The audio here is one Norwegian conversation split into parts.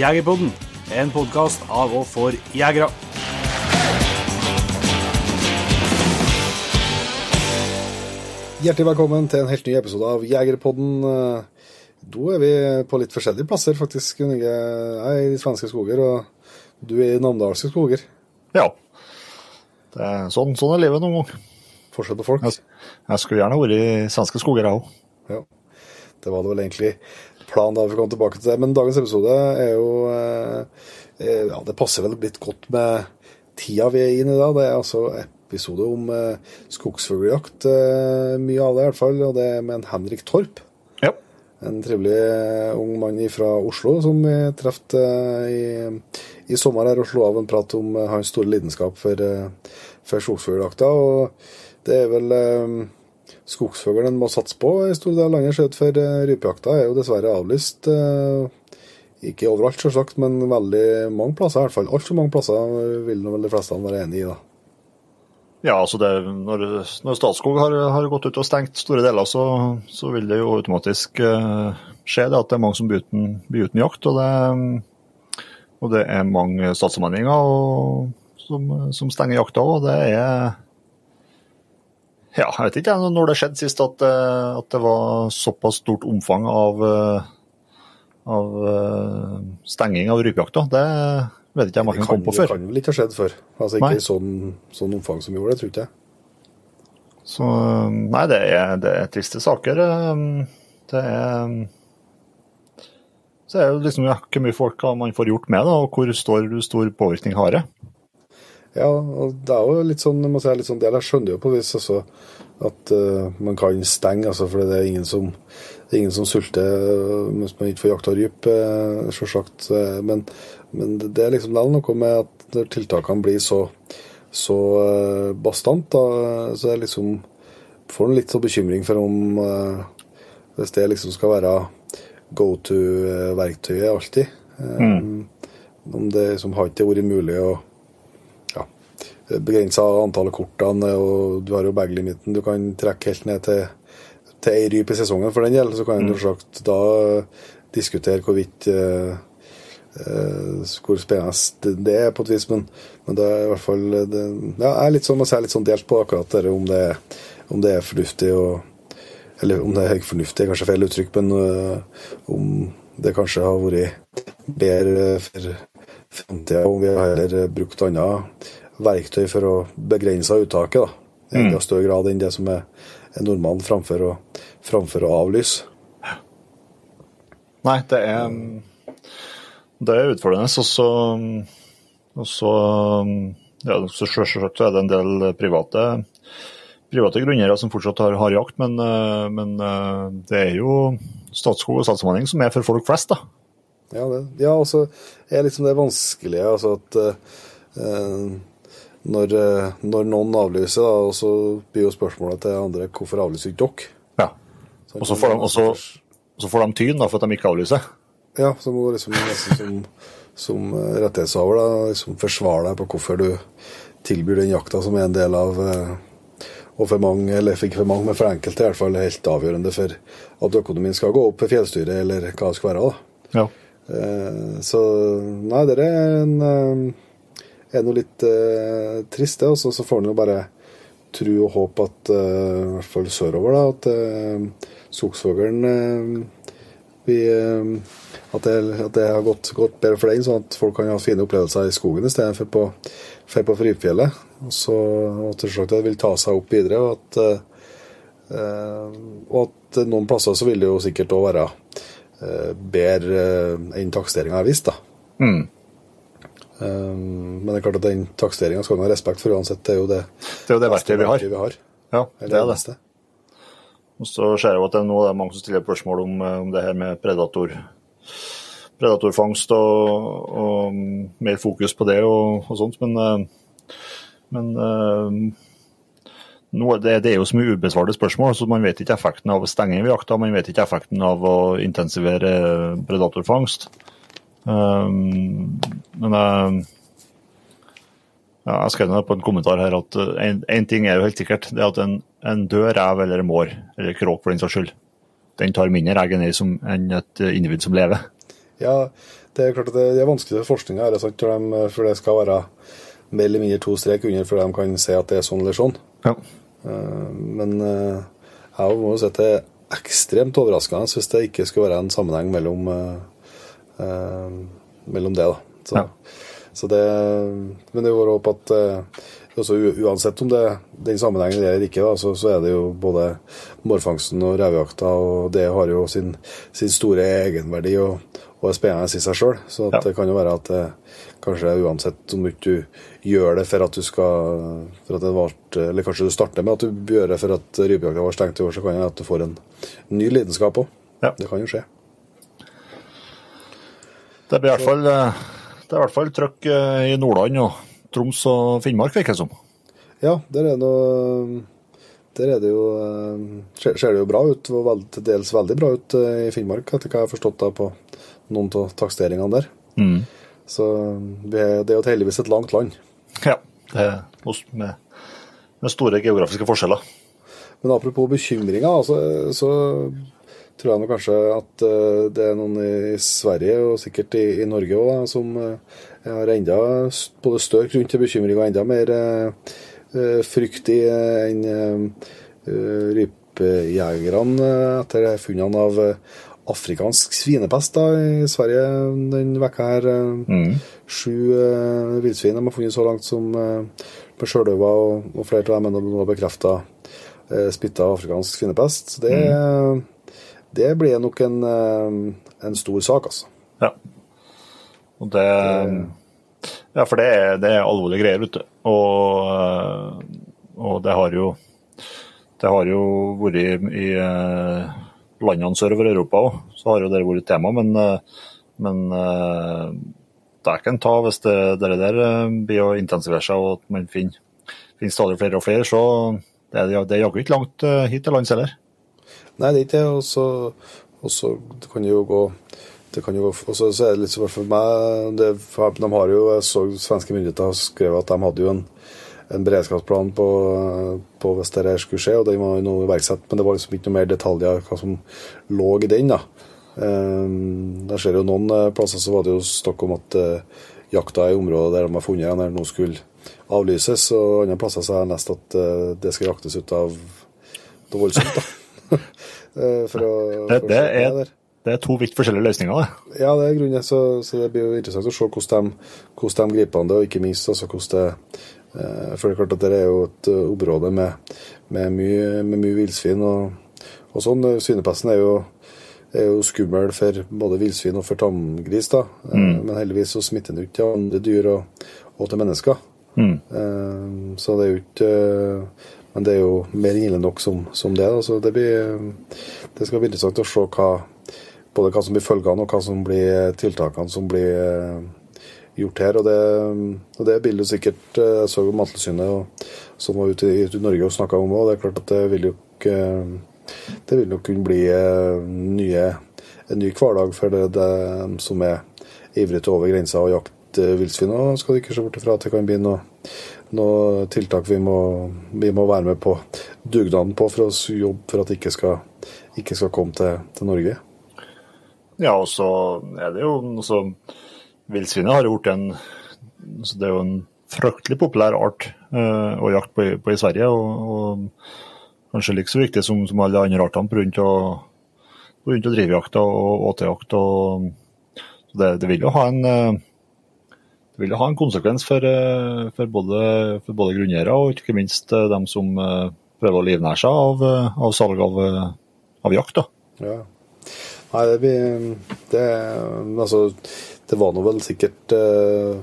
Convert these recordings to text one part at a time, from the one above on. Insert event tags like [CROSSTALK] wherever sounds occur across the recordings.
Jegerpodden, en podkast av og for jegere. Hjertelig velkommen til en helt ny episode av Jegerpodden. Da er vi på litt forskjellige plasser, faktisk. Jeg er i svenske skoger, og du er i namdalske skoger. Ja. Det er sånn, sånn er livet noen ganger. Forskjell på folk. Jeg, jeg skulle gjerne vært i svenske skoger, jeg òg. Ja. Det var det vel egentlig planen da vi kom tilbake til det. Men dagens episode er jo eh, Ja, det passer vel litt godt med tida vi er inne i da. Det er altså episode om eh, skogsfugljakt. Eh, mye av det, i hvert fall. Og det er med en Henrik Torp. Ja. En trivelig eh, ung mann fra Oslo som vi traff eh, i, i sommer her og slo av en prat om eh, hans store lidenskap for, eh, for skogsfugljakta. Og det er vel eh, skogsfuglen en må satse på i store deler av landet. Skjøt for eh, rypejakta er jo dessverre avlyst. Eh, ikke overalt, selvsagt, men veldig mange plasser. i hvert fall. Altfor mange plasser vil vel de fleste være enig i. da. Ja, altså det, når, når Statskog har, har, gått ut og stengt store deler, så, så vil det jo automatisk uh, skje det at det er mange som blir uten, blir uten jakt. Og det, og det, er mange statsallmenninger som, som, stenger jakta òg. Det er Ja, jeg vet ikke når det skjedde sist at, at, det var såpass stort omfang av, av stenging av rypejakta. Det vet ikke jeg kan komme på før. Det kan vel ikke ha skjedd før. Altså Ikke i sånn, sånn, omfang som gjorde det, tror ikke jeg. Så Nei, det er, det er triste saker. Det er Så er det liksom hvor mye folk man får gjort med det, og hvor stor, stor påvirkning har det. Ja, og det er jo litt sånn, jeg må si, litt sånn del. Jeg skjønner jo på vis altså, at uh, man kan stenge, altså, for det er ingen som, det er ingen som sulter mens man ikke får jakta rype, uh, selvsagt. Uh, men, men det er liksom noe med at tiltakene blir så, så uh, bastant, da, så er liksom får en litt så bekymring for om hvis det liksom skal være go to-verktøyet alltid. Mm. Om det liksom har ikke vært mulig å begrensa antallet kortene, og du har jo bag-limiten. Du kan trekke helt ned til, til ei ryp i sesongen for den del. Så kan mm. du sagt da diskutere hvorvidt uh, uh, hvor spennende det er, på et vis. Men, men det er i hvert fall det, ja, Jeg er litt sånn, jeg litt sånn delt på akkurat dette, om det, om det er fornuftig og Eller om det er fornuftig, kanskje feil uttrykk, men uh, om det kanskje har vært bedre for framtida om vi har heller brukt annet verktøy for å begrense uttaket. da, I enda mm. større grad enn det som er, er normalen, framfor å, framfor å avlyse. Nei, det er, det er utfordrende. Og så, og ja, så Selvsagt er det en del private, private grunneiere som fortsatt har, har jakt, men, men, det er jo Statskog og Statsforvaltning som er for folk flest. da. Ja, det, ja og så er liksom det vanskelige altså at uh, når, eh, når, noen avlyser, da, og så blir jo spørsmålet til andre hvorfor avlyser ikke dere? Ja. Og så får, får, de tyn da, for at de ikke avlyser? Ja, så må du liksom nesten som, som eh, rettighetshaver da, liksom forsvare deg på hvorfor du tilbyr den jakta som er en del av eh, og for mange, eller ikke for mange, men for enkelte i hvert fall helt avgjørende for at økonomien skal gå opp for fjellstyret, eller hva det skal være. da. Ja. Så nei, det er en er noe litt uh, trist, det. Og så får en jo bare tro og håpe at, uh, i hvert fall sørover, da, at uh, skogsfuglen uh, at, det, at det har gått, gått, bedre for den, sånn at folk kan ha fine opplevelser i skogen istedenfor på, for på Frifjellet. Og så at det vil ta seg opp videre. Og at, og at noen plasser så vil det jo sikkert òg være bedre enn taksteringa har vist. da. Mm. Um, men det er klart at den taksteringa skal man ha respekt for uansett. Det er jo det, det, er jo det verktøyet vi har. Vi har. Ja, det er det. Og så ser jeg jo at det er, noe, det er mange som stiller spørsmål om, eh, om det her med predator, predatorfangst og, og, mer fokus på det og, og sånt. Men, eh, men eh, noe, det, det, er jo så mye ubesvarte spørsmål, så man vet ikke effekten av stenging stenge jakta. Man vet ikke effekten av å intensivere predatorfangst. Um, men jeg, ja, jeg skrev ned på en kommentar her at én eh, ting er jo helt sikkert. Det er at en, en død rev eller mår, eller kråk for den saks skyld, den tar mindre egg enn et individ som lever. Ja, det er klart at det, det er vanskelig for forskninga, for det skal være mer eller mindre to strek under før de kan si at det er sånn eller sånn. Ja. Uh, men uh, jeg må jo si at det er ekstremt overraskende hvis det ikke skulle være en sammenheng mellom, uh, mellom det. da. Så, ja. så det, men det går opp at altså, Uansett om det den sammenhengen er eller ikke, da, så, så, er det jo både mårfangsten og revejakta, og det har jo sin, sin store egenverdi og, og er spennende i seg sjøl. Så ja. det kan jo være at eh, kanskje uansett om du gjør det for at du skal for at det vart, Eller kanskje du starter med at du gjør det for at rypejakta var stengt i år, så kan det at du får en ny lidenskap òg. Ja. Det kan jo skje. Det blir i hvert fall, det er i hvert fall trøkk eh, i Nordland og Troms og Finnmark, virker det som. Ja, der er noe der er det jo, eh, ser, ser det jo bra ut, og vel, til dels veldig bra ut eh, i Finnmark, etter hva jeg har forstått da på noen av taksteringene der. Mm. Så det er jo heldigvis et langt land. Ja, det er med, med store geografiske forskjeller. Men apropos bekymringer, altså, så tror jeg kanskje at uh, det er noen i Sverige, og sikkert i, i Norge òg, som uh, har enda både større grunn til bekymring og enda mer uh, frykt i enn rypejegerne etter funnene av afrikansk svinepest da, i Sverige den vekka her. Mm. Sju eh, villsvin de har funnet så langt som eh, på Sjøløva, og, og flere av dem er nå bekrefta eh, spytta afrikansk svinepest. Så det, mm. Det blir nok en, uh, en, stor sak, altså. Ja. Og det, Ja, for det er, det er alvorlige greier, vet du. Og, og det har jo det har jo vært i, i landene sørover Europa òg, så har jo det vært tema. Men, eh, men eh, det kan ta hvis det, det der eh, blir å intensivere seg og at man finner, finner, stadig flere og flere, så det er det jaggu ikke langt hit til lands heller. Nei, det er ikke det. Og så kan det jo gå det kan jo, også, så er det litt for meg det, De har jo, jeg så Svenske myndigheter har skrevet at de hadde jo en en beredskapsplan på, på hvis dette skulle skje, og den var nå iverksatt. Men det var liksom ikke noe mer detaljer hva som lå i den. da. Um, der ser jo Noen eh, plasser så var det jo snakk om at uh, jakta i området der de har funnet den, nå skulle avlyses. Og andre plasser så har jeg lest at uh, det skal jaktes ut av noe voldsomt. da. [LAUGHS] for å, det, det, er, det, er, to vidt forskjellige løsninger, det. Ja, det er grunnen. Så, så det blir jo interessant å se hvordan de, hvordan de griper an det, og ikke minst altså, hvordan det Eh, for det er klart at det er jo et eh, område med, med mye, med mye villsvin og, og, sånn. Svinepesten er jo, er jo skummel for både villsvin og for tamgris, da. Eh, mm. Men heldigvis så smitter den ikke til andre dyr og, og til mennesker. Mm. Så det er jo ikke Men det er jo mer ille nok som, som det. Da. Så det, blir, det skal bli interessant å se hva, både hva som blir følgene og hva som blir tiltakene som blir gjort her. Og det, og det jo sikkert Jeg så jo Mattilsynet som var ute i, Norge og snakka om òg. Det er klart at det vil jo ikke Det vil nok kunne bli eh, nye, en ny hverdag for det, det som er ivrige til over grensa og jakte villsvin. Og skal du ikke se bort ifra at det kan bli noe, noe tiltak vi må, vi må, være med på dugnaden på for å jobbe for at det ikke skal, ikke skal komme til, til Norge. Ja, og så er det jo altså, Villsvinet har gjort en altså, Det er jo en fryktelig populær art uh, å jakte på, på, i Sverige. Og, og kanskje like så viktig som, som alle andre artene pga. drivjakta og åtejakt. Det, det, vil jo ha en eh, vil ha en konsekvens for, eh, for både, for både grunneiere og ikke minst dem som prøver å livnære seg av, av salg av, av jakt. Ja. Nei, det blir det, Altså det var nå vel sikkert eh,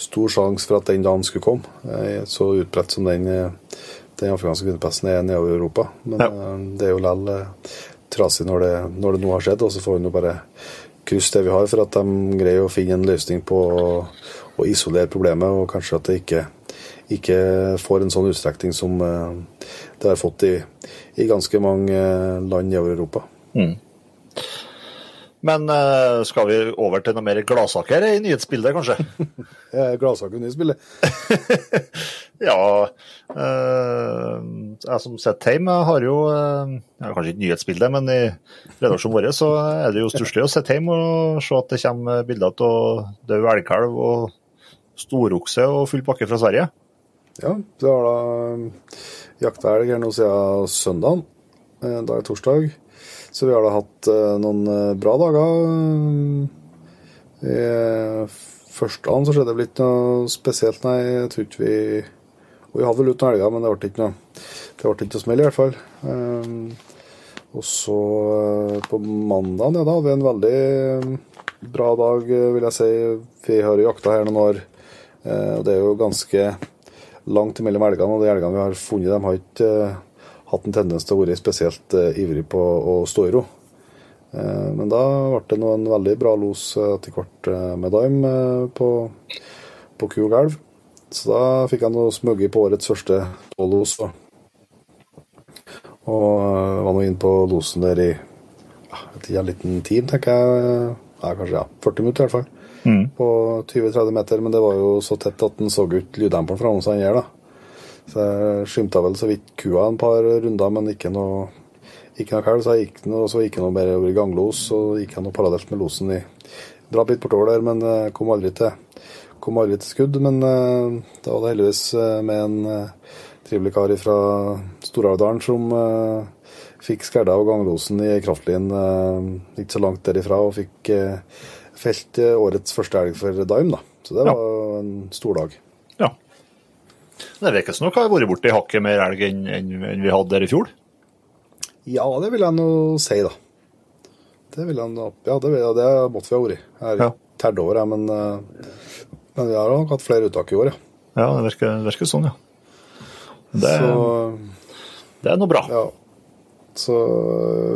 stor sjanse for at den dagen skulle komme. Eh, så utbredt som den, eh, den afrikanske kvinnepesten er nedover Europa. Men ja. eh, det er jo likevel eh, trasig når det, når det, nå har skjedd. Og så får vi nå bare krysse det vi har, for at de greier å finne en løsning på å, å isolere problemet, og kanskje at det ikke, ikke får en sånn utstrekning som eh, det har fått i, i ganske mange land i Europa. Mm. Men uh, skal vi over til noe mer gladsaker i nyhetsbildet, kanskje? [LAUGHS] Gladsaker i nyhetsbildet? [LAUGHS] ja. Uh, jeg som sitter hjemme, har jo uh, Kanskje ikke nyhetsbildet, men i redaksjonen vår så er det jo stusslig å sitte hjemme og se at det kommer bilder av død elgkalv og storokse og full pakke fra Sverige. Ja, du har da jakta elg her nå siden søndagen. Da er torsdag. Så vi har da hatt eh, noen eh, bra dager. I første dagen så skjedde det vel ikke noe spesielt, nei. Jeg tror ikke vi Og vi hadde vel ut noen elger, men det ble ikke noe det ble ikke noe smell, i hvert fall. Og så på mandagen, ja, da hadde vi en veldig bra dag, vil jeg si. Vi har jakta her noen år, og det er jo ganske langt mellom elgene. Og de elgene vi har funnet, de har ikke hatt en tendens til å være spesielt uh, ivrig på å stå i ro. Uh, men da ble det nå en veldig bra los etter hvert med Daim på, på ku og elv. Så da fikk jeg noe smugge på årets første tålos. Og, og var nå inn på losen der i en liten tid, tenker jeg. Ja, kanskje ja, 40 minutter i hvert fall. Mm. På 20-30 meter, men det var jo så tett at en så ut lyddemperen fra som han gjør. da. Så jeg skymta vel så vidt kua en par runder, men ikke noe, ikke noe kalv. Så jeg gikk noe, så gikk jeg noe mer over i ganglos, og gikk jeg noe parallelt med losen i Dra litt bortover der, men jeg kom aldri til, kom aldri til skudd. Men uh, da var det heldigvis uh, med en trivelig kar fra Storalvdalen som fikk skerda av ganglosen i kraftlin ikke så langt derifra, og fikk felt årets første elg for Daim, da. Så det var ja. en stor dag. Det virker dere har vært borti hakket mer elg enn, enn, enn vi hadde der i fjor? Ja, det vil jeg nå si, da. Det vil jeg, ja, det, vil, det måtte vi ha vært. Jeg har ja. tært over, jeg, men, eh, men vi har nok hatt flere uttak i år, ja. Ja, det virker, det virker sånn, ja. Det, så, det er noe bra. Ja. Så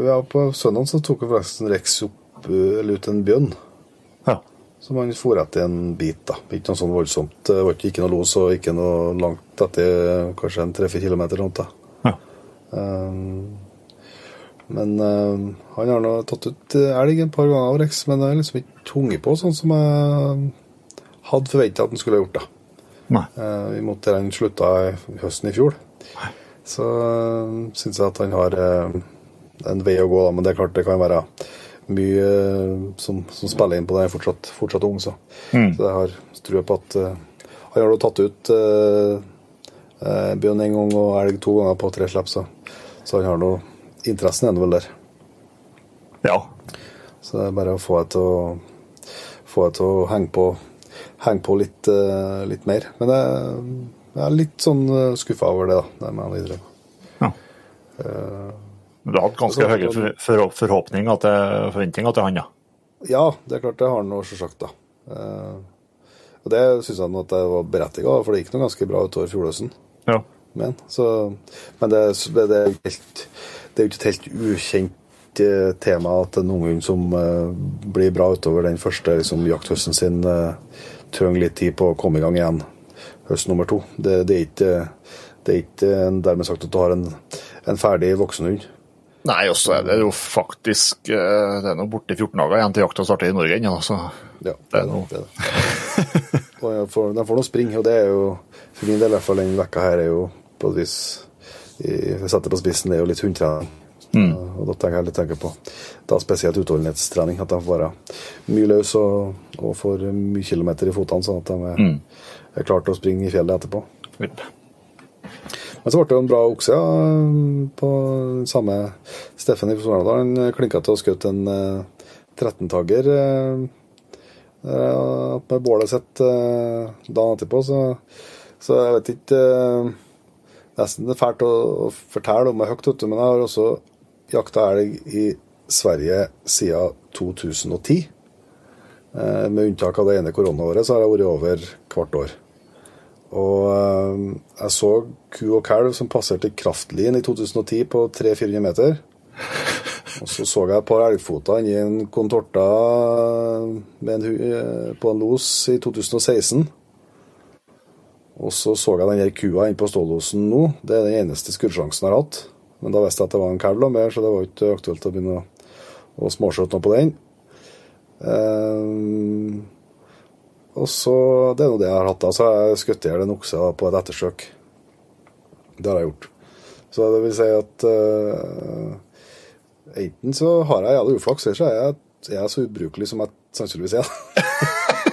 ja, på søndag så tok vi forresten Rex opp, eller ut en bjørn. Så man for etter en bit, da. Ikke noe sånn voldsomt. Det var ikke noe los og ikke noe langt etter kanskje en tre-fire kilometer. Rundt, da. Ja. Um, men um, han har nå tatt ut elg en par ganger Rex, men det er liksom ikke tunge på sånn som jeg hadde forventa at han skulle ha gjort. da. Nei. Uh, I mot der slutta høsten i fjor. Nei. Så uh, syns jeg at han har uh, en vei å gå, da, men det er klart det kan være mye eh, som, som, spiller inn på det. Jeg er fortsatt, fortsatt ung, så. Mm. så jeg har trua på at uh, Han har jo tatt ut uh, uh, bjørn en gang og elg to ganger på tre slipp, så, så han har nå Interessen er vel der. Ja. Så det er bare å få deg til å få deg til å henge på, henge på litt, litt mer. Men jeg, jeg er litt sånn skuffa over det, da. Det med videre. Ja. Du har hatt ganske altså, høye for, forhåpninger til forventninger til han, ja? Ja, det er klart det har han selvsagt, da. Eh, og det syns jeg at det var berettiga, for det gikk noe ganske bra utover fjordøsten. Ja. Men, så, men det, det, er helt, det er jo ikke et helt ukjent eh, tema at en ungdom som uh, blir bra utover den første liksom, jakthøsten sin, uh, trenger litt tid på å komme i gang igjen høst nummer to. Det, det er ikke, det er ikke dermed sagt at du har en, en ferdig voksenhund. Nei, også er det jo faktisk eh, Det er nå borte 14 dager igjen til jakta starter i Norge ennå, så ja, det er noe. Det er det. de får, nå springe, og det er jo for min del i hvert fall denne vekka her er jo på et vis Jeg setter på spissen, det er jo litt hundetrening. Mm. Og da tenker jeg litt tenker på da spesielt utholdenhetstrening. At de får være mye løs og, og får mye kilometer i fotene, sånn at de er, mm. er klare til å springe i fjellet etterpå. Yep. Men så ble det jo en bra okse på samme Steffen i Sogndal. Han klinka til å skjøt en 13-tagger uh, uh, med bålet sitt dagen etterpå, så, så, jeg vet ikke Nesten det er fælt å, å fortelle om meg høyt, men jeg har også jakta elg i Sverige siden 2010. Med unntak av det ene koronaåret, så har jeg vært over hvert år. Og eh, jeg så ku og kalv som passerte kraftlin i 2010 på 300-400 meter. Og så så jeg et par elgfoter inni en kontorta en, eh, på en los i 2016. Og så så jeg den kua inne på stålosen nå. Det er den eneste skuddsjansen jeg har hatt. Men da visste jeg at det var en kalv mer, så det var ikke aktuelt å begynne å, å småskjøte noe på den. Eh, og så Det er nå det jeg har hatt. da, Så har jeg skutt i hjel en okse på et ettersøk. Det har jeg gjort. Så det vil si at uh, enten så har jeg jævlig uflaks, eller så er jeg, jeg er så ubrukelig som jeg sannsynligvis er.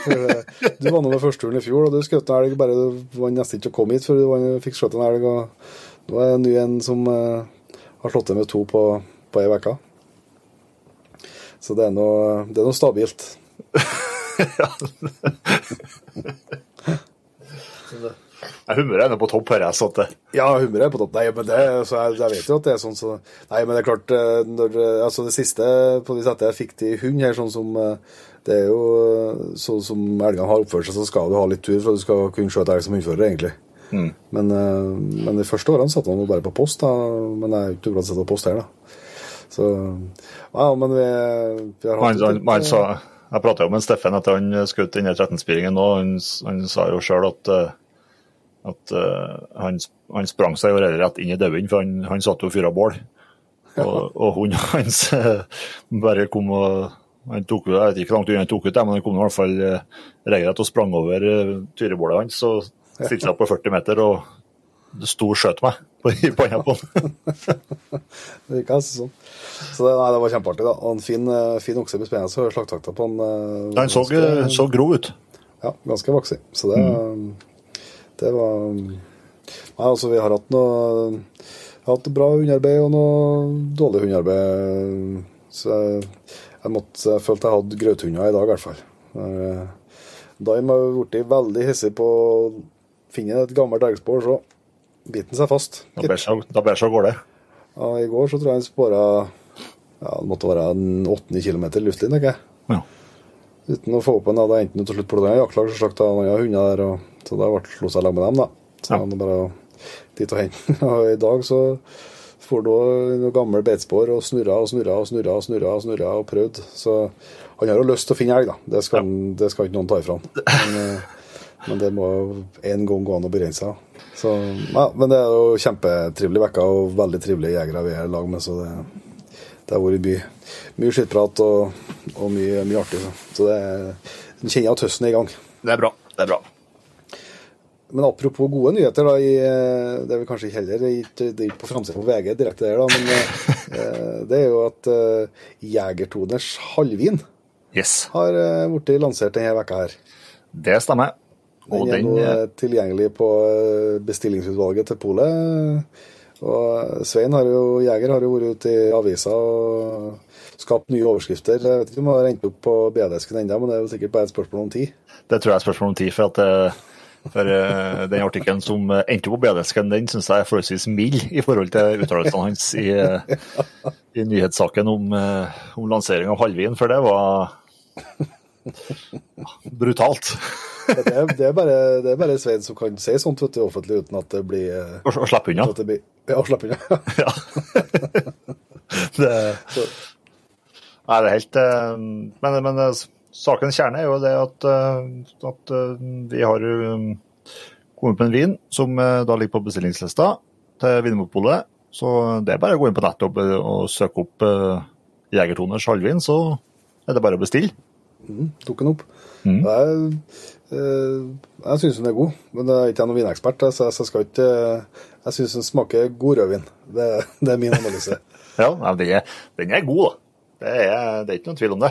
Eh, [LAUGHS] du var med førsteturen i fjor, og du skjøt en elg bare du var nesten ikke å komme hit før du var- fikk skutt en elg. og Nå er det en ny en som uh, har slått til med to på, på ei uke. Så det er noe, det er stabilt. [LAUGHS] Jeg humøret er nå på topp, hører jeg. Så det, Ja, humøret er på topp. Nei, men det, så jeg, jeg vet jo at det er sånn, så Nei, men det er klart eh, når, eh, Altså, det siste på de settet jeg fikk til hund her, sånn som eh, Det er jo sånn som elgene har oppført seg, så skal du ha litt tur for at du skal kunne skjøte elg som hundfører, egentlig. Men, eh, men de første årene satte han bare på post, da. Men jeg er ikke blant å sette på post her, da. Så Ja, men vi, vi har hatt Man, han sa, jeg prata jo med Steffen etter han skjøt denne 13-spiringen nå. Han, han sa jo sjøl at, eh, at eh, han, han sprang seg jo rett inn i dauen, for han, han satt jo og fyra bål. Og, og hunden [LAUGHS] hans eh, bare kom og han tok, Jeg vet ikke hvor langt unna han tok ut det, men han kom i hvert fall regelrett og sprang over tyrebålet hans og stilte seg på 40 meter og sto og skjøt meg på, i på han. [LAUGHS] Det virka nesten sånn. Så det, nei, det var kjempeartig, da. Og en fin, eh, fin okse med spennende og slaktakta på han. eh, Han så, så grov ut. Ja, ganske vaksig. Så det, det var Nei, altså, vi har hatt noe hatt bra hundearbeid og noe dårlig hundearbeid. Så jeg, jeg, måtte, jeg følte jeg hadde grøthunder i dag, i hvert fall. Eh, Daim har blitt veldig hissig på å finne et gammelt elgspor, så han seg fast. Da bærer seg- å gå det. av gårde. Ja, I går så tror jeg han spora ja, det måtte være en 8-9 km luftlinje, ikke. Ja. Uten å få opp en da jeg enten til slutt plukket en jaktlag, så slakta han andre hunder der, og, så da slo seg lag med dem, da. Så Ja. han bare dit og hente. [LAUGHS] Og i dag så for da noen gammel beitespor og snurra og snurra og snurra og snurra og snurra og prøvd. Så han har jo lyst til å finne elg, da. Det skal, ja. det skal ikke noen ta ifra han. Men, eh, men det må en gang gå an å begrense seg. Så, ja, men det er jo kjempetrivelig uke og veldig trivelige jegere vi er i lag med, så det, det har vært mye, mye skittprat og, og mye, mye artig. Så, så det er- en kjenner at høsten er i gang. Det er bra. Det er bra. Men apropos gode nyheter, da, i, eh, det er vel kanskje heller det er ikke på framsida på VG direkte der, da, men [LAUGHS] eh, det er jo at uh, Jegertoners halvvin Yes, har eh, blitt lansert denne veka her. det stemmer. Den er nå eh, eh, tilgjengelig på eh, bestillingsutvalget til polet. Og Svein har jo, Jeger har jo vært ute i avisa og skapt nye overskrifter. Jeg vet ikke om han har endt opp på BD-esken ennå, men det er jo sikkert bare et spørsmål om tid. Det tror jeg er et spørsmål om tid. For, at, for den artikkelen som endte på BD-esken, den syns jeg er forholdsvis mild i forhold til uttalelsene hans i, i nyhetssaken om, eh, om lansering av halvvin, for det var [LAUGHS] brutalt. Det er, det er, bare, det er bare Svein som kan si sånt vet du, offentlig uten at det blir eh, Å slappe slippe unna. at det blir ja, slipp unna. [LAUGHS] Ja. det, Nei, det er helt eh, Men, men eh, sakens kjerne er jo det at, at vi har um, kommet på en vin som da ligger på bestillingslista til Vinmonopolet. Så det er bare å gå inn på nettet og, og søke opp uh, Jegertoners halvvin, så er det bare å bestille. tok den opp. Mm. Det eh, jeg syns den er god, men jeg er ikke noen vinekspert, så jeg, skal ikke Jeg syns den smaker god rødvin. Det, det er min analyse. [LAUGHS] Ja, den, er, den er god, da. Det er, det er ikke noen tvil om det.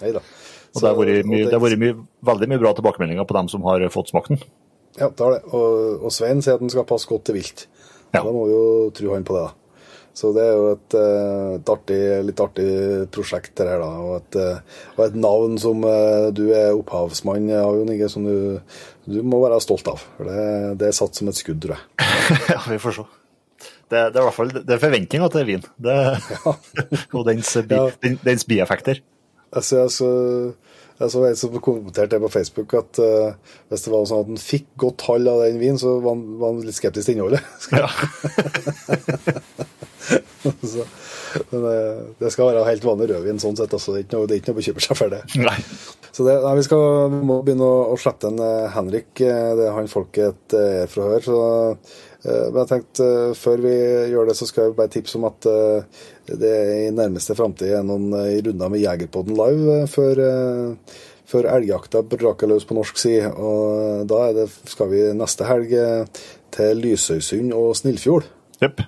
Nei da. Og det har vært, mye, det har vært mye, veldig mye bra tilbakemeldinger på dem som har fått smaken. Ja, det har det. Og, og Svein sier at den skal passe godt til vilt. Ja. Da må vi jo tro han på det. da. Så det er jo et, eh, et artig, litt artig prosjekt, det her, da. Og et, eh, og et navn som eh, du er opphavsmann av, Jon Inge, som du, du må være stolt av. For det, det er satt som et skudd, tror jeg. [LAUGHS] ja, vi får se. Det, det er i hvert fall det er forventninger til vin. Det, [LAUGHS] [LAUGHS] og dens, bi, Ja. den, dens bieffekter. Altså, altså, Jeg så en som kommenterte det på Facebook at uh, hvis det var sånn at han fikk godt hold av den vinen, så var han, var han litt skeptisk til innholdet. [LAUGHS] Ja. [LAUGHS] så, men uh, det skal være helt vanlig rødvin sånn sett. Altså, det, er ikke noe, det er ikke noe å bekymre seg for det. Nei. Så det, nei, vi, skal, vi må begynne å, å slette en uh, Henrik. Det er han folket er fra hør. Så, men jeg tenkte før vi gjør det, så skal jeg bare tipse om at det i nærmeste framtid er noen runder med Jegerpodden live før før elgjakta braker løs på norsk side. Og da det, skal vi neste helg til Lysøysund og Snillfjord. Yep.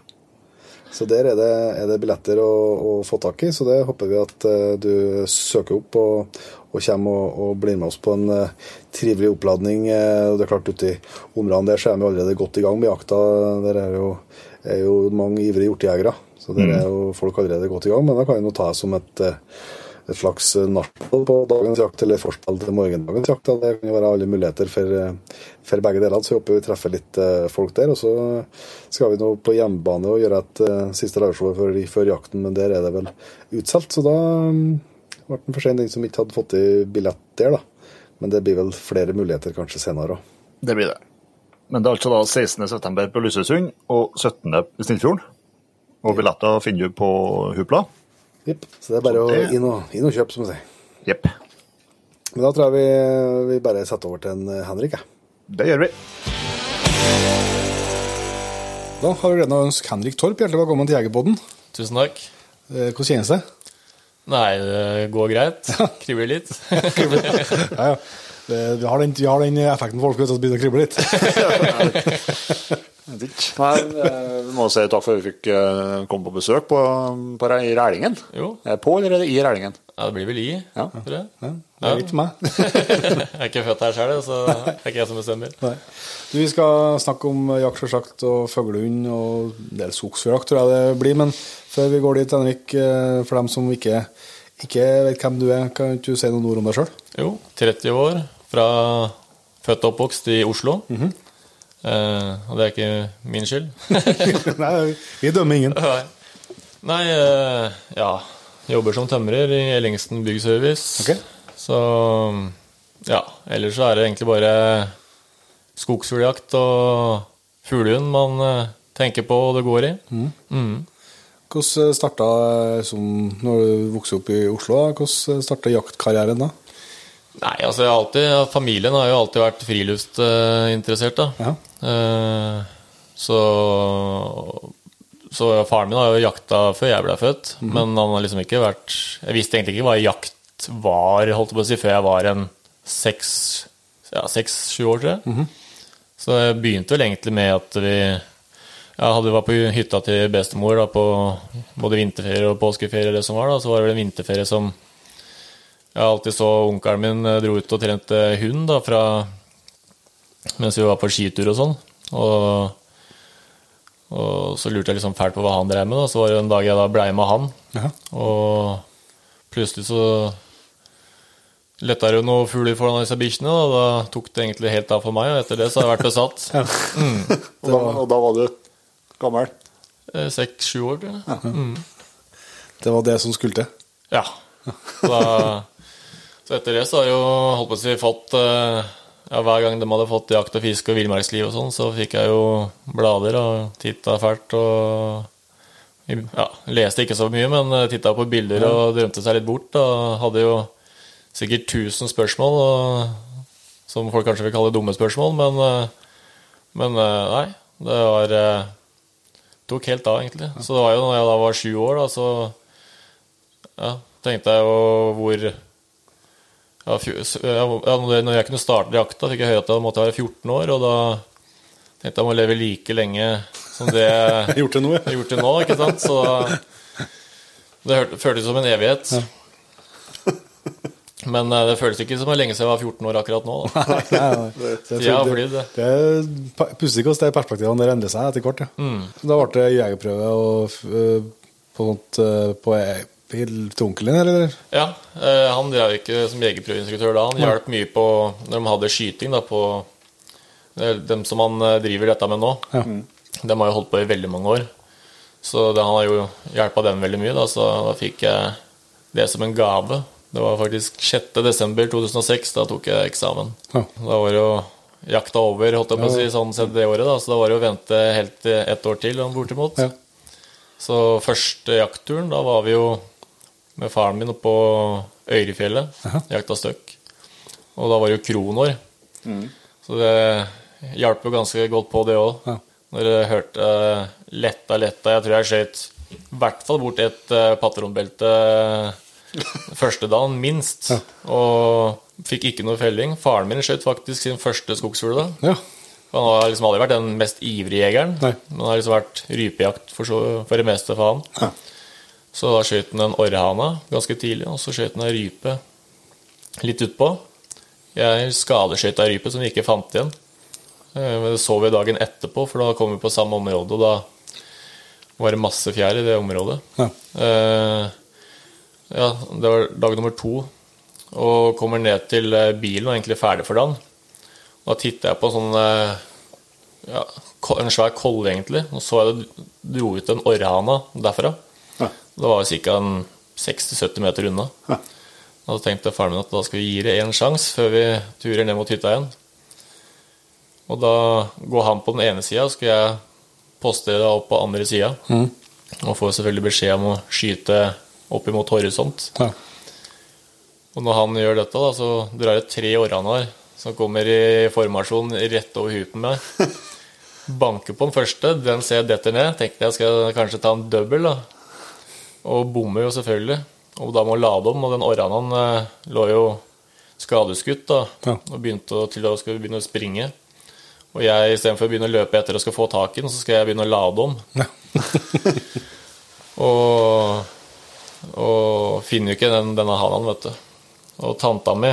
Så der er det, er det billetter å, å, få tak i, så det håper vi at du søker opp og, og kommer og, og, blir med oss på en uh, trivelig oppladning. Uh, det er klart Ute i områdene der så er vi allerede godt i gang med jakta. Der er jo, er jo mange ivrige hjortejegere, så der er jo folk allerede godt i gang. Men da kan vi ta det som et et slags nachspiel på dagens jakt, eller forspill til morgendagens jakt. Det kan jo være alle muligheter for, for begge deler. Så jeg håper vi treffer litt eh, folk der. Og så skal vi nå på hjemmebane og gjøre et siste liveshow før, før, jakten, men der er det vel utsolgt. Så da um, ble den for sen, den som ikke hadde fått i billett der, da. Men det blir vel flere muligheter kanskje senere òg. Det blir det. Men det er altså da 16.9. på Lysøysund og 17. i Snillfjorden. Og billetter finner du på Hupla. Jepp. Så det er bare å inn og, inn og kjøpe, som man sier. Jepp. Men da tror jeg vi, vi bare setter over til en eh, Henrik. Ja. Det gjør vi. Da har vi gleden av å ønske Henrik Torp hjertelig velkommen til Jegerpodden. Tusen takk. Eh, hvordan kjennes det? Nei, det går greit. [LAUGHS] Kribler litt. [LAUGHS] ja, ja. Vi har, den, vi har den effekten folk vet, at det begynner å krible litt. [LAUGHS] Nei, vi må si takk for at vi fikk eh, komme på besøk på, på i Rælingen. Jo. Er på eller er i Rælingen? Ja, det blir vel i. Ja. tror jeg. Ja, det er for meg. [LAUGHS] jeg er ikke født her sjøl, så det er ikke jeg som bestemmer. Nei. Du, vi skal snakke om jakt, selvsagt, og fuglehund og en del skogsfugljakt, tror jeg det blir. Men før vi går dit, Henrik, eh, for dem som ikke, ikke vet hvem du er, kan du si noen ord om deg sjøl? Jo, 30 år, fra født og oppvokst i Oslo. Mm -hmm. eh, og det er ikke min skyld. [LAUGHS] Nei, vi dømmer ingen. Nei, eh, ja Jobber som tømrer i Ellingsen Byggservice. Okay. Så ja, ellers så er det egentlig bare skogsfugljakt og fuglehund man uh, tenker på og det går i. Mm. Mm. Hvordan starta, som når du vokste opp i Oslo, hvordan starta jaktkarrieren da? Nei, altså alltid, Familien har jo alltid vært friluftsinteressert. da. Ja. Så, så faren min har jo jakta før jeg ble født, mm. men han har liksom ikke vært Jeg visste egentlig ikke hva jakt var holdt på å si, før jeg var en seks-sju ja, år, tror jeg. Mhm. Så jeg begynte vel egentlig med at vi ja, hadde vært på hytta til bestemor da, på både vinterferie og påskeferie, det som var da, så var det vel en vinterferie som jeg alltid så onkelen min eh, dro ut og trente hund da, fra, mens vi var på skitur og sånn. Og, og, så lurte jeg liksom fælt på hva han drev med. Da. Så var det en dag jeg da blei med han, Ja. og plutselig så letta det jo noen fugler foran disse bikkjene, og da tok det egentlig helt av for meg. Og etter det så har jeg vært besatt. Og, da, og da var du gammel? Eh, Seks-sju år, tror jeg. Mm. Det var det som skulle til? Ja. Så, da, så etter det så har jeg jo holdt på å si fått eh, ja, Hver gang de hadde fått jakt og fiske og villmarksliv og sånn, så fikk jeg jo blader og titta fælt og ja, Leste ikke så mye, men titta på bilder og drømte seg litt bort. Og hadde jo sikkert 1000 spørsmål, som folk kanskje vil kalle dumme spørsmål, men, eh, men eh, nei. Det var eh, tok helt av, egentlig. Så det var jo når jeg da var sju år, da, så ja, tenkte jeg jo hvor ja, ja, Når jeg kunne starte jakta, fikk jeg høre at jeg måtte være 14 år, og da tenkte jeg må leve like lenge som det [LAUGHS] jeg Gjort det nå, ja. gjort det nå, ikke sant? Så [LAUGHS] det føltes som en evighet. Men eh, det føles ikke som lenge siden jeg var 14 år akkurat nå. Da. [LAUGHS] Nei, nei, det, det, flydd, det. det er pussig hvordan de perspektivene der endrer seg etter hvert. Ja. Mm. Da ble det jegerprøve og, øh, på, sånt, øh, på til onkelen din, eller? Ja, eh, han drev ikke som jegerprøveinstruktør da. Han hjalp mye på når de hadde skyting, da, på eh, dem som han eh, driver dette med nå. Ja. De har jo holdt på i veldig mange år. Så det, han har jo hjelpa dem veldig mye, da, så da fikk jeg det som en gave. Det var faktisk 6. desember 2006, da tok jeg eksamen. Ja. Da var jo jakta over, holdt jeg på å si, sånn sett det året, da. Så da var det å vente helt ett år til, om bortimot. Ja. Så første jaktturen, da var vi jo med faren min oppå Øyrefjellet, jakta støkk. Og da var det jo kronår. Så det hjalp jo ganske godt på, det òg. Ja. Når jeg hørte eh, letta, letta Jeg tror jeg skjøt i hvert fall bort et uh, patronbelte første dagen, minst. Og fikk ikke noe felling. Faren min skjøt faktisk sin første skogsfugl da. Ja. Han har liksom aldri vært den mest ivrige jegeren. Nei. Men har liksom vært rypejakt for, så, for det meste for han. Så da skjøt han en orrhane ganske tidlig, og så skjøt han ei rype litt utpå. Jeg skadeskjøt ei rype som vi ikke fant igjen. Eh, Men det så vi dagen etterpå, for da kom vi på samme område, og da var det masse fjær i det området. Ja. Eh, ja, det var dag nummer to, og kommer ned til eh, bilen og egentlig ferdig for dagen. Da titta jeg på en sånn eh, ja, en svær kolle, egentlig. Og så jeg det dro ut en orrhane derfra. Ja. Det var ca. 60-70 meter unna. Ja. Og da tenkte faren min at da skal vi gi det en sjanse før vi turer ned mot hytta igjen. Og da går han på den ene sida, skal jeg poste det opp på andre sida. Og får selvfølgelig beskjed om å skyte opp imot horisont. Ja. Og når han gjør dette, da, så drar det tre orraner som kommer i formasjon rett over huet med. [LAUGHS] Banker på den første, den ser jeg detter ned. Tenkte jeg skal kanskje ta en double, da. Og bommer jo selvfølgelig. Og da må lade om, og den orranen eh, lå jo skadeskutt da, Ja. og begynte å, til å skulle begynne å springe. Og jeg istedenfor å begynne å løpe etter og skal få tak i den, så skal jeg begynne å lade om. [LAUGHS] [LAUGHS] og, og finner jo ikke den, denne hanen, vet du. Og tanta mi,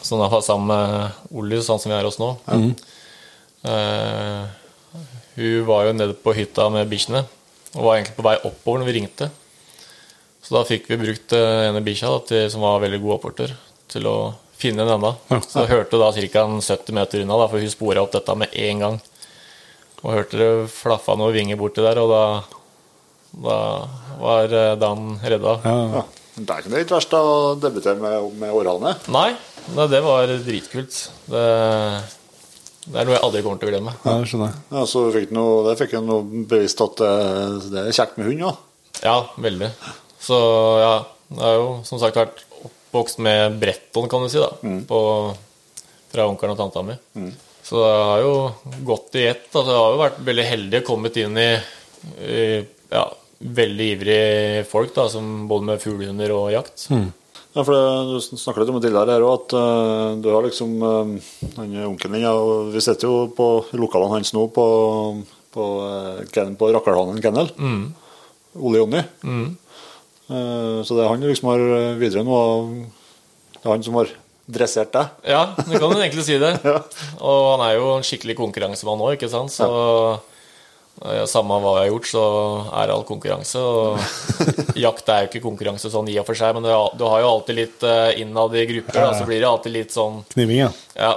som da var sammen med Olli, sånn som vi er hos nå eh, Hun var jo nede på hytta med bikkjene og var egentlig på vei oppover når vi ringte. Så da fikk vi brukt En ene bikkja, som var veldig god opporter, til å finne den enda. Så jeg hørte da ca. 70 meter unna, da, for hun spora opp dette med en gang. Og hørte det flaffa noen vinger borti der, og da, da var da Dan redda. Ja. Det er ikke det verst å debutere med, med orrane. Nei, det var dritkult. Det, det er noe jeg aldri kommer til å glemme. Ja, det skjønner jeg. Ja, så fikk noe, det fikk jeg noe bevist at det, det er kjekt med hund òg. Ja, veldig. Så ja, det har jo som sagt vært oppvokst med Bretton, kan du si, da. På, fra onkelen og tanta mi. Så det har jo gått i ett. Altså, jeg har jo vært veldig heldig og kommet inn i, i ja, veldig ivrige folk, da, som både med fuglehunder og jakt. Ja, for det, Du snakka litt om det tidligere her òg, at uh, du har liksom uh, han onkelen din ja, og Vi sitter jo på lokalene hans nå på, på, uh, på Rakkerhallen kennel. Ole Jonny. Eh, så det er han du liksom har videre nå. og Det er han som har dressert deg. Ja, du kan jo egentlig si det. [LAUGHS] Og han er jo en skikkelig konkurransemann òg, ikke sant. Så ja, samme hva jeg har gjort, så er alt konkurranse. Og [LAUGHS] jakt er jo ikke konkurranse sånn i og for seg, men du har, jo alltid litt eh, innad i grupper, da, så blir det alltid litt sånn Kniving, ja. Ja.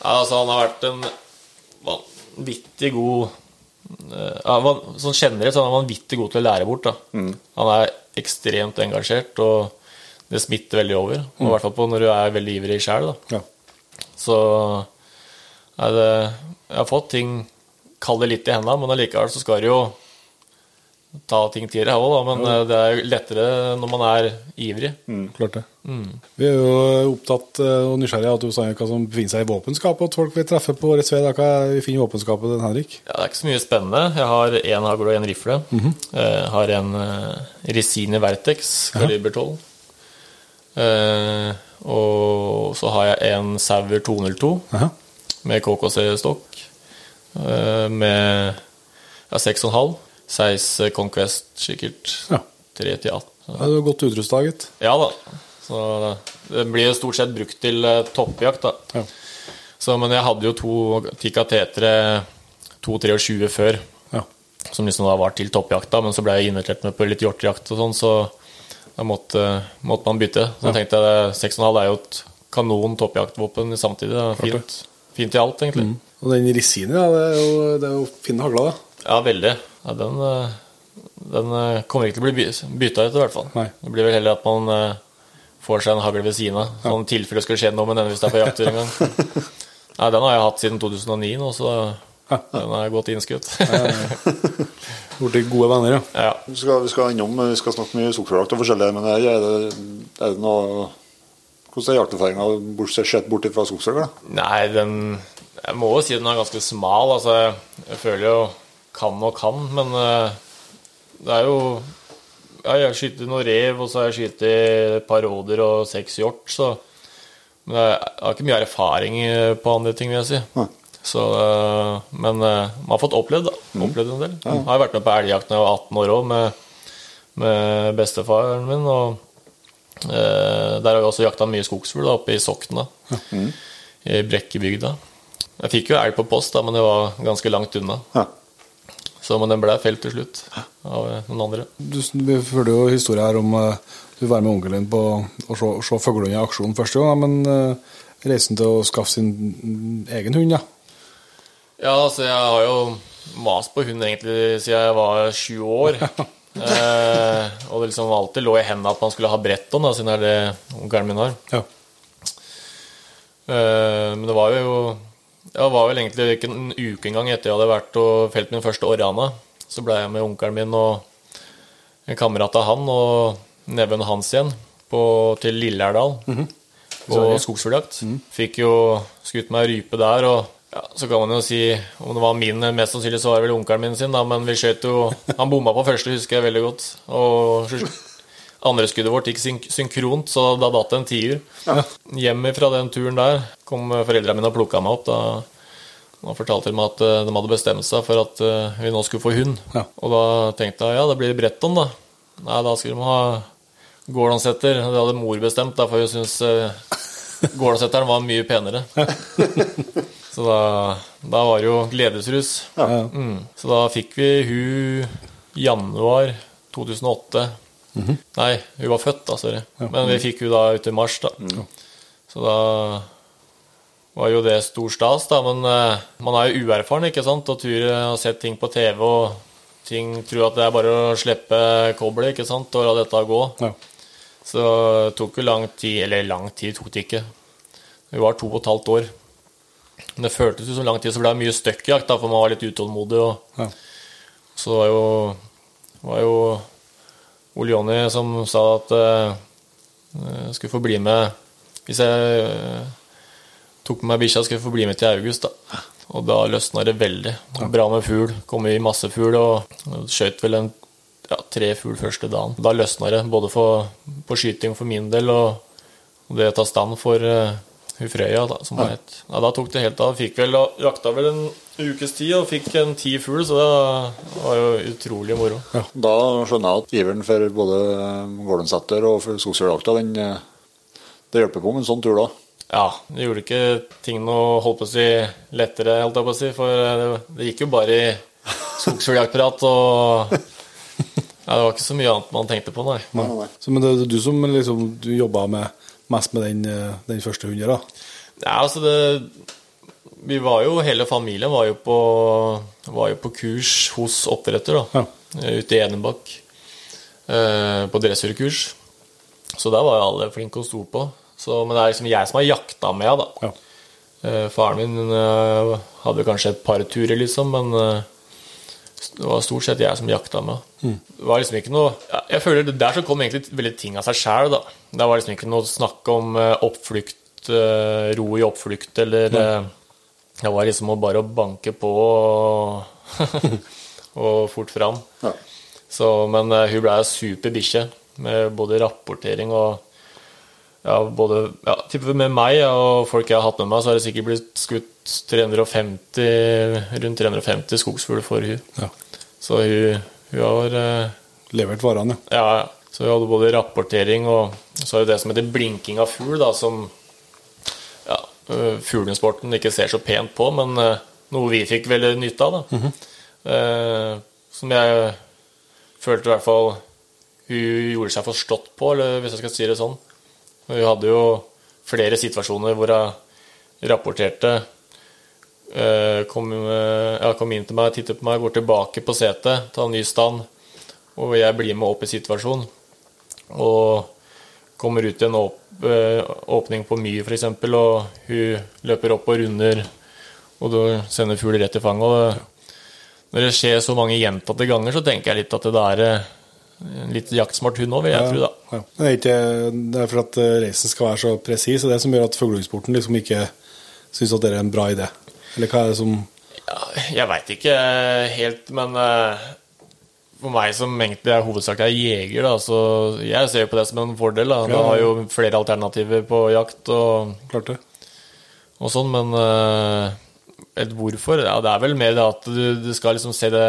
ja altså, han har vært en vanvittig god eh, ja, Sånn generelt så er han vanvittig god til å lære bort. Da. Han er ekstremt engasjert, og det smitter veldig over. Mm. I hvert fall på når du er veldig ivrig sjæl. ja. Så er det Jeg har fått ting Kall det litt i hendene, men allikevel så skal det jo ta ting til deg òg, da. Men ja. det er jo lettere når man er ivrig. Klart det. Vi er jo opptatt eh, og nysgjerrige at du sa hva som befinner seg i våpenskapet, at folk vil treffe på årets ved. Hva vi finner i våpenskapet til Henrik? Ja, det er ikke så mye spennende. Jeg har én hagl og én rifle. Jeg har en Resine Resini Vertex kaliber 12. Eh, og så har jeg en Sauer 202 Aha. med KKC-stokk. Eh, med ja, 6,5. Size Conquest sikkert Ja. 3 til 18. Da er du godt utrusta, gitt. Ja da. Så det blir jo stort sett brukt til eh, toppjakt, da. Ja. Så, men jeg hadde jo to Tikka Tetre 223 før, Ja. som liksom da var til toppjakta, men så ble jeg invitert med på litt hjortejakt og sånn, så da måtte, måtte man bytte. Så ja. tenkte jeg 6,5 er jo et kanon toppjaktvåpen samtidig. Det er fint, fint i alt, egentlig. Og den risinen, ja, det er jo, det er jo fin hagler, da. Ja, veldig. Ja, den, eh, den eh, kommer ikke til å bli by- bytta ut, i hvert fall. Nei. Det blir vel heller at man eh, får seg en hagle ved siden av. Sånn i tilfelle det skal skje noe med denne hvis det er på jakttur en gang. [LAUGHS] Nei, den har jeg hatt siden 2009 nå, så den er godt innskutt. Blitt gode venner, ja. ja. Vi skal, vi skal innom, vi skal snakke mye skogsfugljakt og forskjellig, men er det, er det noe Hvordan er jakterfaringa sett bort fra skogsfugl? Nei, den Jeg må jo si den er ganske smal. Altså, jeg føler jo kan og kan, men eh, det er jo ja, Jeg har skutt noen rev, og så har jeg skutt et par rådyr og seks hjort, så Men jeg har ikke mye erfaring eh, på andre ting, vil jeg si. Nei. Så, øh, men øh, man har fått opplevd, da. Opplevd en del. Jeg har vært med på elgjakt da jeg var 18 år òg, med, med bestefaren min. Og øh, der har vi også jakta mye skogsfugl oppe i Sokna, i Brekkebygda. Jeg fikk jo elg på post, da, men det var ganske langt unna. Ja. Så, men den ble felt til slutt av øh, noen andre. Du, vi følger jo historien her om uh, du var med onkelen din på å se, se fuglene i aksjon første gang, men uh, reisen til å skaffe sin egen hund, ja. Ja, altså jeg har jo mast på hund egentlig siden jeg var sju år. [LAUGHS] eh, og det liksom alltid lå i hendene at man skulle ha Bretton, da, siden det er det onkelen min har. ja. Eh, men det var jo det var vel egentlig ikke en uke engang etter jeg hadde vært og felt min første orana. Så ble jeg med onkelen min og en kamerat av han og neven hans igjen på, til Lilleerdal på skogsfugljakt. Fikk jo skutt meg rype der, og ja, så kan man jo si om det var min, mest sannsynlig så var det vel onkelen min sin, da, men vi skjøt jo Han bomma på første, husker jeg veldig godt. Og andre skuddet vårt gikk synk synkront, så da datt det en tiur. Hjem fra den turen der kom foreldrene mine og plukka meg opp. Da da fortalte de meg at eh, de hadde bestemt seg for at eh, vi nå skulle få hund. Ja. Og da tenkte jeg ja, det blir Bretton, da. Nei, da skulle de ha gårdansetter, Det hadde mor bestemt, da, for hun syntes uh, Gårdonsetteren var mye penere. [LAUGHS] Så da, da var det jo gledesrus. Mm. Så da fikk vi hun januar 2008. Nei, hun var født da, sorry. Men vi fikk hun da ut i mars, da. Så da var jo det stor stas, da. Men uh, man er jo uerfaren, ikke sant, og tror har sett ting på TV og ting tror at det er bare å slippe koblet, ikke sant, og la dette gå. Ja. Så det tok jo lang tid, eller lang tid tok det ikke. Vi var to og et halvt år. Men det føltes jo som lang tid, så ble det mye støkkjakt, da, for man var litt utålmodig. Og Ja. så var jo, var jo Ole Jonny som sa at eh, jeg skulle få bli med Hvis jeg eh, tok med meg bikkja, skulle jeg få bli med til august. da. Og da løsna det veldig. Bra med fugl. Kom i masse fugl og skjøt vel en ja, tre fugl første dagen. Da løsna det, både for, på skyting for min del og, det å ta stand for hun Frøya, da, som ja. het. Ja, da tok det helt av. Fikk vel, jakta vel en ukes tid og fikk en ti fugl, så det var jo utrolig moro. Da skjønner jeg at iveren for både Gårdensæter og for skogsfugljakta, eh, det hjelper på med en sånn tur da. Ja, det gjorde ikke ting noe holdt på å si lettere, holdt jeg på å si, for det, det gikk jo bare i skogsfugljaktprat og ja, Det var ikke så mye annet man tenkte på, nei, nei. Så, men det er du som liksom, du jobba med, mest med den, eh, den første hunden, da? Ja, altså det Vi var jo, hele familien var jo på, var jo på kurs hos oppdretter, da. Ja. Ute i Enebakk. Eh, på dressurkurs. Så der var jo alle flinke og sto på. Så, men det er liksom jeg som har jakta med henne, da. Ja. Eh, faren min hadde kanskje et par turer, liksom, men det var stort sett jeg som jakta med Mm. Det var liksom ikke noe Jeg føler det Der så kom egentlig veldig ting av seg sjæl, da. Det var liksom ikke noe snakk om eh, oppflukt, eh, ro i oppflukt, eller mm. Det var liksom bare å banke på og, [LAUGHS] og fort fram. Ja. Så, men hun ble ei super bikkje, med både rapportering og ja, både ja, med meg og folk jeg har hatt med meg, så har det sikkert blitt skutt 350, rundt 350 skogsfugler for hun. Ja. Så hun, hun har eh, Levert varene, ja. Ja, så hun hadde både rapportering og så er det det som heter blinking av fugl, da, som ja, øh, fuglesporten ikke ser så pent på, men eh, noe vi fikk veldig nytte av. da. Eh, som jeg følte i hvert fall hun gjorde seg forstått på, eller hvis jeg skal si det sånn. Hun hadde jo flere situasjoner hvor jeg rapporterte eh, kom, eh, ja, kom inn til meg, tittet på meg, går tilbake på setet, tar ny stand, og jeg blir med opp i situasjonen. Og kommer ut i en åp eh, åpning på Myr, f.eks., og hun løper opp og runder, og da sender fugl rett i fanget. Når det skjer så mange gjentatte ganger, så tenker jeg litt at det er eh, en litt jaktsmart hund òg, vil jeg tro. da. Ja. Det er ikke det er for at eh, reisen skal være så presis, det er det som gjør at fuglehundsporten liksom ikke syns at det er en bra idé. Eller hva er det som Ja, jeg veit ikke helt, men eh, for meg som egentlig er hovedsakelig er jeger, da, så jeg ser på det som en fordel. da. Du har jo flere alternativer på jakt og, Klart det. og sånn, men eh, et hvorfor? Ja, det er vel mer det at du, du skal liksom se det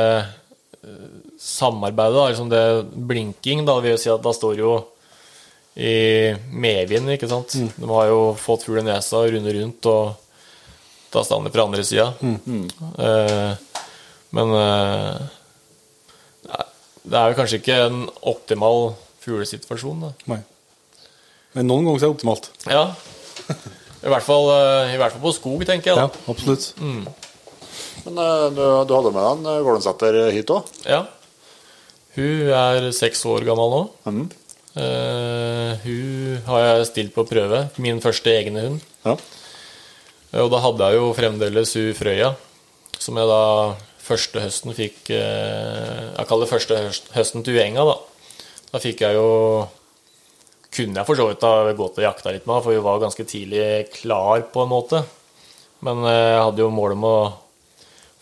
samarbeidet, da, liksom det blinking, da vil jo si at da står jo i medvind, ikke sant. De har jo fått fugl i nesa og runder rundt og ta stander fra andre sida. Eh, men eh, det er jo kanskje ikke en optimal fuglesituasjon, da. Nei. Men noen ganger så er det optimalt. Ja. I hvert fall, eh, i hvert fall på skog, tenker jeg. Ja, absolutt. Mm. Men eh, du, du hadde med deg en eh, hit òg? Ja. Hun er seks år gammel nå. Mm. Uh, hun har jeg stilt på prøve. Min første egne hund. Ja. Og da hadde jeg jo fremdeles hun Frøya, som jeg da første høsten fikk eh, Jeg kaller det første høsten til Uenga, da. Da fikk jeg jo Kunne jeg for så vidt ha gått og jakta litt med henne, for hun var ganske tidlig klar, på en måte. Men eh, jeg hadde jo mål om å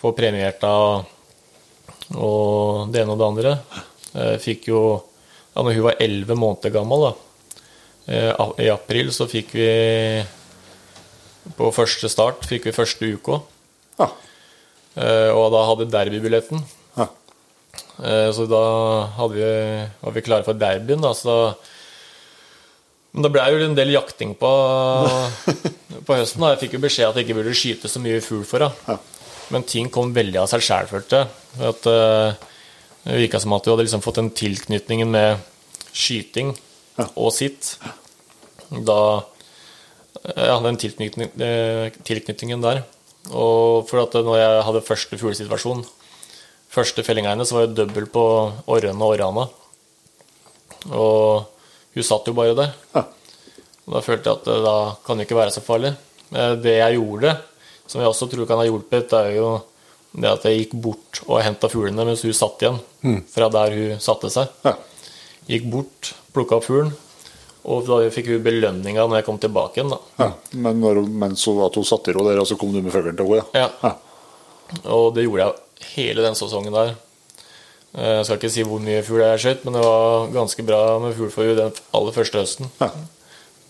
få premiert henne og det ene og det andre. Jeg fikk jo ja, når hun var elleve måneder gammel, da, eh, i april, så fikk vi På første start fikk vi første UK. Ja. Eh, Og da hadde derbybilletten. Ja. Eh, Så da vi, var vi klare for derbyen, da. Så men det jo en del jakting på, [LAUGHS] på høsten. da Jeg fikk jo beskjed at jeg ikke burde skyte så mye fugl for henne. Ja. Men ting kom veldig av seg sjæl, følte jeg. Eh, det virka som at du hadde liksom fått den tilknytningen med skyting og sitt. Da Jeg hadde den tilknytning, eh, tilknytningen der. Og for at når jeg hadde første fuglesituasjon, første fellinga hennes, var jo dobbel på orrene og orrana. Og hun satt jo bare der. Da følte jeg at det da kan det ikke være så farlig. Det jeg gjorde, som jeg også tror kan ha hjulpet, det er jo det at jeg gikk bort og henta fuglene mens hun satt igjen fra der hun satte seg. Ja. Gikk bort, plukka opp fuglen, og da fikk hun belønninga når jeg kom tilbake igjen. ja. Men når, mens hun, at hun satt i ro der, så kom du med fuglen til henne? Ja. Ja. Og det gjorde jeg hele den sesongen der. Eh, Jeg skal ikke si hvor mye fugl jeg skjøt, men det var ganske bra med fugl for henne den aller første høsten. Ja.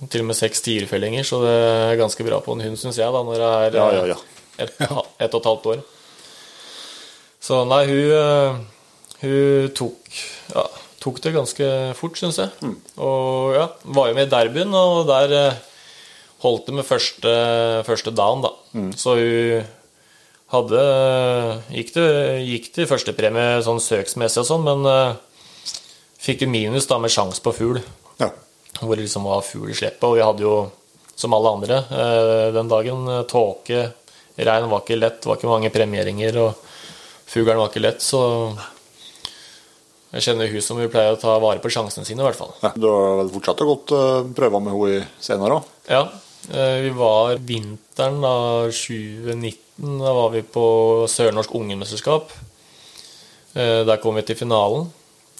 Til og med seks tierfellinger, så det er ganske bra på en hund, syns jeg, da, når det er Ja, ja, ja. Et, et og et halvt år. Så nei, hun, eh, hun tok, ja, tok det ganske fort, syns jeg. Mm. Og ja, var jo med i derbyen, og der eh, holdt det med første, første dagen, da. Mm. Så hun hadde Gikk til, gikk til førstepremie sånn søksmessig og sånn, men uh, fikk jo minus da med sjanse på fugl Ja. Hvor det liksom var fugl i slippet. Og vi hadde jo, som alle andre eh, den dagen, eh, tåke. Regn var ikke lett, det var ikke mange premieringer, og fuglen var ikke lett, så jeg kjenner hun som vil pleier å ta vare på sjansene sine, i hvert fall. Ja. Du har vel fortsatt gått uh, prøver med henne senere òg? Ja, eh, vi var vinteren da 2019, da var vi på Sørnorsk ungemesterskap. Eh, Der kom vi til finalen.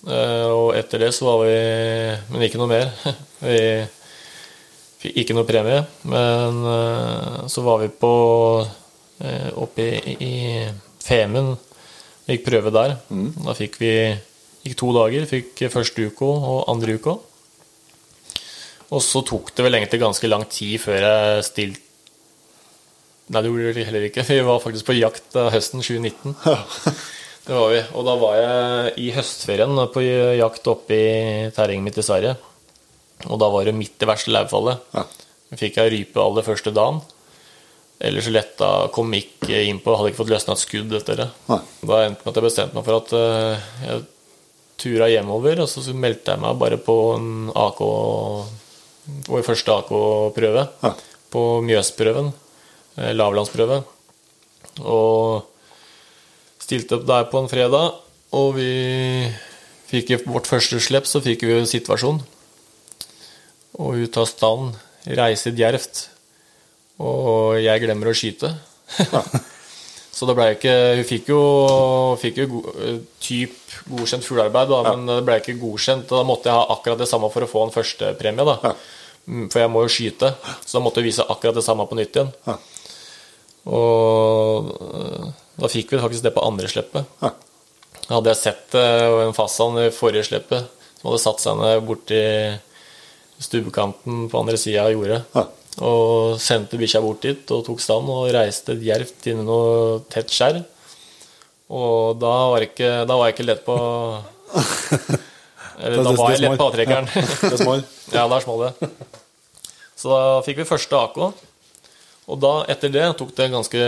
Eh, Og etter det så var vi Men ikke noe mer. [LAUGHS] Vi fikk ikke noe premie. Men eh, så var vi på eh, oppe i, i Femund. Gikk prøve der. Da fikk vi Gikk to dager. Fikk første uka og andre uka. Og så tok det vel egentlig ganske lang tid før jeg stilte Nei, det gjorde det heller ikke. [LAUGHS] Vi var faktisk på jakt høsten [LAUGHS] 2019. Det var vi. Og da var jeg i høstferien på jakt oppe i terrenget mitt i Sverige. Og da var det midt i verste lauvfallet. Ja. Fikk jeg rype aller første dagen. Ellers så letta kom ikke innpå, hadde ikke fått løsna et skudd etter det. Ja. Da endte med at jeg bestemte meg for at eh, jeg tura hjemover, og så meldte jeg meg bare på en AK Vår første AK-prøve. Ja. På Mjøsprøven. eh, Lavlandsprøve. Og stilte opp der på en fredag, og vi fikk i vårt første slipp, så fikk vi en situasjon. og hun tar stand, reiser djervt, og jeg glemmer å skyte. [LAUGHS] Så det ble ikke Hun fikk jo, fikk jo go, typ godkjent fuglearbeid, da, men det ble ikke godkjent. Da måtte jeg ha akkurat det samme for å få en førstepremie, da. Mm, For jeg må jo skyte, så da måtte jeg vise akkurat det samme på nytt igjen. Ja. Og da fikk vi faktisk det på andre slippet. Ja. Hadde jeg sett øh, en fasan i forrige slippet som hadde satt seg ned borti stuekanten på andre sida av jordet, Ja. og sendte bikkja bort dit og tok stand og reiste djervt inn i noe tett skjær. Og da var, ikke, da var jeg ikke lett på [LAUGHS] Eller da var jeg lett på avtrekkeren. Ja, der [LAUGHS] smalt det. Så da fikk vi første AK. Og da, etter det, tok det en ganske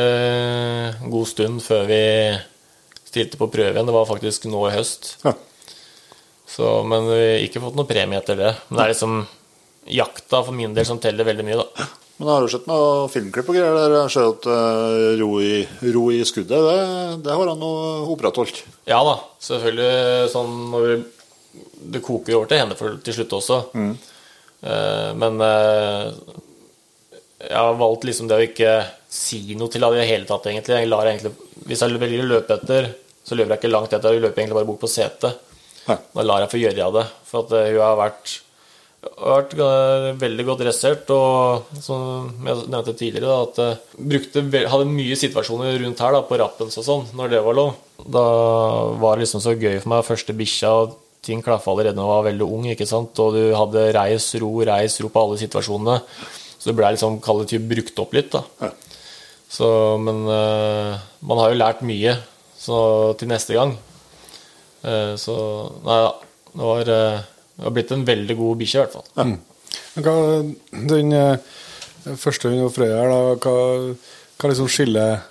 god stund før vi stilte på prøve igjen. Det var faktisk nå i høst. Ja. Så, men vi har ikke fått noe premie etter det. Men det er liksom jakta for min del som teller veldig mye, da. Men har jo sett noe filmklipp og greier der jeg ser at uh, ro, i, ro i skuddet, det, det har han opprettholdt. Ja da, selvfølgelig sånn når vi, Det koker jo over til henne til slutt også. Eh, men eh, jeg har valgt liksom det å ikke si noe til henne i det hele tatt, egentlig. Jeg egentlig. Hvis jeg velger å løpe etter, så løper jeg ikke langt etter. Jeg løper egentlig bare bort på setet. Da lar jeg få gjøre av det. For at eh, hun har vært, vært eh, veldig godt dressert, og som jeg nevnte tidligere, da, at eh, brukte, hadde mye situasjoner rundt her da, på rappens og sånn, når det var lov. Da var det liksom så gøy for meg, første bikkja, og ting klaffa allerede da jeg var veldig ung, ikke sant, og du hadde reis, ro, reis, ro på alle situasjonene. Så det ble liksom, kall det typ, brukt opp litt, da. Ja. Så, men uh, man har jo lært mye så, til neste gang. Uh, så nei da. Det var, uh, det har blitt en veldig god bikkje, i hvert fall. Men hva, den første hunden og Frøya her, da, hva, hva liksom skiller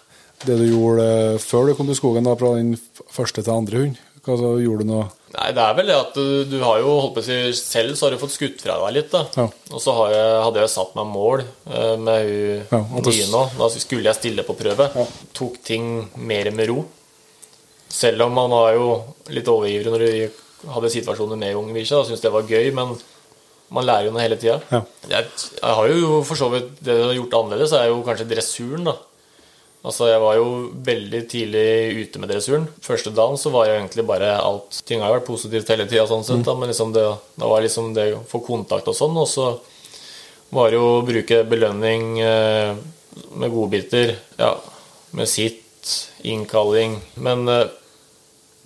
det du gjorde før du kom til skogen, da, fra den første til andre hund? Hva så gjorde du noe Nei, det er vel det at du, du har jo holdt på å si Selv så har du fått skutt fra deg litt, da. Ja. Og så har jeg, hadde jeg satt meg mål eh, med hun Ja, nå. Da skulle jeg stille på prøve. Tok ting mer med ro. Selv om man var jo litt overivrig når du hadde situasjoner med unge da Syntes det var gøy, men man lærer jo noe hele tida. Ja. Jeg, jeg har jo for så vidt Det du har gjort annerledes, er jo kanskje dressuren, da. Altså, Jeg var jo veldig tidlig ute med dressuren. Første dagen så var jeg egentlig bare alt Ting har jo vært positivt hele tida, sånn sett, da, men liksom det, det var liksom det å få kontakt og sånn. Og så var det jo å bruke belønning eh, med godbiter. Ja, med sitt, innkalling. Men eh,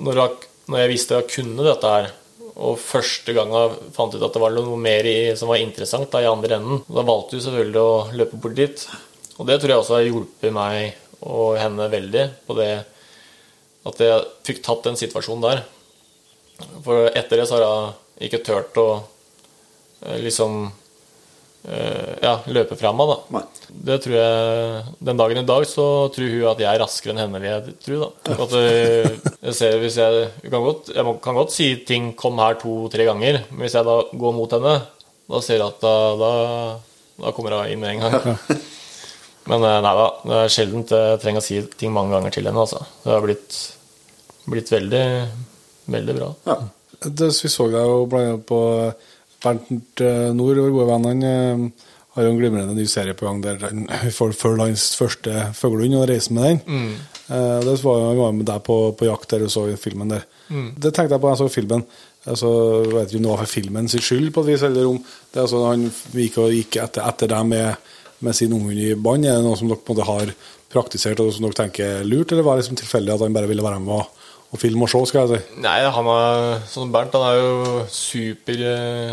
når, jeg, når jeg visste jeg kunne dette her, og første gang jeg fant ut at det var noe mer i, som var interessant da, i andre enden, da valgte du selvfølgelig å løpe bort dit. Og det tror jeg også har hjulpet meg og henne veldig på det at jeg fikk tatt den situasjonen der. For etter det så har jeg ikke turt å eh, liksom eh, ja, løpe fra meg, da. Nei. Det tror jeg Den dagen i dag så tror hun at jeg er raskere enn henne, vil jeg tro, da. At eh, jeg ser hvis jeg Jeg kan godt, jeg kan godt si ting 'kom her' to-tre ganger, men hvis jeg da går mot henne, da ser jeg at da, da, da kommer hun inn med en gang. Men eh, nei da, det er sjelden jeg trenger å si ting mange ganger til henne, altså. Det har blitt, blitt veldig, veldig bra. Ja. det, Vi så deg jo blant annet på Bernt eh, Nord, vår gode venn. Han eh, har jo en glimrende ny serie på gang der han [CLEARS THROAT] får hans første fuglehund og reise med den. Mm. det var jo han var med deg på, på jakt der du så filmen der. Det tenkte jeg på da jeg så filmen. Altså, jeg vet ikke om det var for filmen sin skyld, på et vis, eller om det altså, han gikk, og gikk etter, etter deg med, med sin unghund i bånd. Er det noe som dere på en måte har praktisert, og som dere tenker er lurt, eller var det liksom tilfeldig at han bare ville være med og, og filme og se, skal jeg si? Nei, han er, sånn Bernt han er jo super,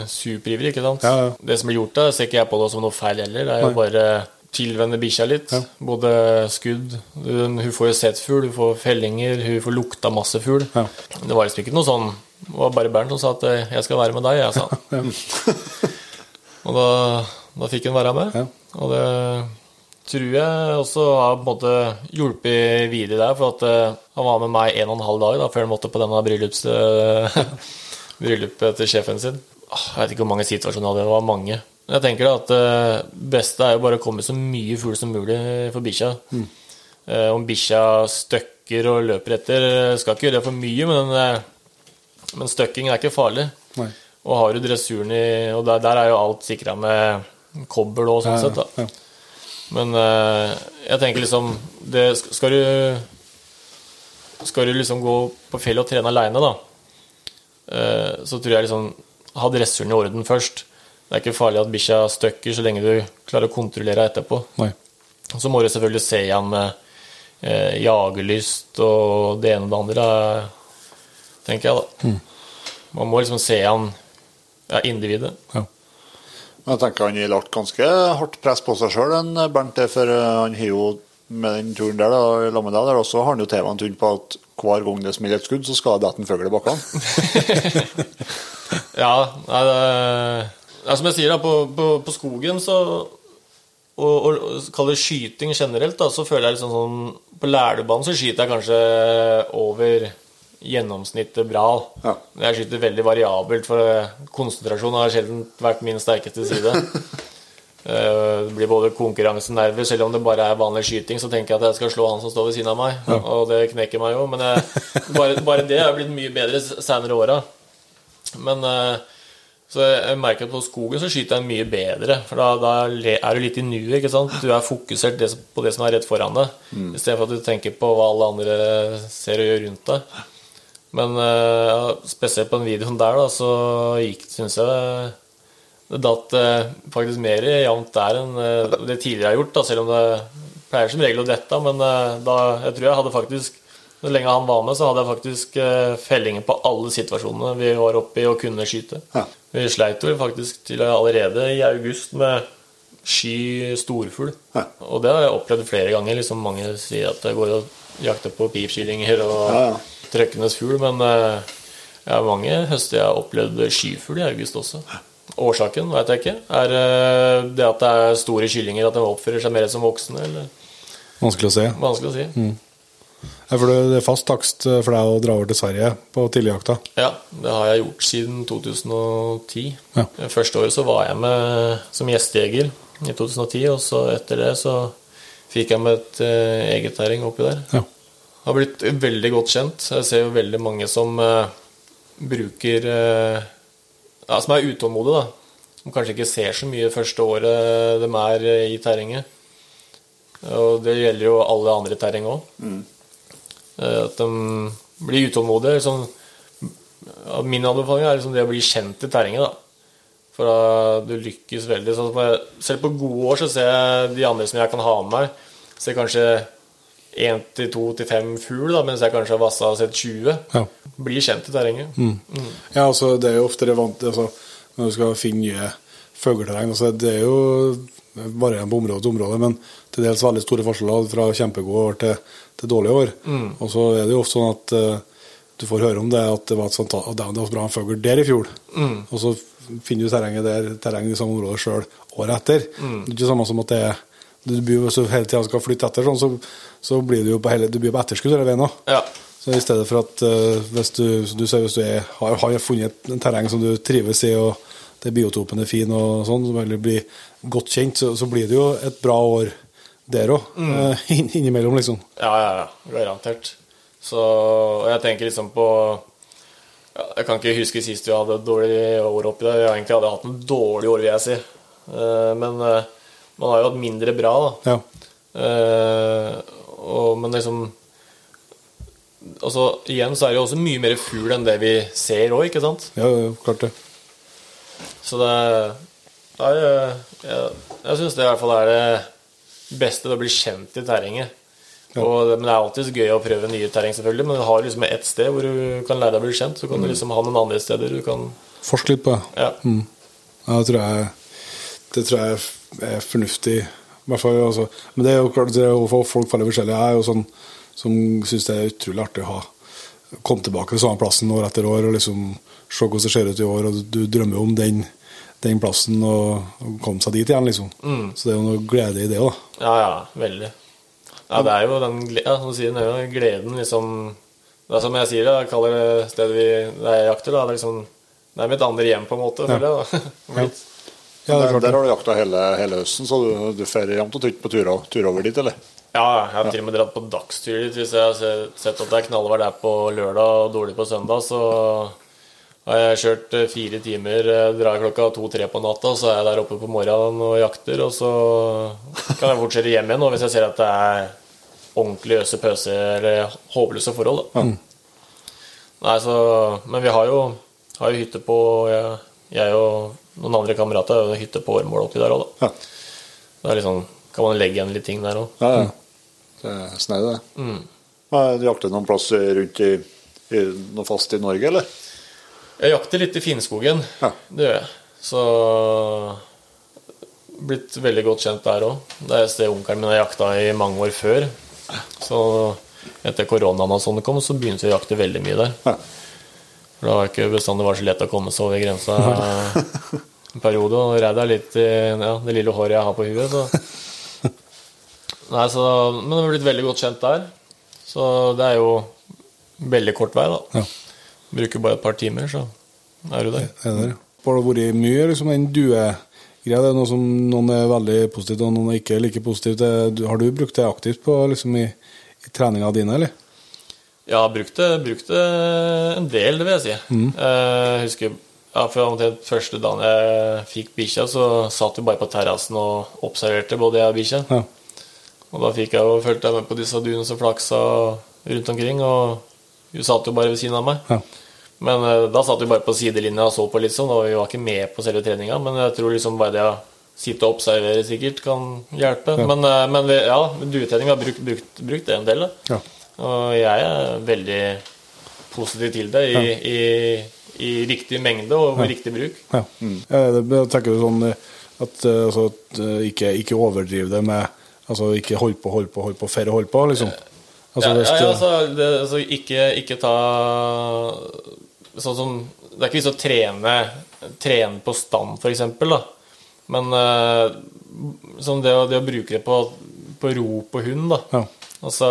superivrig, ikke sant? Ja, ja. Det som blir gjort da, ser ikke jeg på det som noe feil heller. Det er jo Nei. bare tilvenne bikkja litt. Ja. Både skudd Hun hun får jo sett fugl, hun får fellinger, hun får lukta masse fugl. Ja. Det var liksom ikke noe sånn Det var bare Bernt som sa at eh, 'jeg skal være med deg', jeg, sa. [LAUGHS] Og da, da fikk hun være med. Og det tror jeg også har på en måte hjulpet videre der, for at eh, han var med meg en og en halv dag da, før han måtte på denne bryllups, [LAUGHS] bryllupet til sjefen sin. Jeg vet ikke hvor mange situasjoner det var mange. Jeg tenker da at det beste er jo bare å komme så mye fugl som mulig for bikkja. Mm. Om bikkja støkker og løper etter, skal ikke gjøre det for mye, men, eh, men støkking er ikke farlig. Nei. Og har du dressuren i Og der, der er jo alt sikra med kobbel og sånn sett, da. Men eh, jeg tenker liksom det, Skal du Skal du liksom gå på fjellet og trene aleine, da, eh, så tror jeg liksom Ha dressuren i orden først. Det er ikke farlig at bikkja støkker så lenge du klarer å kontrollere etterpå. Nei. Så må du selvfølgelig se igjen med eh, jagerlyst og det ene og det andre, tenker jeg, da. Man må liksom se igjen ja, individet. Ja. Jeg tenker han har lagt ganske hardt press på seg sjøl, Bernt. For eh, han har jo med den turen der, da, med der også har han jo TV-en tynn på at hver gang det smeller et skudd, så skal det dette en fugl i bakkene. [LAUGHS] Ja, nei, det er som jeg sier, da, på, på, på skogen så og, og, og det skyting generelt, da, så føler jeg liksom sånn På Lærdøbanen så skyter jeg kanskje over gjennomsnittet bra. Ja. Jeg skyter veldig variabelt, for konsentrasjon har sjelden vært min sterkeste side. [LAUGHS] Eh, Det blir både konkurransenerver, selv om det bare er vanlig skyting, så tenker jeg at jeg skal slå han som står ved siden av meg, og det knekker meg jo. Men jeg, bare, bare det er blitt mye bedre s- senere åra. Men eh, så jeg merker at på skogen så skyter jeg mye bedre, for da, da er du litt i nuet, ikke sant. Du er fokusert på det som er rett foran deg, istedenfor at du tenker på hva alle andre ser og gjør rundt deg. Men eh, spesielt på den videoen der, da, så gikk syns jeg det, det datt eh, faktisk mer jevnt der enn eh, det tidligere jeg har gjort, da, selv om det pleier som regel å dette. Men da, jeg tror jeg hadde faktisk Så lenge han var med, så hadde jeg faktisk fellinger på alle situasjonene vi var oppe i og kunne skyte. Ja. Vi sleit jo faktisk til allerede i august med sky storfugl. Ja. Og det har jeg opplevd flere ganger. Liksom mange sier at det går og jakter på pipskillinger og Ja, ja. trøkkenes fugl, men eh, jeg har mange høster jeg har opplevd skyfugl i august også. Årsaken vet jeg ikke. Er eh, det at det er store kyllinger, at de oppfører seg mer som voksne? eller Vanskelig å si. Vanskelig å si. Ja, for det det er fast takst eh, for deg å dra over til Sverige på tidligjakta. Ja, det har jeg gjort siden 2010. Ja. Første året så var jeg med som gjestejeger i 2010, og så etter det så fikk jeg med et eh, eget terreng oppi der. Ja. Har blitt veldig godt kjent. Jeg ser jo veldig mange som eh, bruker eh, Ja, som er utålmodige, da. Som kanskje ikke ser så mye første året de er eh, i terrenget. Og det gjelder jo alle andre terreng òg. At de blir utålmodige. Liksom, min anbefaling er liksom det å bli kjent i terrenget, da. For da du lykkes veldig. Selv på gode år så ser jeg de andre som jeg kan ha med meg, ser kanskje én til to til fem fugl, da, mens jeg kanskje har vassa og sett 20. Ja. Blir kjent i terrenget. Ja, altså, det er jo ofte relevant altså, når du skal finne nye fugleterreng. Altså, det er jo varierende på område til område, men til dels veldig store forskjeller fra kjempegode år til, til dårlige år. Og så er det jo ofte sånn at uh, du får høre om det at det var et sånt, at det var bra en fugl der i fjor. Og så finner du terrenget der, terrenget i samme område sjøl året etter. Det er ikke samme som at det er du blir, hele tida skal flytte etter, sånn, så, så blir du jo på, hele, du blir på etterskudd hele veien òg. Ja. Så i stedet for at uh, hvis du, du ser, hvis du er, har, har funnet et terreng som du trives i, og det biotopen er fin, og sånn, som heller blir godt kjent, så, så blir det jo et bra år der òg, [LAUGHS] inn, innimellom, liksom. Ja, ja, ja. Garantert. Så jeg tenker liksom på ja, Jeg kan ikke huske sist vi hadde et dårlig år oppi der. Jeg egentlig hadde hatt en dårlig år, vil jeg si. Uh, Men eh, man har jo hatt mindre bra, da. Ja. Uh, og, men liksom Altså, igjen så er det jo også mye mer fugl enn det vi ser òg, ikke sant? ja, ja, klart det. Så det er jeg, jeg, jeg syns det i hvert fall er det beste, det å bli kjent i terrenget. Og, men det er alltid gøy å prøve nye terreng, selvfølgelig. Men du har liksom ett sted hvor du kan lære deg å bli kjent. Så kan du liksom ha noen andre steder du kan Forske litt på det. Ja. Mm. Jeg tror jeg, det tror jeg er fornuftig. Fall, altså. Men det er jo klart, det er jo folk veldig forskjellige. Jeg er jo sånn som syns det er utrolig artig å ha komme tilbake til samme plassen år etter år og liksom se hvordan det ser ut i år, og du drømmer om den, den plassen og, og komme seg dit igjen, liksom. Så det er jo noe glede i det òg. Ja, ja, veldig. Ja, det er jo den ja, som sier, det er jo gleden, liksom Det er som jeg sier, jeg kaller det stedet vi jeg jakter, da. Det er liksom Det er mitt andre hjem, på en måte, føler jeg. da. [LAUGHS] Ja, er Der, der har du jakta hele, hele høsten, så du, du fer jevnt og trutt på tur, tur over dit, eller? Ja, jeg har til og med dratt på dagstur dit hvis jeg har sett at det er knallvær der på lørdag og dårlig på søndag, så har jeg kjørt eh, fire timer, eh, drar klokka to-tre på natta, så er jeg der oppe på morgenen og jakter, og så kan jeg fortsette hjem igjen hvis jeg ser at det er ordentlig øse pøse eller håpløse forhold. Da. Nei, så, men vi har jo, har jo hytte på jeg, jeg og noen andre kamerater har hytte på Årmål oppi der òg, da. Ja. Det er liksom, kan man legge igjen litt ting der òg. Ja, ja. Det er snau, det. Mm. Du jakter noen plass rundt i, i noe fast i Norge, eller? Jeg jakter litt i Finnskogen, Ja. det gjør jeg. Så blitt veldig godt kjent der òg. Det er et sted onkelen min har jakta i mange år før. Så etter koronaen og sånn kom, så begynte vi å jakte veldig mye der. Ja. For det var ikke bestandig var så lett å komme seg over grensa en periode. Og redd er litt i ja, det lille håret jeg har på huet, så Nei, så Men det har blitt veldig godt kjent der. Så det er jo veldig kort vei, da. Ja. Bruker bare et par timer, så er du der. Er der? Har det vært mye liksom, den duegreia? Det er noe som noen er veldig positivt, og noen er ikke like positivt. til. Har du brukt det aktivt på, liksom, i, i treninga dine, eller? Ja, brukte, brukte en del, det vil jeg si. Mm. Jeg husker ja, fra omtrent første dagen jeg fikk bikkja, så satt vi bare på terrassen og observerte både jeg og bikkja. Ja. Og da fikk jeg jo fulgt med på disse dunene som flaksa rundt omkring, og hun satt jo bare ved siden av meg. Ja. Men eh, da satt vi bare på sidelinja og så på litt sånn, og vi var ikke med på selve treninga. Men jeg tror liksom bare det å sitte og observere sikkert kan hjelpe. Men, eh, men ja, duetrening har brukt, brukt, brukt det en del, da. Ja. Og jeg er veldig positiv til det i, i, i riktig mengde og riktig bruk. Ja. Mm. det, jeg tenker du sånn eh, at, eh, altså, at eh, ikke, ikke overdriv det med Altså ikke hold på, hold på, hold på, færre hold på, liksom. Altså, ja, ja, ja, altså, det, altså ikke, ikke ta Sånn som Det er ikke vits å trene, trene på stand, eksempel, da. Men eh, sånn det, det å bruke det på, på ro på hund, da. Ja. så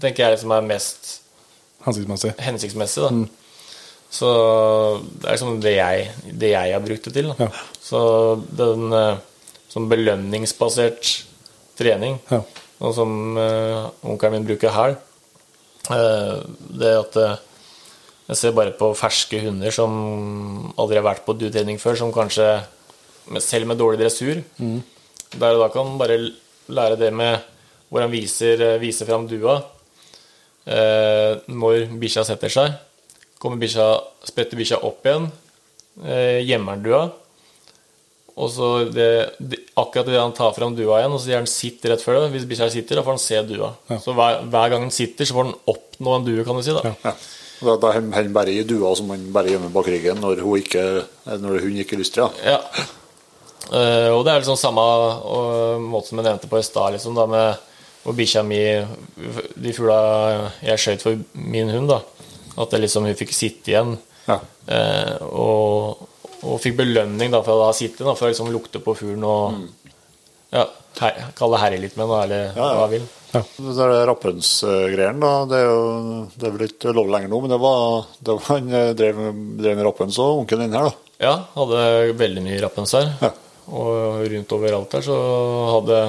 tenker jeg det som er mest hensiktsmessig. hensiktsmessig, da. Så det er liksom det jeg, det jeg har brukt det til. Ja. Så den sånn belønningsbasert trening, Ja. og som uh, onkelen min bruker her, eh, det at jeg ser bare på ferske hunder som aldri har vært på duetrening før, som kanskje selv med dårlig dressur, der og da kan man bare lære det med hvor han viser, eh, viser fram dua. Eh, når bikkja setter seg, kommer bikkja, spretter bikkja opp igjen, eh, gjemmer han dua. Og så det, det, akkurat idet han tar fram dua igjen, og så sier han 'sitt' rett før det. Hvis bikkja sitter, da får han se dua. Så hver, hver gang han sitter, så får han oppnå en due, kan du si. da. Ja. Da, da holder han bare i dua som han bare gjemmer bak ryggen når hun ikke, når hun ikke lyster. Ja. Ja. Eh, og det er liksom samme uh, måte som jeg nevnte på i stad, liksom, da med hvor bikkja mi De fugla jeg skjøt for min hund, da. At det liksom hun fikk sitte igjen. Ja. Eh, og, og fikk belønning da for å ha sittet, da, for å liksom lukte på fuglen og ja, her, kalle herre litt med den, eller Mm. Ja, ja. hva vil. Det der rappønsgreiene, da, det er jo det er vel ikke lov lenger nå, men det var, det var han eh, drev, drev med rapphøns og onkelen din her, da. Ja, hadde veldig mye rappens her. Ja. Og rundt overalt her så hadde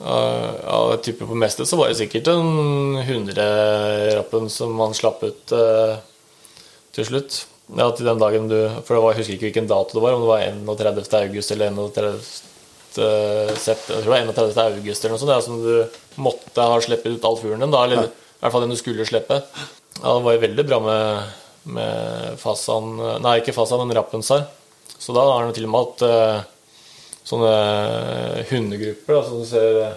uh, Ja, type på mestet så var det sikkert en 100 rappen som man slapp ut eh, til slutt. Ja, til den dagen du For det var, jeg husker ikke hvilken dato det var, om det var 31. august eller 31. sept- Jeg tror det var 31. august eller noe sånt, ja, som du måtte ha sluppet ut all fuglen din, da, eller i hvert fall den du skulle slippe. Ja, det var jo veldig bra med, med fasan Nei, ikke fasan, men rappensar. Så da har han til og med hatt eh, sånne hundegrupper da, som du ser eh,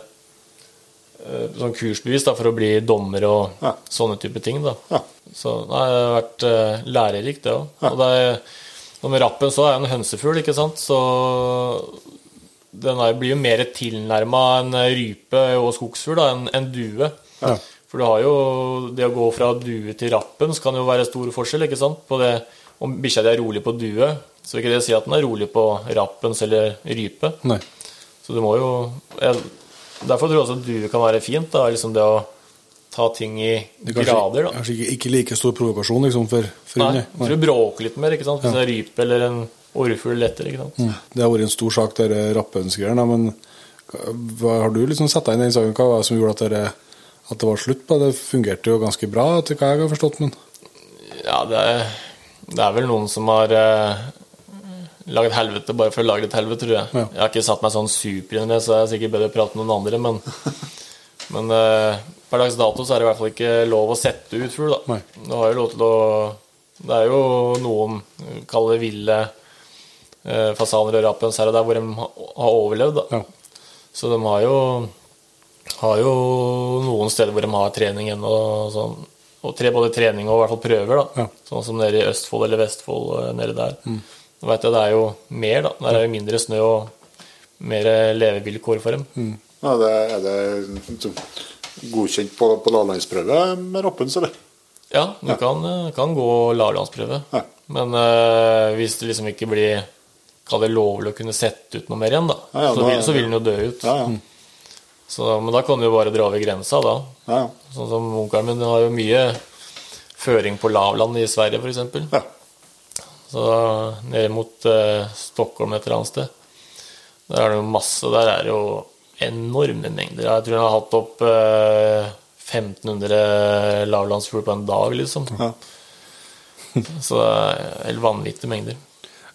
Sånn kursbevis da, for å bli dommer og Ja. sånne type ting. da. Ja. Så nei, det har vært uh, lærerikt, det òg. Og det med rappen så er jo en hønsefugl, ikke sant, så den er, blir jo mer tilnærma en rype og skogsfugl enn en due. Ja. For du har jo det å gå fra due til rappen, så kan jo være stor forskjell, ikke sant? På det, om bikkja di er rolig på due, så vil ikke det si at den er rolig på rappens eller rype. Nei. Så du må jo jeg, Derfor tror jeg også at due kan være fint. da, liksom Det å ta ting i kanskje, grader. da. kanskje ikke, ikke like stor provokasjon liksom, for, for Nei, jeg tror du bråker litt mer ikke sant? hvis det er rype eller en orrfugl lettere. ikke sant? Mm. Det har vært en stor sak, dette rappønsgreiene, men hva, har du liksom satt deg inn i den saken? Hva var det som gjorde at, dere, at det var slutt på det? Det fungerte jo ganske bra, etter hva jeg har forstått, men Ja, det er, Det er vel noen som har eh, lagd helvete bare for å lage et helvete, tror jeg. Ja. Jeg har ikke satt meg sånn super inn i det, så jeg er sikkert bedre å prate med noen andre, men, [LAUGHS] men eh, per dags dato så er det i hvert fall ikke lov å sette ut fugl, da. Nei. Du har jo lov til å Det er jo noen, kaller det ville eh, fasaner og rapens her og der, hvor de har overlevd, da. Ja. Så de har jo har jo noen steder hvor de har trening ennå. Sånn, og tre, både trening og i hvert fall prøver. da Ja. Sånn som nede i Østfold eller Vestfold. eh, nede der. Nå vet jeg det er jo mer, da. Der er jo mindre snø og mer levevilkår for dem. Ja, det, er det liksom godkjent på, på lavlandsprøve med Roppens, eller? Ja, du Kan, eh, kan gå lavlandsprøve. Ja. Men uh, hvis det liksom ikke blir Kall det lovlig å kunne sette ut noe mer igjen, da, Ja, ja, så, da- vil, så vil den jo dø ut. Ja, ja. Så, men da kan du jo bare dra over grensa, da. ja, Sånn som onkelen min har jo mye føring på lavland i Sverige, f.eks. ja. Så nede mot eh, Stockholm et eller annet sted. Der er det jo masse Der er det jo enorme mengder. Jeg tror jeg har hatt opp eh, 1500 lavlandsfugler på en dag, liksom. Ja. [LAUGHS] Så det er helt vanvittige mengder.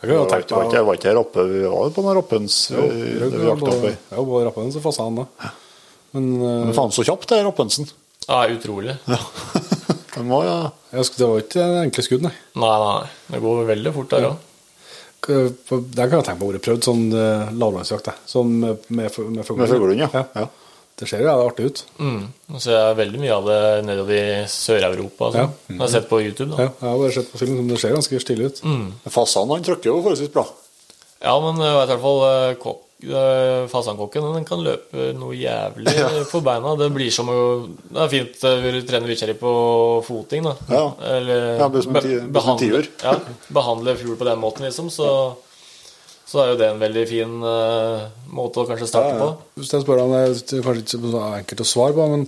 Jeg Det var ikke, var ikke, var ikke her oppe vi var på den Rappens Jo, eh, det vi jakta oppi. på. ja, både Rappens og fasanen, da. Men eh, Men faen så kjapt det er Rappensen. Ja, utrolig. [LAUGHS] Den var, ja. jeg husker, det var ikke enkle skudd, nei. Nei, nei. Det går veldig fort der òg. Ja. Der kan jeg tenke på å være prøvd sånn uh, lavlandsjakt. Sånn med, med, med fuglehund. Ja. ja. ja. Det ser jo jævlig artig ut. Mm. Så ser jeg veldig mye av det nedover i Sør-Europa. Altså. Ja. Sånn. Jeg har sett på YouTube. da. Ja, jeg har bare sett på film, det ser ganske stilig ut. Mm. Fasan han trykker jo forholdsvis bra. Ja, men jeg vet i hvert fall uh, eh, fasankokken den kan løpe noe jævlig [LAUGHS] på beina. Det blir som å Det er fint å trene trener på foting, da. Ja. Eller Ja, en behandle, ja, behandle fugl på den måten, liksom. Så, så er jo det en veldig fin uh, måte å kanskje starte Ja, ja. på. Hvis jeg spør deg om det er kanskje ikke så enkelt å svare på, men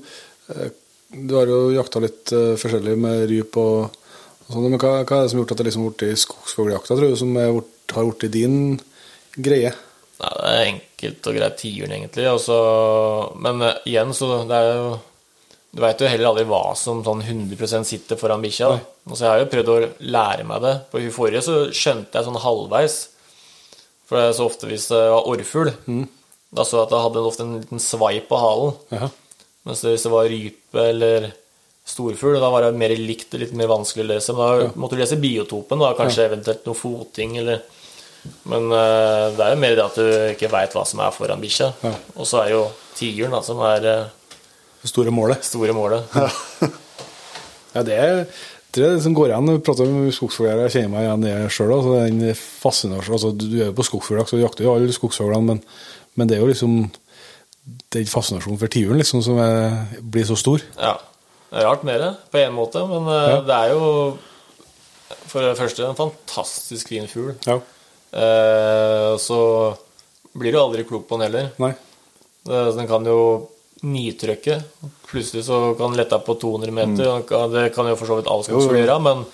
uh, du har jo jakta litt uh, forskjellig med ryp og, og sånn, men hva, hva er det som har gjort at det liksom har blitt skogsfugljakta, tror du, som er, har blitt din greie? Nei, det er enkelt og greit tiuren, egentlig. Også, men uh, igjen, så det er jo Du veit jo heller aldri hva som sånn 100 sitter foran bikkja. Altså, jeg har jo prøvd å lære meg det. På hun forrige så skjønte jeg sånn halvveis. For det er så ofte hvis det var orrfugl, da så jeg at det hadde ofte en liten svai på halen. Ja. Mens hvis det var rype eller storfugl, da var det mer likt og litt mer vanskelig å lese. Men da måtte du lese biotopen, da, kanskje eventuelt noe foting eller Men uh, det er jo mer det at du ikke veit hva som er foran bikkja. Ja. Og så er jo tigeren da, som er uh, Det store målet. store målet. Ja, [LAUGHS] det er det er det som går igjen når vi prater om skogsfugler. Jeg kjenner meg igjen i det sjøl. Altså, den fascinasjonen- altså, du er jo på skogsfugljakt, så jakter jo alle skogsfuglene, men, men det er jo liksom den fascinasjonen for tiuren liksom, som er, blir så stor. Ja. Det er rart med det, på en måte, men uh, Ja. det er jo for det første en fantastisk fin fugl. Ja. Eh, så blir du aldri klok på den heller. Nei. Det- Den kan jo nitrykke. Plutselig så kan den lette på 200 meter. Mm. Det kan jo for så vidt all skogsfugl jo. gjøre, men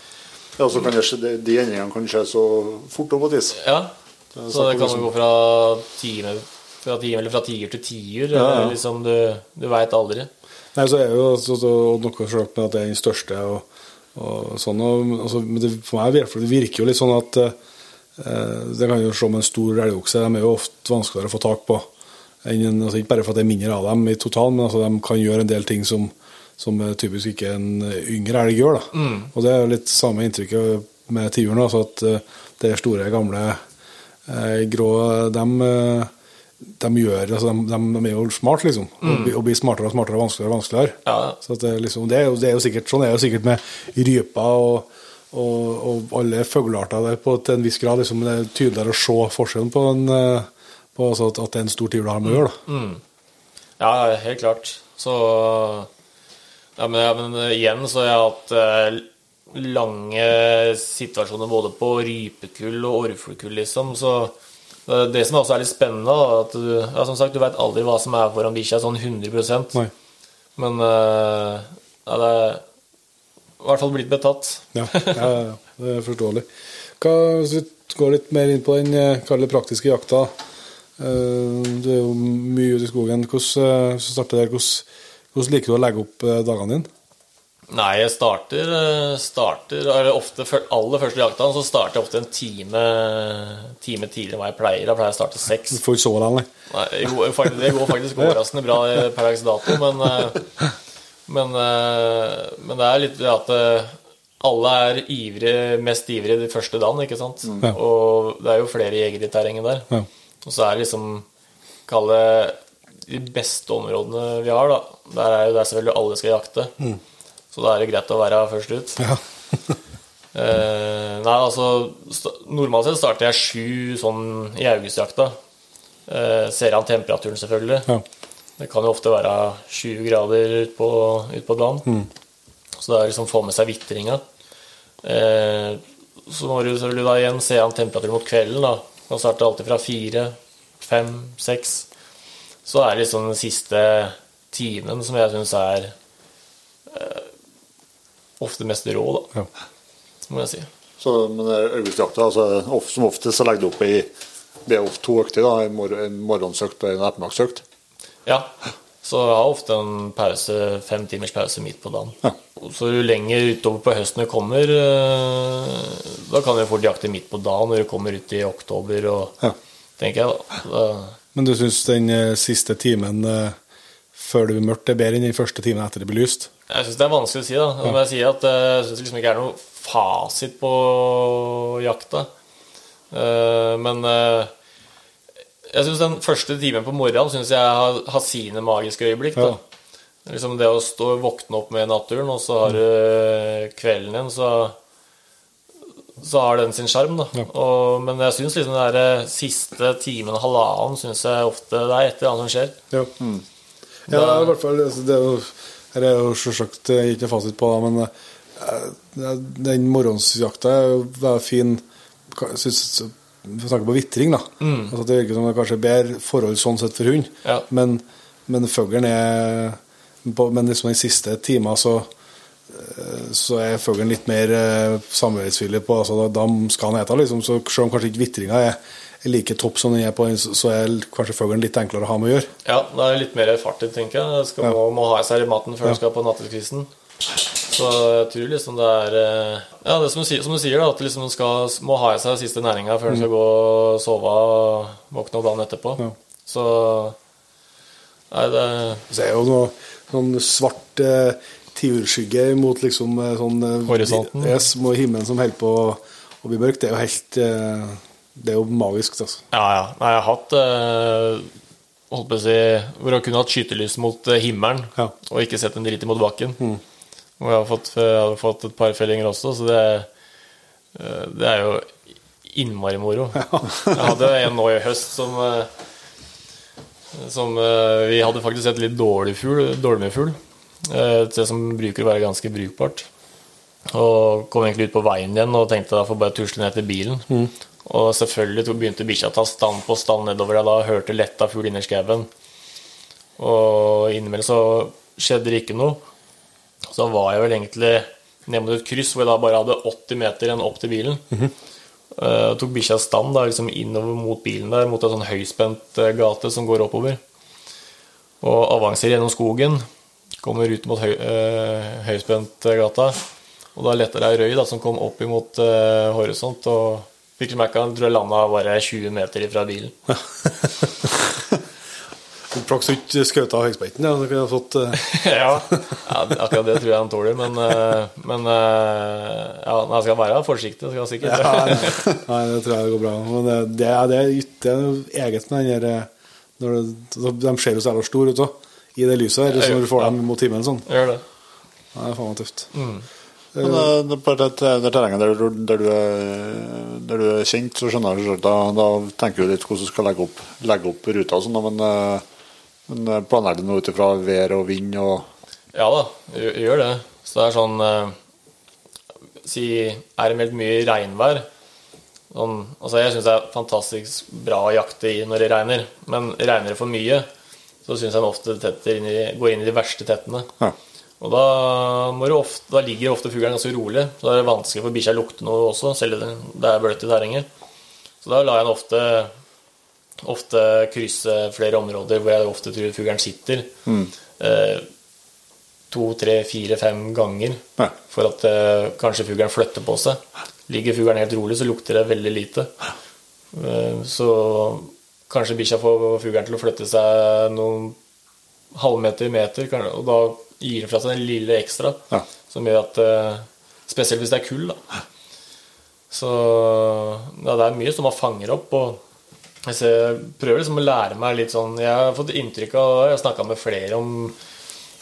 Ja, så kan det, skje- de, endringene kan skje så fort og på et ja. Så det kan liksom. jo gå fra time, fra time eller fra tiger til tiger. Ja, ja. Liksom du du veit aldri. Nei, så er det jo så, så, noe selvsagt med at det er den største og, og sånn. Og, altså, men det, for meg virker det virker jo litt sånn at eh, Det kan jo se med en stor elgokse, de er jo ofte vanskeligere å få tak på. En- altså, ikke bare for at det er mindre av dem i totalen, men altså, de kan gjøre en del ting som, som eh, typisk ikke en yngre elg gjør. Da. Og det er jo litt samme inntrykket med tiuren. Altså, at eh, det store, gamle eh, grå eh, de gjør, altså de, de, de er jo smart, liksom. Og, blir- og blir smartere og smartere og vanskeligere og vanskeligere. Ja. Så at det, liksom, det, er jo, det er jo sikkert sånn er det jo sikkert med ryper og, og, og alle fuglearter der på til en viss grad. Liksom, det er tydeligere å se forskjellen på, en, eh, på altså at, det er en stor tiur det har med å gjøre. Mm. Ja, helt klart. Så ja, men, ja, men eh, igjen så har jeg hatt eh, lange situasjoner både på rypekull og orrfuglkull, liksom. Så det, det som også er litt spennende, at du, ja, som sagt, du veit aldri hva som er foran bikkja sånn 100 Nei. Men eh, ja, det er i hvert fall blitt betatt. Ja, ja, ja, det er forståelig. Hva, hvis vi går litt mer inn på den eh, kall det praktiske jakta. Det Du er jo mye ute i skogen. Hvordan, eh, hvordan, liker du å legge opp eh, dagene dine? Nei, jeg starter, eh, starter ofte, Aller første jakta så starter jeg ofte en time, time tidligere enn hva jeg pleier. Da pleier jeg å starte seks. Du får ikke sove lenge. Nei, det går faktisk overraskende bra eh, per dags dato, men, eh, men, eh, men det er litt det at eh, alle er ivrige, mest ivrige de første dagen, ikke sant? Ja. Og det er jo flere jegere i terrenget der. Ja. Og så er det liksom Kalle de beste områdene vi har, da. Der er jo der selvfølgelig alle skal jakte. Så da er det greit å være først ut. Ja. [LAUGHS] Eh, nei, altså Normalt sett starter jeg sju sånn i augustjakta. Eh, ser an temperaturen, selvfølgelig. Ja. Det kan jo ofte være 20 grader ute på, ut på dagen. Så det er liksom få med seg vitringa. Eh, så må du selvfølgelig da igjen se an temperaturen mot kvelden. da Kan starte alltid fra fire, fem, seks. Så er det liksom den siste timen som jeg syns er eh, ofte mest rå, da, Ja. må jeg si. Så, men er altså, of- som oftest så legger du opp i det er ofte to økter. da, en morgensøkt og en ettermiddagsøkt. Ja. Så jeg har ofte en pause, fem timers pause midt på dagen. Ja. Så jo lenger utover på høsten det kommer, eh, da kan du fort jakte midt på dagen når det kommer ut i oktober, og, Ja. tenker jeg da. da. Men du syns den eh, siste timen eh, før det blir mørkt, er bedre enn den første timen etter det blir lyst? Jeg syns det er vanskelig å si, da. Ja. jeg sier at jeg syns liksom ikke er noe fasit på jakta. Men jeg syns den første timen på morgenen synes jeg har, har sine magiske øyeblikk. da. Ja. Liksom det å stå og våkne opp med naturen, og så har du eh, kvelden igjen, så så har den sin sjarm, da. Ja. Og, men jeg syns liksom den der siste timen, halvannen, syns jeg ofte det er et eller annet som skjer. Ja. Ja, i hvert fall. Det er jo, her er jo selvsagt eh, ikke fasit på det, men eh, den morgensjakta er jo fin Jeg synes, Vi snakker på vitring, da. Altså, det virker som det kanskje er bedre forhold sånn sett for hund, Ja. men, men fuglen er Men liksom den siste timen så eh, så er fuglen litt mer eh, samarbeidsvillig på altså, da, da skal han ete, liksom. Så selv om kanskje ikke vitringa er, er like topp som den er på så er kanskje fuglen litt enklere å ha med å gjøre. Ja, det er litt mer fart i det, tenker jeg. Skal, Ja. må, må ha i seg maten før Ja. du skal på natteskvisten. Så jeg tror liksom det er eh, Ja, det som du, sier- som du sier, da, at liksom skal, må ha i seg siste næringa før du skal gå og sove og våkne opp dagen etterpå. Ja. Så Nei, det Så er jo noe sånn svart eh, tiurskygge mot liksom eh, sånn eh, Horisonten. Yes, mot himmelen som holder på å- bli mørk. Det er jo helt eh, Det er jo magisk, altså. Ja, ja. Nei, jeg har hatt eh, Holdt på å si Hvor jeg kunne hatt skytelys mot himmelen Ja. og ikke sett en drit imot bakken. Og jeg har fått, jeg har fått et par fellinger også, så det, eh, det er jo innmari moro. Jeg hadde en nå i høst som eh, som eh, Vi hadde faktisk sett litt dårlig fugl, dårlig med fugl. Det Et som bruker å være ganske brukbart. Og kom egentlig ut på veien igjen og tenkte da får bare tusle ned til bilen. Og selvfølgelig begynte bikkja å ta stand på stand nedover der da, hørte letta fugl inni skauen. Og innimellom så skjedde det ikke noe. Så var jeg vel egentlig ned mot et kryss hvor jeg da bare hadde 80 meter igjen opp til bilen. Eh, tok bikkja stand da, liksom innover mot bilen der, mot en sånn høyspent eh, gate som går oppover. Og avanserer gjennom skogen. Kommer ut mot høy, uh, høyspentgata. Og da letta det ei røy da, som kom opp imot uh, horisont. Og fikk merka tror jeg landa bare 20 meter ifra bilen. [LAUGHS] Flaks du ikke skjøt av høyspenten. Ja, så kunne jeg fått eh, [LAUGHS] ja, ja, akkurat det tror jeg han tåler, men, eh, men eh, ja, han skal være forsiktig. Skal han sikkert. Nei, [LAUGHS] nei, det tror jeg det går bra. Men det, det, er- det er noe eget med den der når det, De ser jo så jævla store ut òg, i det lyset her. Så når du får dem mot himmelen sånn. Gjør det. Ja, det er faen meg tøft. Men eh, det, på det, det terrenget der, du- der, du er, der du er kjent, så skjønner jeg selvsagt, da, da tenker du litt hvordan du skal legge opp, legge opp ruta og sånn, men, men eh, planlegger du noe ut ifra vær og vind og Ja da, jeg gjør det. Så det er sånn eh, Si er det meldt mye regnvær sånn, Altså Jeg syns det er fantastisk bra å jakte i når det regner, men regner det for mye, så syns jeg ofte det inn i, går inn i de verste tettene. Ja. Og da, ofte, da ligger ofte fuglen ganske rolig. Så da er det vanskelig for bikkja å lukte noe også, selv om det er bløtt i terrenget. Så da lar jeg den ofte, ofte krysse flere områder hvor jeg ofte tror fuglen sitter. Eh, to, tre, fire, fem ganger Ja. for at eh, kanskje fuglen flytter på seg. Ligger fuglen helt rolig, så lukter det veldig lite. Eh, så kanskje bikkja får fuglen til å flytte seg noen halvmeter, meter, og da gir den fra seg den lille ekstra Ja. som gjør at Spesielt hvis det er kull, da. Så ja, det er mye som man fanger opp. og jeg ser, prøver liksom å lære meg litt sånn Jeg har fått inntrykk av Jeg har snakka med flere om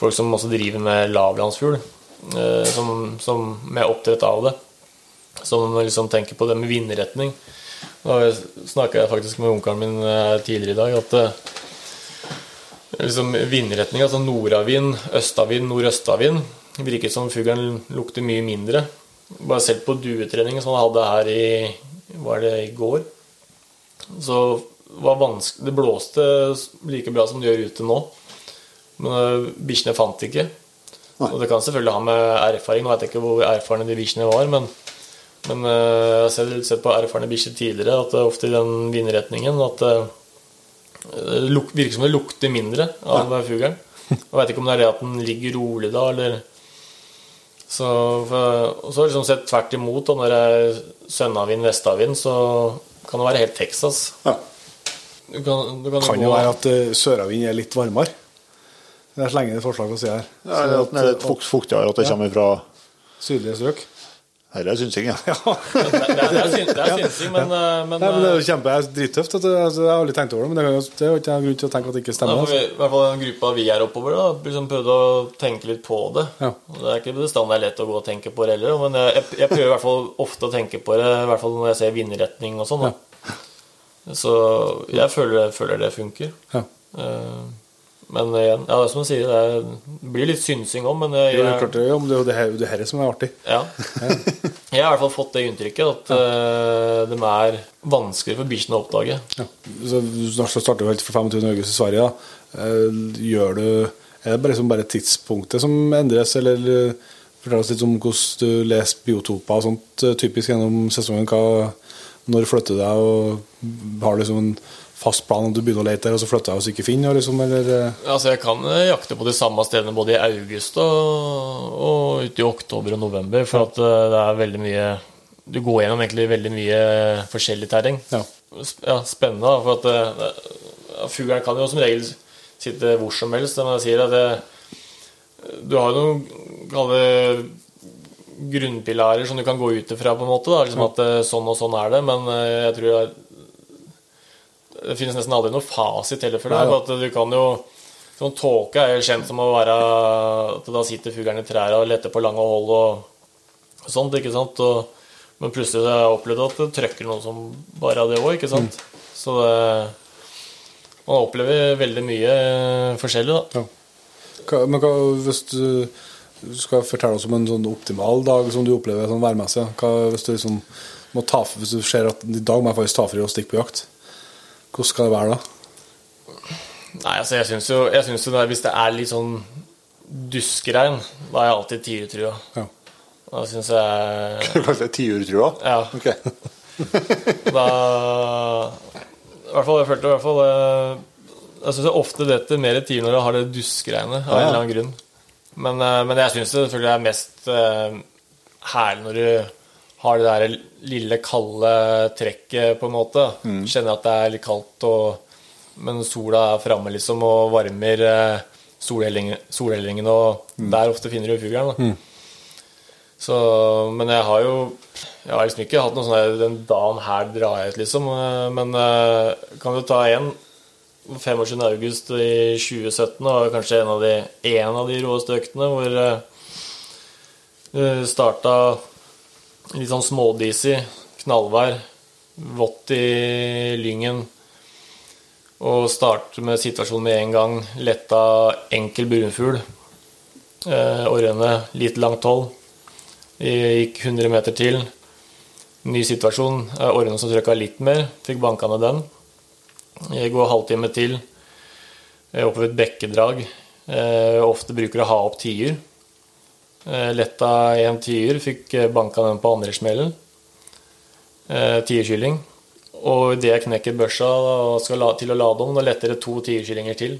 folk som også driver med lavlandsfugl, eh, som, som med oppdrett av det. Som liksom tenker på det med vindretning. Da snakka jeg faktisk med onkelen min eh, tidligere i dag at eh, liksom vindretning, altså nordavind, østavind, nordøstavind, virket som fuglen lukter mye mindre. Bare selv på duetrening som han hadde her i Var det i går? Så Det blåste like bra som det gjør ute nå. Men øh, bikkjene fant ikke. Og det kan selvfølgelig ha med erfaring. Nå vet jeg ikke hvor erfarne de bikkjene var, men, men øh, jeg har sett på erfarne bikkjer tidligere at det er ofte i den vindretningen at det luk- virker som det lukter mindre av fuglen. Jeg vet ikke om det er det at den ligger rolig da, eller så, for, så har jeg liksom sett tvert imot. Da, når det er sønnavind, vestavind, så kan det være helt Texas. Ja. Du kan, du kan, Kan gå, jo være at uh, søravind er litt varmere. Jeg slenger et forslag på sida her. Ja, eller at Det er litt fuktigere, at det kommer fra Sydlige strøk. Dette er synsing, ja. det, det, [LAUGHS] det, er det er synsing, men, eh, men, Nei, men Det er eh, jo kjempe er drittøft. det- Altså, jeg har aldri tenkt over det, men det, er jo ikke grunn til å tenke at det ikke stemmer. Altså. i hvert fall den gruppa vi er oppover, da, liksom prøvde å tenke litt på det. Ja. Det er ikke bestandig det er lett å gå og tenke på det heller, men jeg, jeg prøver i hvert fall ofte å tenke på det, i hvert fall når jeg ser vindretning og sånn. Ja. Så jeg føler, føler det funker. Ja. Eh, Men igjen, ja, det er som du sier, det, blir litt synsing òg, men jeg, Jo, det er klart, det, ja, men det er jo det her, det her som er artig. ja. [LAUGHS] Jeg har i hvert fall fått det inntrykket at eh, de er vanskeligere for bikkjene å oppdage. Ja. Så så starter helt fra 25. august i Sverige. Da. Eh, Gjør du Er det bare, liksom bare tidspunktet som endres, eller eh, fortell oss litt om hvordan du leser biotoper og sånt eh, typisk gjennom sesongen? Hva, når flytter du deg, og har du liksom en fast plan at du begynner å lete der, og så flytter jeg oss ikke finner, liksom, eller eh, Altså, jeg kan eh, jakte på de samme stedene både i august og, og ute i oktober og november, for at eh, det er veldig mye Du går gjennom egentlig veldig mye forskjellig terreng. Ja. Ja spennende, for at ja, fuglen kan jo som regel sitte hvor som helst. Men jeg sier at det, du har jo noen kall grunnpilarer som du kan gå ut ifra, på en måte. Da. Liksom at sånn og sånn er det, men jeg tror det finnes nesten aldri noe fasit heller for det. Nei, For at du kan jo Sånn Tåke er jo kjent som å være At da sitter fuglen i trærne og letter på lange hold og sånt, ikke sant. Og, men plutselig har jeg opplevd at det trøkker noen som bare av det òg, ikke sant. Så det Man opplever veldig mye forskjellig, da. hva, Men hva, hvis du, du skal fortelle oss om en sånn optimal dag som du opplever sånn værmessig, hva, hvis du liksom må ta, hvis du ser at i dag må jeg faktisk ta fri og stikke på jakt, hvordan skal det være da? Nei, altså jeg syns jo, jeg synes jo det, hvis det er litt sånn duskregn, da er jeg alltid tiurtrua. Ja. Da syns jeg [LAUGHS] Kanskje tiurtrua? Ja. Ok. [LAUGHS] Da I hvert fall, jeg følte i hvert fall jeg Jeg syns ofte detter mer i tiur når du har det duskregnet av Ja, ja. en eller annen grunn. Men, eh, men jeg syns det selvfølgelig er mest eh, herlig når du har det der lille, kalde trekket, på en måte. Kjenner at det er litt kaldt, og, men sola er framme liksom og varmer eh, solhellingen- og og der ofte finner du fuglen. Mm. Så, men jeg har jo Jeg har liksom ikke hatt noe sånn Den dagen her drar jeg ut, liksom. eh, Men eh, kan du ta en 25. august i 2017 var kanskje en av de, en av de råeste øktene hvor du starta litt sånn smådisig, knallvær, vått i lyngen. Og starte med situasjonen med en gang. Letta enkel brunfugl. Eh, Årene litt langt hold. Jeg gikk 100 meter til. Ny situasjon. Eh, Årene som trykka litt mer. Fikk banka ned den. Jeg går halvtime til. Jeg er et bekkedrag. Eh, ofte bruker å ha opp tiur. Eh, letta en tier, Fikk eh, banka den på andre smellen. Eh, Tierkylling. Og idet jeg knekker børsa og skal la, til å lade om, da letter det to tierkyllinger til.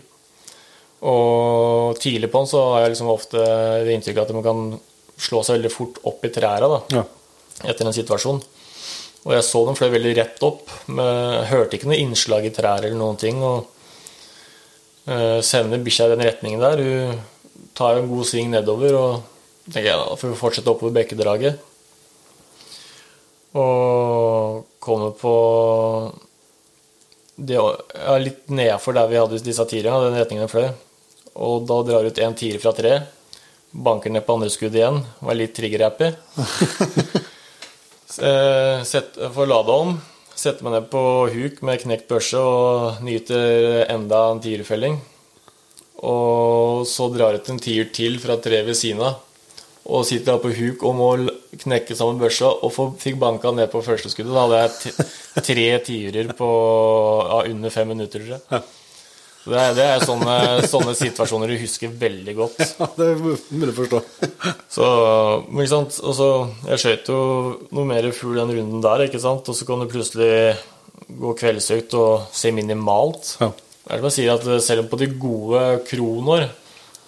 Og tidlig på den så har jeg liksom ofte det inntrykket at man kan slå seg veldig fort opp i trærne Ja. etter en situasjon. Og jeg så dem fløy veldig rett opp. Men hørte ikke noe innslag i trær eller noen ting. Og uh, sender bikkja i den retningen der. Hun tar jo en god sving nedover, og tenker jeg da for vi fortsette oppover bekkedraget. Og kommer på det, ja, litt nedafor der vi hadde disse tirene, den retningen den fløy. Og da drar ut en tier fra tre, banker ned på andre skudd igjen, var litt trigger-happy. [LAUGHS] Eh, Får lada om, setter meg ned på huk med knekt børse og nyter enda en tierfelling. Og så drar ut en tier til fra treet ved siden av. Og sitter da på huk og må knekke sammen børsa og får, fikk banka ned på første skuddet. Da hadde jeg tre tiurer på ja, under fem minutter, tror jeg. Så Det er, det er sånne, sånne situasjoner du husker veldig godt. [LAUGHS] Ja, det er mulig å forstå. Så, men ikke sant? Og så, jeg skøyt jo noe mer fugl den runden der, ikke sant? og så kan du plutselig gå kveldsøkt og se minimalt. Ja. Det er som jeg sier at Selv om på de gode kroner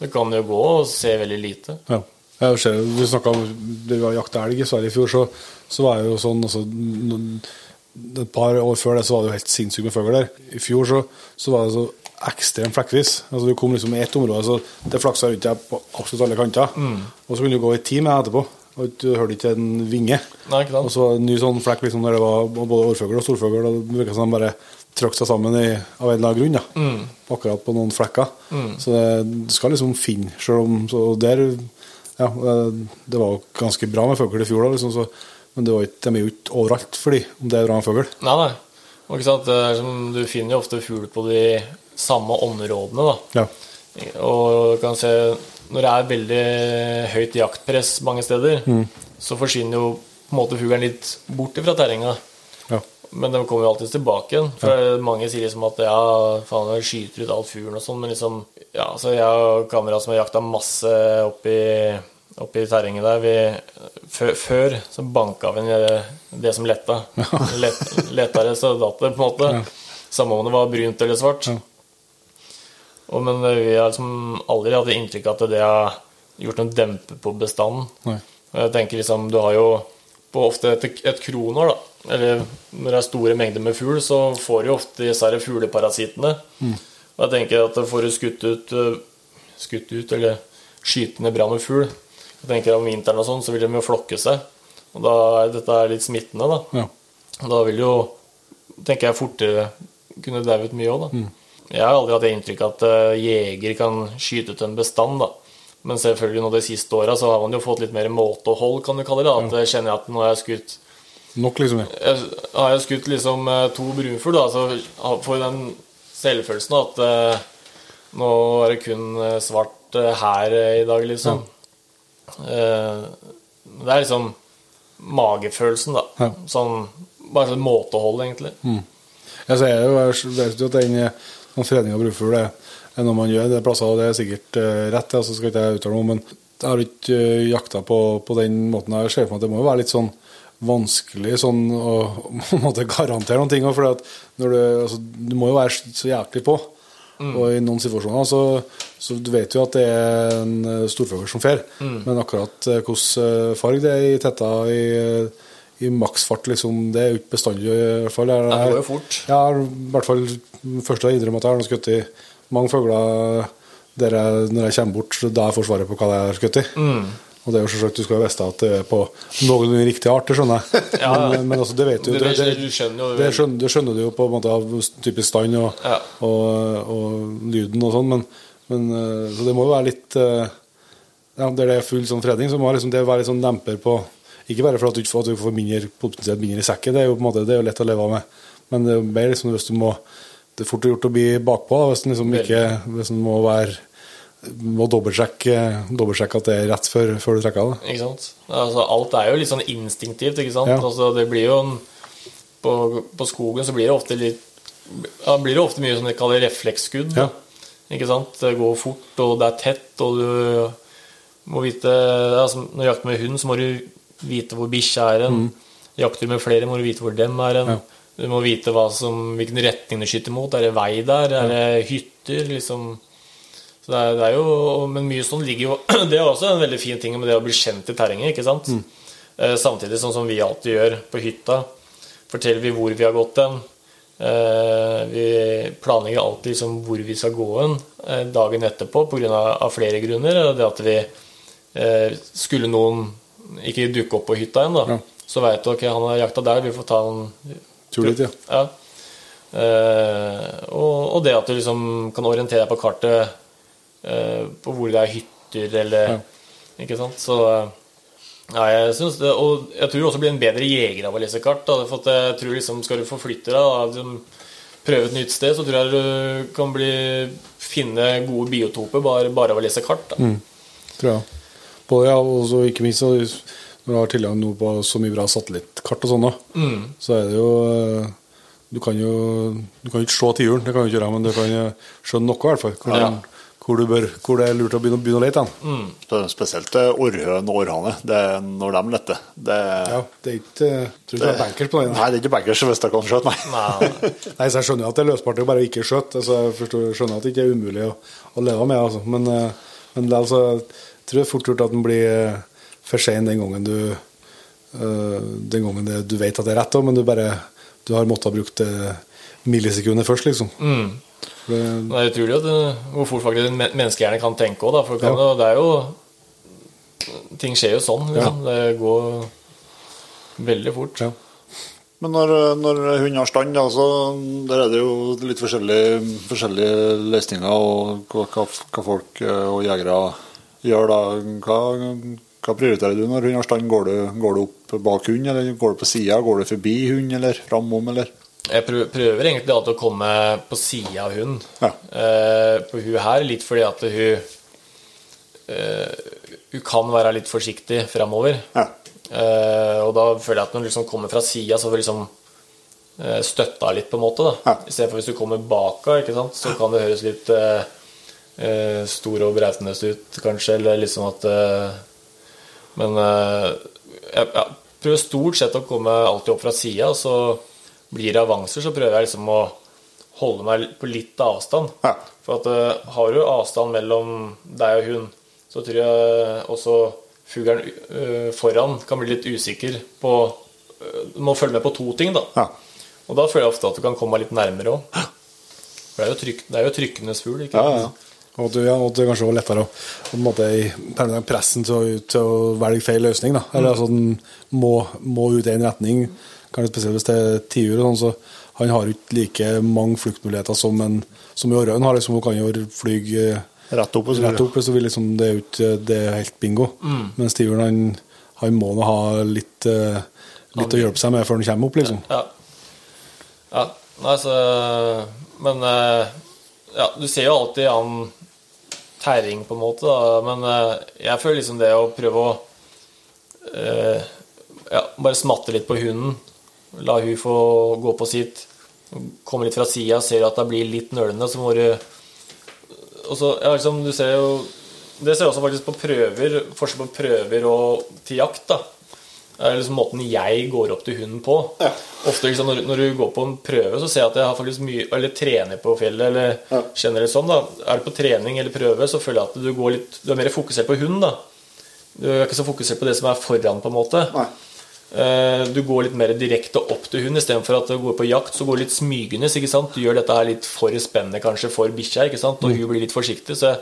det kan jo gå og se veldig lite. Ja. Jeg ser, vi snakket om det vi har jakta elg i Sverige i fjor, så, så var det jo sånn altså, Et par år før det så var det jo helt sinnssykt med fugl der. I fjor så, så var det så ekstremt flekkvis. Altså, du kom liksom i ett område, så det flaksa rundt deg på absolutt alle kanter. Og så kunne du gå i ti med etterpå, og du hørte ikke en vinge. Nei, ikke sant? Og så var det en ny sånn flekk liksom, der det var både årfugl og storfugl. Og det virka som de bare trakk seg sammen i, av en eller annen grunn. Da. Akkurat på noen flekker. Så det, du skal liksom finne, selv om Så der Ja, det, det var ganske bra med fugl i fjor, da, liksom, så, men det var ikke, de er jo ikke overalt for de, om det er bra med fugl. Nei, nei. Og ikke sant? Som, du finner jo ofte fugl på de samme områdene. da. Ja. Og du kan se når det er veldig høyt jaktpress mange steder, så forsvinner jo på en måte fuglen litt bort fra terrenget. Ja. Men den kommer jo alltid tilbake igjen. For mange sier liksom at ja, faen, jeg skyter ut all fuglen og sånn, men liksom Ja, så jeg og kameraet som har jakta masse oppi, i terrenget der vi, før, før så banka vi ned det som letta. [LAUGHS] Let, letta resultatet, på en måte. Samme om det var brunt eller svart. Og, men vi har liksom aldri hatt inntrykk av at det har gjort noen dempe på bestanden. Nei. Og Jeg tenker liksom, Du har jo på ofte et, et kronår, da, eller når det er store mengder med fugl, så får du ofte disse fugleparasittene. Mm. Og jeg tenker at får du skutt ut, øh, skutt ut eller skytende bra med fugl Jeg tenker Om vinteren og sånn, så vil de jo flokke seg. Og da er dette er litt smittende, da. Ja. Og da vil jo, tenker jeg, fortere kunne dauet mye òg, da. Jeg har aldri hatt det inntrykk at eh, jeger kan skyte ut en bestand, da. Men selvfølgelig nå de siste åra så har man jo fått litt mer måtehold, kan du kalle det. At At jeg kjenner at nå har jeg skutt Nok, liksom. Ja. jeg, Har jeg skutt liksom eh, to brunfugl, da, så får jeg den selvfølelsen at eh, nå er det kun svart her i dag, liksom. Eh, det er liksom magefølelsen, da. Ja. Sånn, bare sånn måtehold, egentlig. Jeg ser jo, jeg vet jo at den den fredning av brufugl er noe man gjør det er plasser, og det er sikkert eh, rett, altså skal ikke jeg uttale noe, men jeg har ikke uh, jakta på, på den måten. Jeg ser for meg at det må jo være litt sånn vanskelig sånn å [LAUGHS] måtte garantere noen ting. For at når du, altså, du må jo være så jæklig på. Og i noen situasjoner så, så du vet jo at det er en eh, storfugl som fer, men akkurat eh, hvordan farg det er i tetta i, i maksfart, liksom, det er jo ikke bestandig i hvert fall. Jeg- Det går jo fort. ja, i hvert fall først jeg innrømmer at jeg har skutt i mange fugler der jeg, når jeg kommer bort, da jeg får svaret på hva jeg har skutt i. Mm. Og det er jo selvsagt, Du skal jo vite at det er på noenlunde riktige arter, skjønner jeg. [LAUGHS] Ja. Men, men altså, det vet du. Det- Det, det- det, skjønner det, skjønner, du jo på en måte av typisk stand og, Ja. og, og lyden og sånn, men, men eh, Så det må jo være litt eh, Ja, der det er full sånn fredning, så må liksom det være litt sånn demper på Ikke bare for at du, ikke får- at du får mindre, potensielt mindre i sekken, det er jo på en måte det er jo lett å leve av med, men det er jo mer liksom hvis du må Det er fort gjort å bli bakpå da, hvis en liksom ikke Hvis en må være må dobbeltsjekke, dobbeltsjekke at det er rett før, før du trekker da. Ikke sant? Altså, alt er jo litt sånn instinktivt, ikke sant? Ja. Altså, det blir jo en, på, på skogen så blir det ofte litt ja, blir det ofte mye som de kaller refleksskudd. Ja. Ikke sant? Det går fort, og det er tett, og du må vite altså, Når du jakter med hund, så må du vite hvor bikkja er hen. Jakter du med flere, må du vite hvor dem er hen. Mm. Du må vite som, hvilken retning du skyter mot. Er det vei der? Er det hytter? Liksom Så det er, det er jo, Men mye sånn ligger jo [CLEARS THROAT] Det er også en veldig fin ting med det å bli kjent i terrenget. ikke sant? Eh, samtidig sånn som vi alltid gjør på hytta. Forteller vi hvor vi har gått den. Eh, vi planlegger alltid liksom hvor vi skal gå hen eh, dagen etterpå pga. Av, av flere grunner. Det at vi eh, Skulle noen ikke dukke opp på hytta igjen, da, Ja. så veit du ok, han har jakta der, vi får ta en Tur dit, ja. ja. Eh, og, og det at du liksom kan orientere deg på kartet på hvor det er hytter, eller Ja. Ikke sant? Så eh, ja, jeg syns det, Og jeg tror også blir en bedre jeger av å lese kart. Da, for jeg tror liksom Skal du forflytte deg, da, liksom, prøve et nytt sted, så tror jeg du kan bli, finne gode biotoper bare, bare av å lese kart. Da. tror jeg. Både, ja, og ikke minst når du har tilgang noe på så mye bra satellittkart og sånn, Mm. så er det jo eh, Du kan jo du kan ikke se tiuren, det kan du ikke gjøre, men du kan se noe, i hvert fall. Ja Ja. Hvor, bør, hvor det er lurt å begynne, begynne å lete. Mm. Det er spesielt eh, orrhøn og orrhane. Når de letter. Det, Ja, det er ikke jeg tror ikke det er bankers på den. Nei, det er ikke bankers hvis de kan skjøte, nei. Nei, [LAUGHS] Nei, så Jeg skjønner at det er løsbart å bare ikke skjøte. Altså, jeg forstår, skjønner at det ikke er umulig å, å leve med, altså. men, eh, men det altså, jeg tror det er fort gjort at den blir eh, for sein den gangen du eh, Den gangen det, du vet at det er rett, men du bare du har måttet ha brukt eh, millisekunder først, liksom. Mm. Det, Det er utrolig at det, hvor fort faktisk en menneskehjerne kan tenke òg, da. For det, kan, Ja. det er jo Ting skjer jo sånn, liksom. Det går veldig fort. ja. Men når, når hund har stand, da, så der er det jo litt forskjellige, forskjellige løsninger og hva, hva, hva folk eh, og jegere gjør da. Hva, hva prioriterer du når hund har stand? Går du, går du opp bak hund, eller går du på sida? Går du forbi hund, eller framom, eller? Jeg prøver, egentlig alltid å komme på sida av hun. Ja. Eh, på hun her, litt fordi at hun eh, Hun kan være litt forsiktig framover. Ja. Eh, og da føler jeg at når du liksom kommer fra sida, så får du liksom eh, støtta litt, på en måte. da Ja. I stedet for hvis du kommer baka, ikke sant? så kan det høres litt eh, eh, stor og brautende ut, kanskje. Eller liksom at Men eh, jeg, jeg prøver stort sett å komme alltid opp fra sida, så blir det avanser, så prøver jeg liksom å holde meg på litt avstand. Ja. For at eh, har du avstand mellom deg og hun, så tror jeg også fuglen eh, foran kan bli litt usikker på Du må følge med på to ting, da. Ja. Og da føler jeg ofte at du kan komme litt nærmere òg. For det er jo, trykk, det er jo trykkende fugl. ikke Ja, ja. Og at, ja, at det kanskje var lettere å på en måte, pressen til å, til å velge feil løsning. Da. Eller altså, den må, må ut i en retning, kanskje spesielt hvis det er tiur. Sånn, så han har ikke like mange fluktmuligheter som, en, som Ørøen har. Liksom, hun kan jo fly eh, Rett opp så rett opp, så vil liksom, det er ikke det er helt bingo. Mens tiuren han, han må nå ha litt, eh, litt å hjelpe seg med før han kommer opp, liksom. Ja. ja. Nei, så Men eh, ja, du ser jo alltid an terreng, på en måte, da. Men eh, jeg føler liksom det å prøve å eh, ja, bare smatte litt på hunden. La hun få gå på sitt. Komme litt fra sida, ser at det blir litt nølende, så må du og så, ja, liksom, du ser jo Det ser jeg også faktisk på prøver, forskjell på prøver og til jakt. da er liksom måten jeg går opp til hunden på. Ofte liksom, når, når du går på en prøve, så ser jeg at jeg har faktisk mye Eller trener på fjellet, eller generelt sånn. da Er du på trening eller prøve, så føler jeg at du går litt Du er mer fokusert på hunden. da Du er ikke så fokusert på det som er foran, på en måte. Nei. Eh, Du går litt mer direkte opp til hunden istedenfor at du går på jakt. Så går du litt smygende. Du gjør dette her litt for spennende kanskje for bikkja, og hun blir litt forsiktig. Så eh,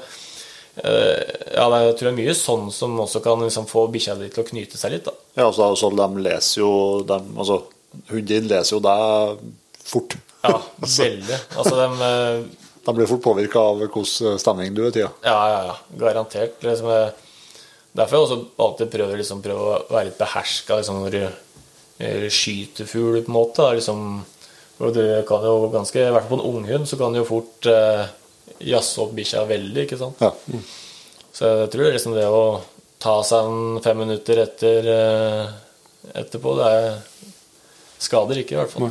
ja, det er, jeg tror det er mye sånn som også kan liksom få bikkja di til å knyte seg litt. da. Ja, altså, altså, de leser jo de, altså, Hunden din leser jo deg fort. Ja, [LAUGHS] veldig. Altså, de, eh, De blir fort påvirka av hvordan stemning du er i tida. ja, ja, ja. Garantert. Liksom, eh, derfor har jeg også alltid prøvd liksom, å være litt beherska liksom, når du eh, skyter fugl, på en måte. da, Liksom, du kan jo ganske, I hvert fall på en unghund så kan du jo fort eh, jazze opp bikkja veldig, ikke sant. Ja. Så jeg tror liksom det å ta seg en fem minutter etter eh, etterpå, det er, skader ikke, i hvert fall.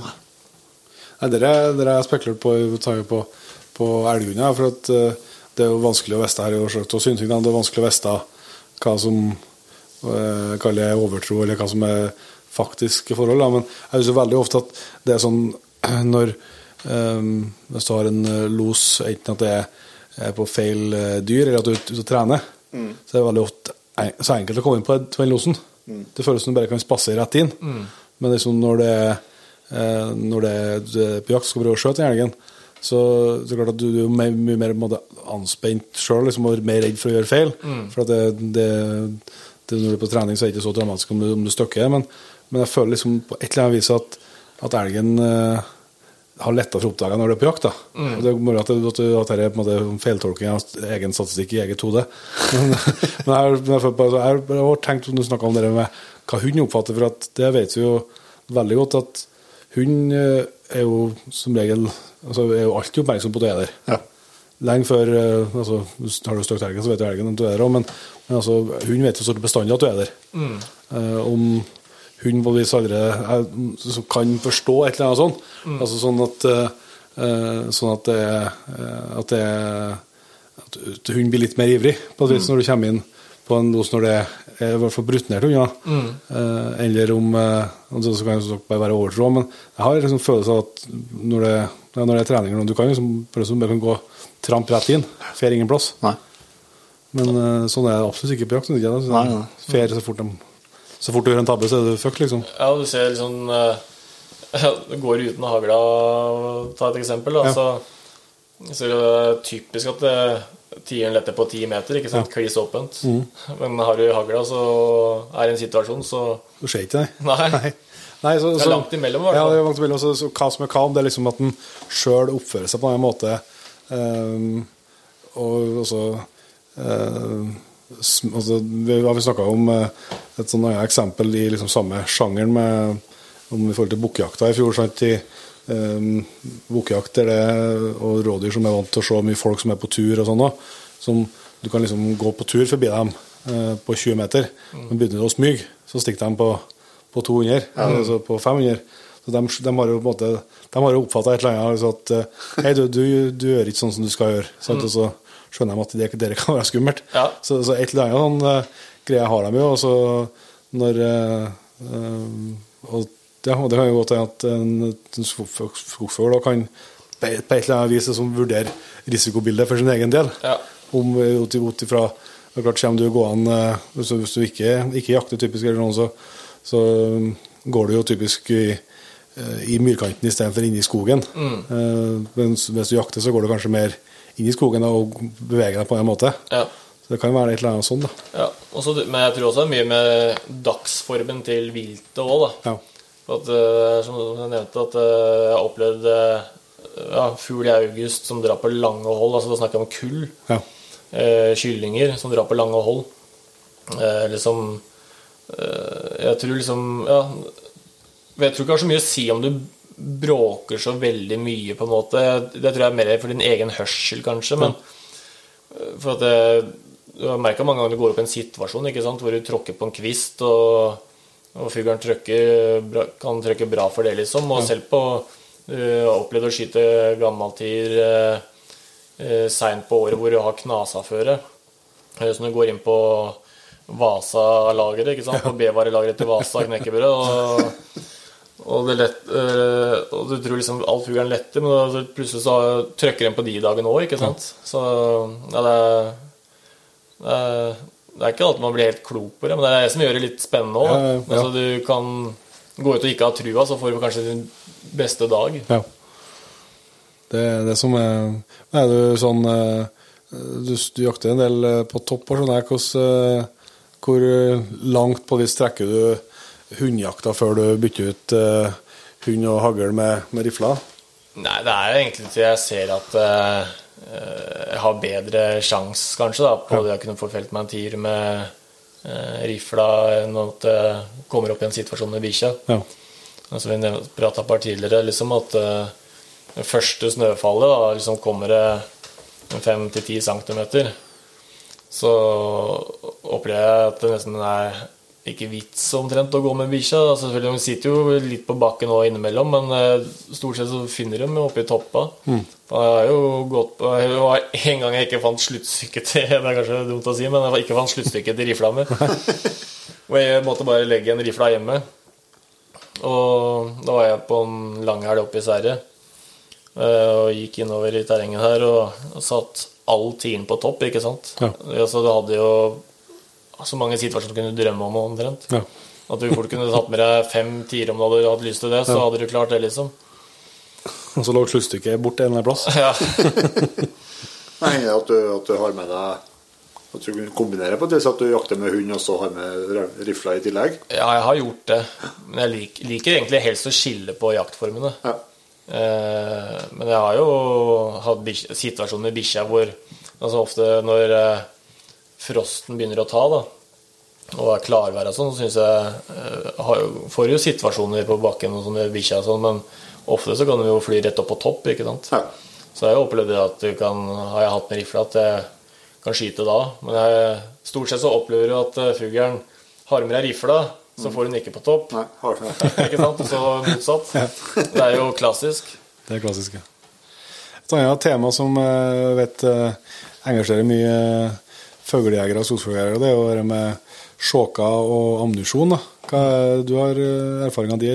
Nei, Dere dere har spekulert på, på, på elghunder, for at eh, det er jo vanskelig å vite her i år, og Syntygden. Det er vanskelig å vite hva som uh, kaller jeg overtro, eller hva som er faktiske forhold. Da. Men jeg husker veldig ofte at det er sånn [CLEARS THROAT] når eh, Hvis du har en eh, los, enten at det er på feil eh, dyr, eller at du er ute og trener, så er det veldig ofte så enkelt å komme inn på, den losen. Det føles som du bare kan spasse rett inn. Men liksom når det eh, når det du er på jakt skal prøve å skjøte den elgen, så er klart at du, du er mye, mye mer måte, anspent sjøl liksom, og mer redd for å gjøre feil. For at det, det, det, når du er på trening, så er det ikke så dramatisk om du, om du støkker. Men, men jeg føler liksom på et eller annet vis at, at elgen eh, har lettere for å oppdage når du er på jakt. da. Mm. det er mulig at, dette er på en måte feiltolking av egen statistikk i eget hode. [LAUGHS] Men, men jeg, jeg, har- tenkt når du snakker om det med hva hund oppfatter, for at det vet vi jo veldig godt at hund eh, er jo som regel altså er jo alltid oppmerksom på at du er der. Ja. Lenge før eh, altså, Har du støkt elgen, så vet du elgen at du er der òg, men, men altså, hund vet jo bestandig at du er der. Eh, om hund på allerede er- som kan forstå et eller annet sånt, altså sånn at eh, eh, Sånn at det eh, At det at hunden blir litt mer ivrig på et vis når du kommer inn på en los når det er i hvert fall rutinerte hunder. Eh, eller om eh, Så kan det bare være overtro, men jeg har liksom følelse av at når det, ja, når det er treninger Du kan liksom bare kan gå tramp rett inn. Fer ingen plass. Nei. Men sånn er det absolutt ikke på jakt. Fer så fort, de, så fort du gjør en tabbe, så er du fucked, liksom. Ja, du ser liksom eh, [LAUGHS] Det går uten hagla, ta et eksempel. Da, Ja. så, så er det typisk at det, tieren letter på ti meter, ikke sant? Kliss åpent. Mm. [LAUGHS] Men har du hagla, så er det en situasjon, så Du ser ikke det. [LAUGHS] Nei. Nei, så, Det er langt imellom, i hvert Ja, fall. det er langt imellom. Så, så hva som er om det er liksom at en sjøl oppfører seg på en måte Um, Og også sm- altså, Vi har snakka om eh, et sånn annet eksempel i liksom samme sjangeren med om i forhold til bukkjakta i fjor. Sant, i um, der det, og rådyr som er vant til å se mye folk som er på tur og sånn. Som du kan liksom gå på tur forbi dem uh, på 20 meter, men begynner du å smyge, så stikker de på, på 200, altså på 500. Så de, de har jo på en måte De har jo oppfatta et eller annet altså at eh, Hei, du, du, du gjør ikke sånn som du skal gjøre. Sant? Og så skjønner de at det, det kan være skummelt. Ja. Så, så et eller annet sånn uh, greie har de jo. Og så når uh, og, ja, og det kan jo godt hende at en, en skogf- skogfugl kan på et eller annet vis liksom vurdere risikobildet for sin egen del. Ja. Om ut ifra det klart, Kommer du gående Hvis du, ikke, ikke jakter typisk, eller noe, så, så går du jo typisk i, i myrkanten istedenfor inne i skogen. Mm. mens hvis du jakter, så går du kanskje mer i skogen og bevege deg på en måte. Ja. Så det kan være et eller annet sånn, da. Ja, også, men jeg tror også det er mye med dagsformen til viltet òg, da. Ja. At, eh, som jeg nevnte, at eh, jeg har opplevd eh, ja, fugl i august som drar på lange hold. altså Da snakker jeg om kull. Ja. Eh, kyllinger som drar på lange hold. Eh, liksom eh, Jeg tror liksom Ja, jeg tror ikke det har så mye å si om du bråker så veldig mye, på en måte. Det tror jeg er mer for din egen hørsel, kanskje. Men eh, for at det, Du har merka mange ganger du går opp i en situasjon ikke sant, hvor du tråkker på en kvist, og, og fuglen kan trykke bra for det, liksom. Og selv på Du har opplevd å skyte gammaltier eh, eh, seint på året hvor du har knasaføre. Eh, Så når du går inn på Vasa-lageret, ikke sant, på B-varelageret til Vasa knekkebrød, og, [LAUGHS] og, det lett, eh, og du tror liksom all fuglen letter, men da plutselig så trykker den på de dagene òg, ikke sant. Så ja, det er, det er det er ikke alltid man blir helt klok på det, men det er det som gjør det litt spennende òg. Ja, ja, ja. Altså, du kan gå ut og ikke ha trua, så får du kanskje din beste dag. Ja. Det er det som er Er du sånn eh, Du, du jakter en del eh, på topp og sånn her. Hvor langt på vis trekker du hundejakta før du bytter ut uh, hund og hagl med, med rifler? Nei, det er egentlig til jeg ser at uh, jeg har bedre sjanse, kanskje, da, på det å kunne få felt meg en tier med uh, rifla enn at det kommer opp i en situasjon med bikkja. Ja. Altså, vi prata her tidligere, liksom at det første snøfallet da, liksom kommer det 5-10 cm. Så opplever jeg at det nesten er ikke vits omtrent å gå med bikkja. Altså, selvfølgelig, De sitter jo litt på bakken og innimellom, men eh, stort sett så finner de dem oppe i toppa. Jeg har jo gått på det var En gang jeg ikke fant sluttstykket til [LAUGHS] Det er kanskje dumt å si, men jeg ikke fant sluttstykket til rifla mi. [LAUGHS] Og jeg måtte bare legge en rifla hjemme. Og da var jeg på en langhelg oppe i Sverige eh, og gikk innover i terrenget her og, satt all tiden på topp, ikke sant. Ja. Altså, du hadde jo så mange situasjoner du kunne drømme om omtrent. Ja. At du fort kunne tatt med deg fem tiere om du hadde hatt lyst til det, så Ja. hadde du klart det, liksom. Og så lå sluttstykket bort en eller annen plass. Ja. [LAUGHS] Nei, at du, at du har med deg At du kunne kombinere på det, så at du jakter med hund og så har med rifla i tillegg. ja, jeg har gjort det. Men jeg lik, liker egentlig helst å skille på jaktformene. Ja. Eh, men jeg har jo hatt situasjoner med bikkja hvor altså ofte når eh, frosten begynner å ta, da, og er klarvær og sånn, så syns jeg eh, har Får jo situasjoner på bakken og sånn med bikkja og sånn, men ofte så kan de jo fly rett opp på topp, ikke sant. Ja. Så jeg har jo opplevd at du kan Har jeg hatt med rifle at jeg kan skyte da. Men jeg, stort sett så opplever du at eh, fuglen har med deg rifla, så får hun ikke på topp. Nei, har [LAUGHS] Ikke sant? Og så motsatt. Det er jo klassisk. Det er klassiske. Et annet tema som jeg vet eh, engasjerer mye fuglejegere og skogfuglejegere, det er jo det med sjåker og ammunisjon. Hva er- Du har eh, erfaringa di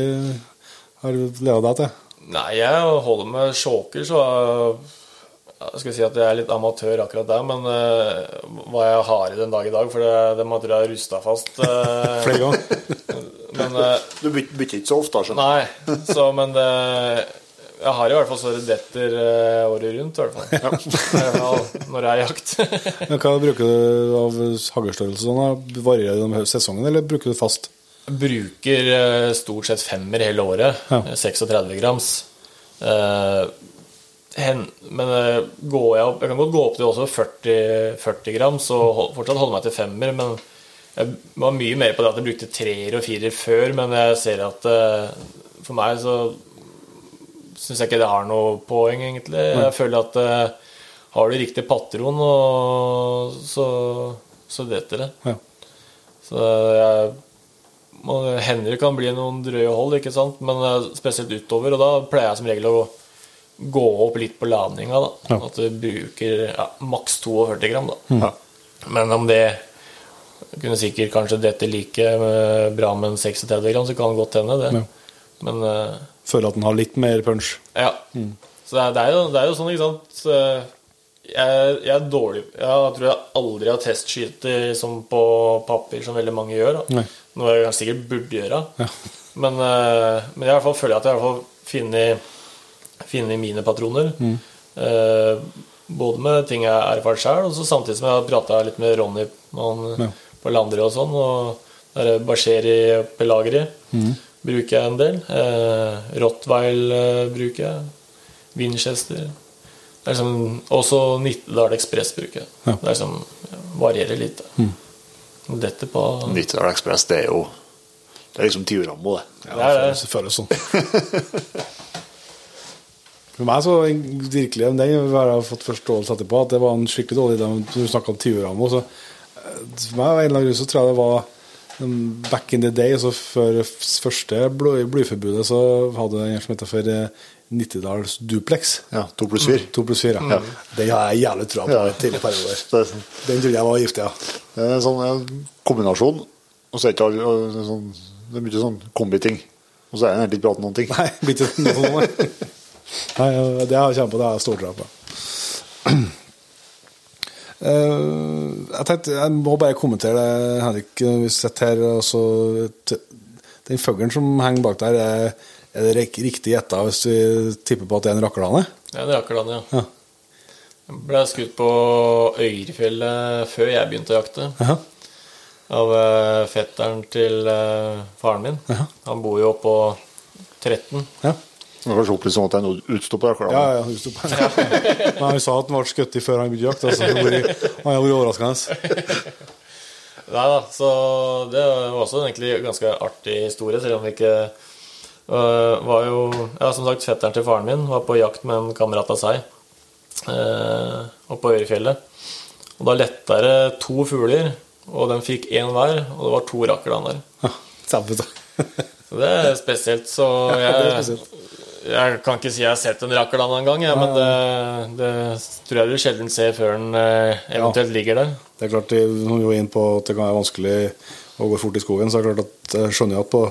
har leda deg til? Nei, jeg holder med sjåker, så jeg skal si at jeg er litt amatør akkurat der, men uh, hva jeg har i den dag i dag, for det, det må jeg ha rusta fast. Uh, [LAUGHS] Flere ganger? [LAUGHS] men uh, Du bytter ikke så ofte, skjønner du. Nei, så men det Jeg har i hvert fall så det detter eh, året rundt, i hvert fall. [LAUGHS] I hvert fall Når det er jakt. [LAUGHS] Men Hva bruker du av haglstørrelse? Sånn? Varierer det med sesongen, eller bruker du fast? Bruker eh, stort sett femmer hele året. Ja. eh, 36 grams. Eh, men går jeg opp Jeg kan godt gå opp til også 40, 40 grams og fortsatt holde meg til femmer, men jeg var mye mer på det at jeg brukte treer og firer før, men jeg ser at for meg så syns jeg ikke det har noe poeng, egentlig. Jeg føler at uh, har du riktig patron, og så, så detter det. Ja. Så jeg hender det kan bli noen drøye hold, ikke sant? men eh, spesielt utover. Og da pleier jeg som regel å gå opp litt på ladninga. da. Ja. At du bruker ja, maks 42 gram. da. Ja. Men om det kunne sikkert kanskje dette like eh, bra med en 36 gram, så kan det godt hende, det. Ja. Men eh, Føler at den har litt mer punch? ja. Så det er, det, er jo, det er jo sånn, ikke sant jeg, jeg er dårlig Jeg tror jeg aldri har testskytt som på papir, som veldig mange gjør. Noe jeg sikkert burde gjøre. Ja. Men, eh, men jeg i hvert fall føler at jeg har funnet mine patroner. Eh, både med ting jeg har erfart sjøl, og så samtidig som jeg har prata litt med Ronny han, Ja. på Landre og sånn. Og der er Basheri Pelagri bruker jeg en del. Eh, Rottweil eh, bruker jeg. Winchester. Det er liksom, også Nittedal Ekspress bruker jeg. Ja. Det er liksom, ja, varierer litt. Mm. Dette på Nittedal Ekspress, det er jo Det er liksom Tiorambo, det. Ja, Det er det. det føles sånn. [LAUGHS] For meg så virkelig den har jeg fått forståelse etterpå, at det var en skikkelig dårlig idé. Du snakka om tiuramo, så eh, for meg av en eller annen grunn så tror jeg det var back in the day, så før første blyforbudet, så hadde en som heter for eh, Nittedals duplex. Ja, to pluss fire. To pluss fire. Ja. Den har jeg jævlig trua på Ja. perioder. [LAUGHS] Er sånn- Den trodde jeg var giftig, ja. det er en sånn kombinasjon, og så er det ikke alle sånn, Det er mye sånn kombiting. Og så er det egentlig ikke bra om noen ting. Nei, blir ikke noe sånn. [LAUGHS] nei. Nei, det har jeg kjent på, det har jeg stor tro på. Eh, jeg tenkte, jeg må bare kommentere det, Henrik. Vi sitter her, og så Den fuglen som henger bak der, er, er det riktig gjetta hvis vi tipper på at det er en rakkerlane? Ja, det er rakkerlane, ja. Ja. Jeg ble skutt på Øyrefjellet før jeg begynte å jakte. Jaha. Av eh, fetteren til eh, faren min. Jaha. Han bor jo oppå 13. Ja. Det var kanskje opplyst sånn at det er noe utstopp der. Ja, ja, just det. [LAUGHS] Men han sa at han ble skutt før han begynte jakt. Altså, det han har vært overraskende. [LAUGHS] Nei da, så det var også egentlig en ganske artig historie, selv om vi ikke øh, var jo Ja, som sagt, fetteren til faren min var på jakt med en kamerat av seg eh, oppe på Øyerfjellet. Og da letta det to fugler, og de fikk én hver, og det var to rakkerland der. [LAUGHS] Ja. Så det er spesielt. Så jeg. Jeg kan ikke si jeg har sett en rakkerland en gang, ja, men det, det tror jeg du sjelden ser før den eventuelt eventuelt ligger der. Det er klart, Når vi var inne på at det kan være vanskelig å gå fort i skogen, så er det klart at jeg skjønner jeg at på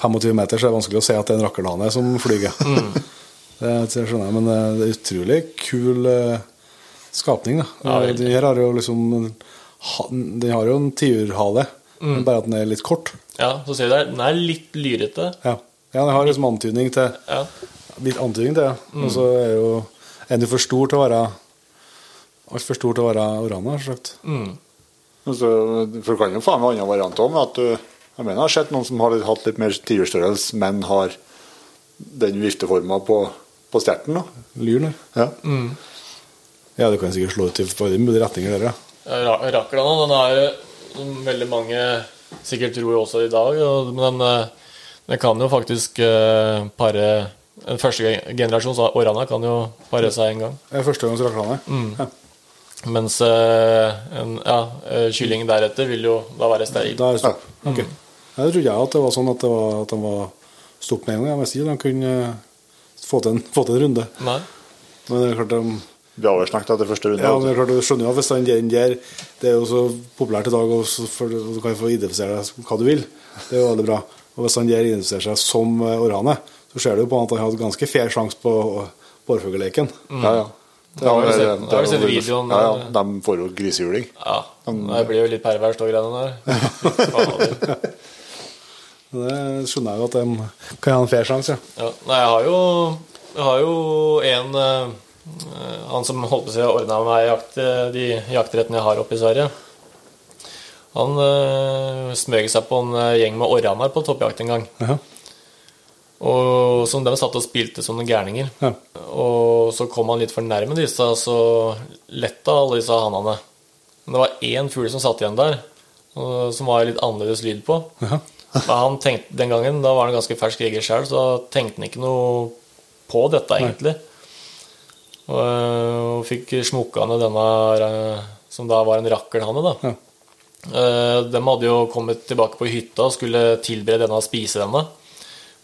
25 meter så er det vanskelig å se at det er en rakkerlane som flyger. [LAUGHS] Det, det skjønner jeg, men eh, det er utrolig kul, eh, skapning, da. den her har jo liksom Den har jo en tiurhale, mm. bare at den er litt kort. Ja, så ser du der, den er litt lyrete. Ja, ja den har liksom antydning til Ja. Litt antydning til, Mm. Og så er jo en for stor til å være Altfor stor til å være orana, selvsagt. Men så- For det kan jo faen være andre varianter òg, at du Jeg mener jeg har sett noen som har hatt litt mer tiurstørrelse, men har den vifteforma på, på sterten. da. Lyren ja. Ja. Ja, du kan sikkert slå ut i alle mulige retninger der, ja. Rakkeren den er som veldig mange sikkert tror også i dag, men den, eh, den kan jo faktisk eh, pare En første generasjon, generasjons årene kan jo pare seg en gang. Det er første gangs raklane. Ja. Mens eh, en ja, eh, kylling deretter vil jo da være steril. Da er det stopp. Ok. Ja, Jeg trodde jeg at det var sånn at, det var, at de var stopp med en gang. Jeg visste ikke at de kunne eh, få til en, få til en runde. Nei. Men det er klart de Vi har vel snakket etter første runde. Ja, men det er klart, du skjønner jo at hvis den der- der Det er jo så populært i dag, og så for, du kan få identifisere deg hva du vil. Det er jo veldig bra. Og hvis han der identifiserer seg som orane, så ser du på at han har hatt ganske fair sjanse på bårfugleleken. Ja, ja. Da har vi sett- har vi sett videoen, Ja, ja. eh. De får jo grisehjuling. Ja, det blir jo litt perverst, de greiene der. [LAUGHS] Det skjønner jeg jo at de kan ha en fair sjanse, ja. Ja, nei, jeg har jo, jeg har jo en eh, Han som holdt på å si ordna meg jakt, eh, de jaktrettene jeg har oppe i Sverige. Han uh, smøg seg på en gjeng med orraner på toppjakt en gang. Ja. Og som de satt og spilte som noen gærninger. Ja. Og så kom han litt for nærme disse, så letta alle disse hannene. Men det var én fugl som satt igjen der, som var litt annerledes lyd på. Ja. [LAUGHS] Tenkte, den gangen, da var han ganske fersk jeger sjøl, så tenkte han ikke noe på dette, egentlig. Og, og fikk smukka ned denne eh, som da var en rakkelhanne, da. Ja. Eh, De hadde jo kommet tilbake på hytta og skulle tilberede denne og spise denne.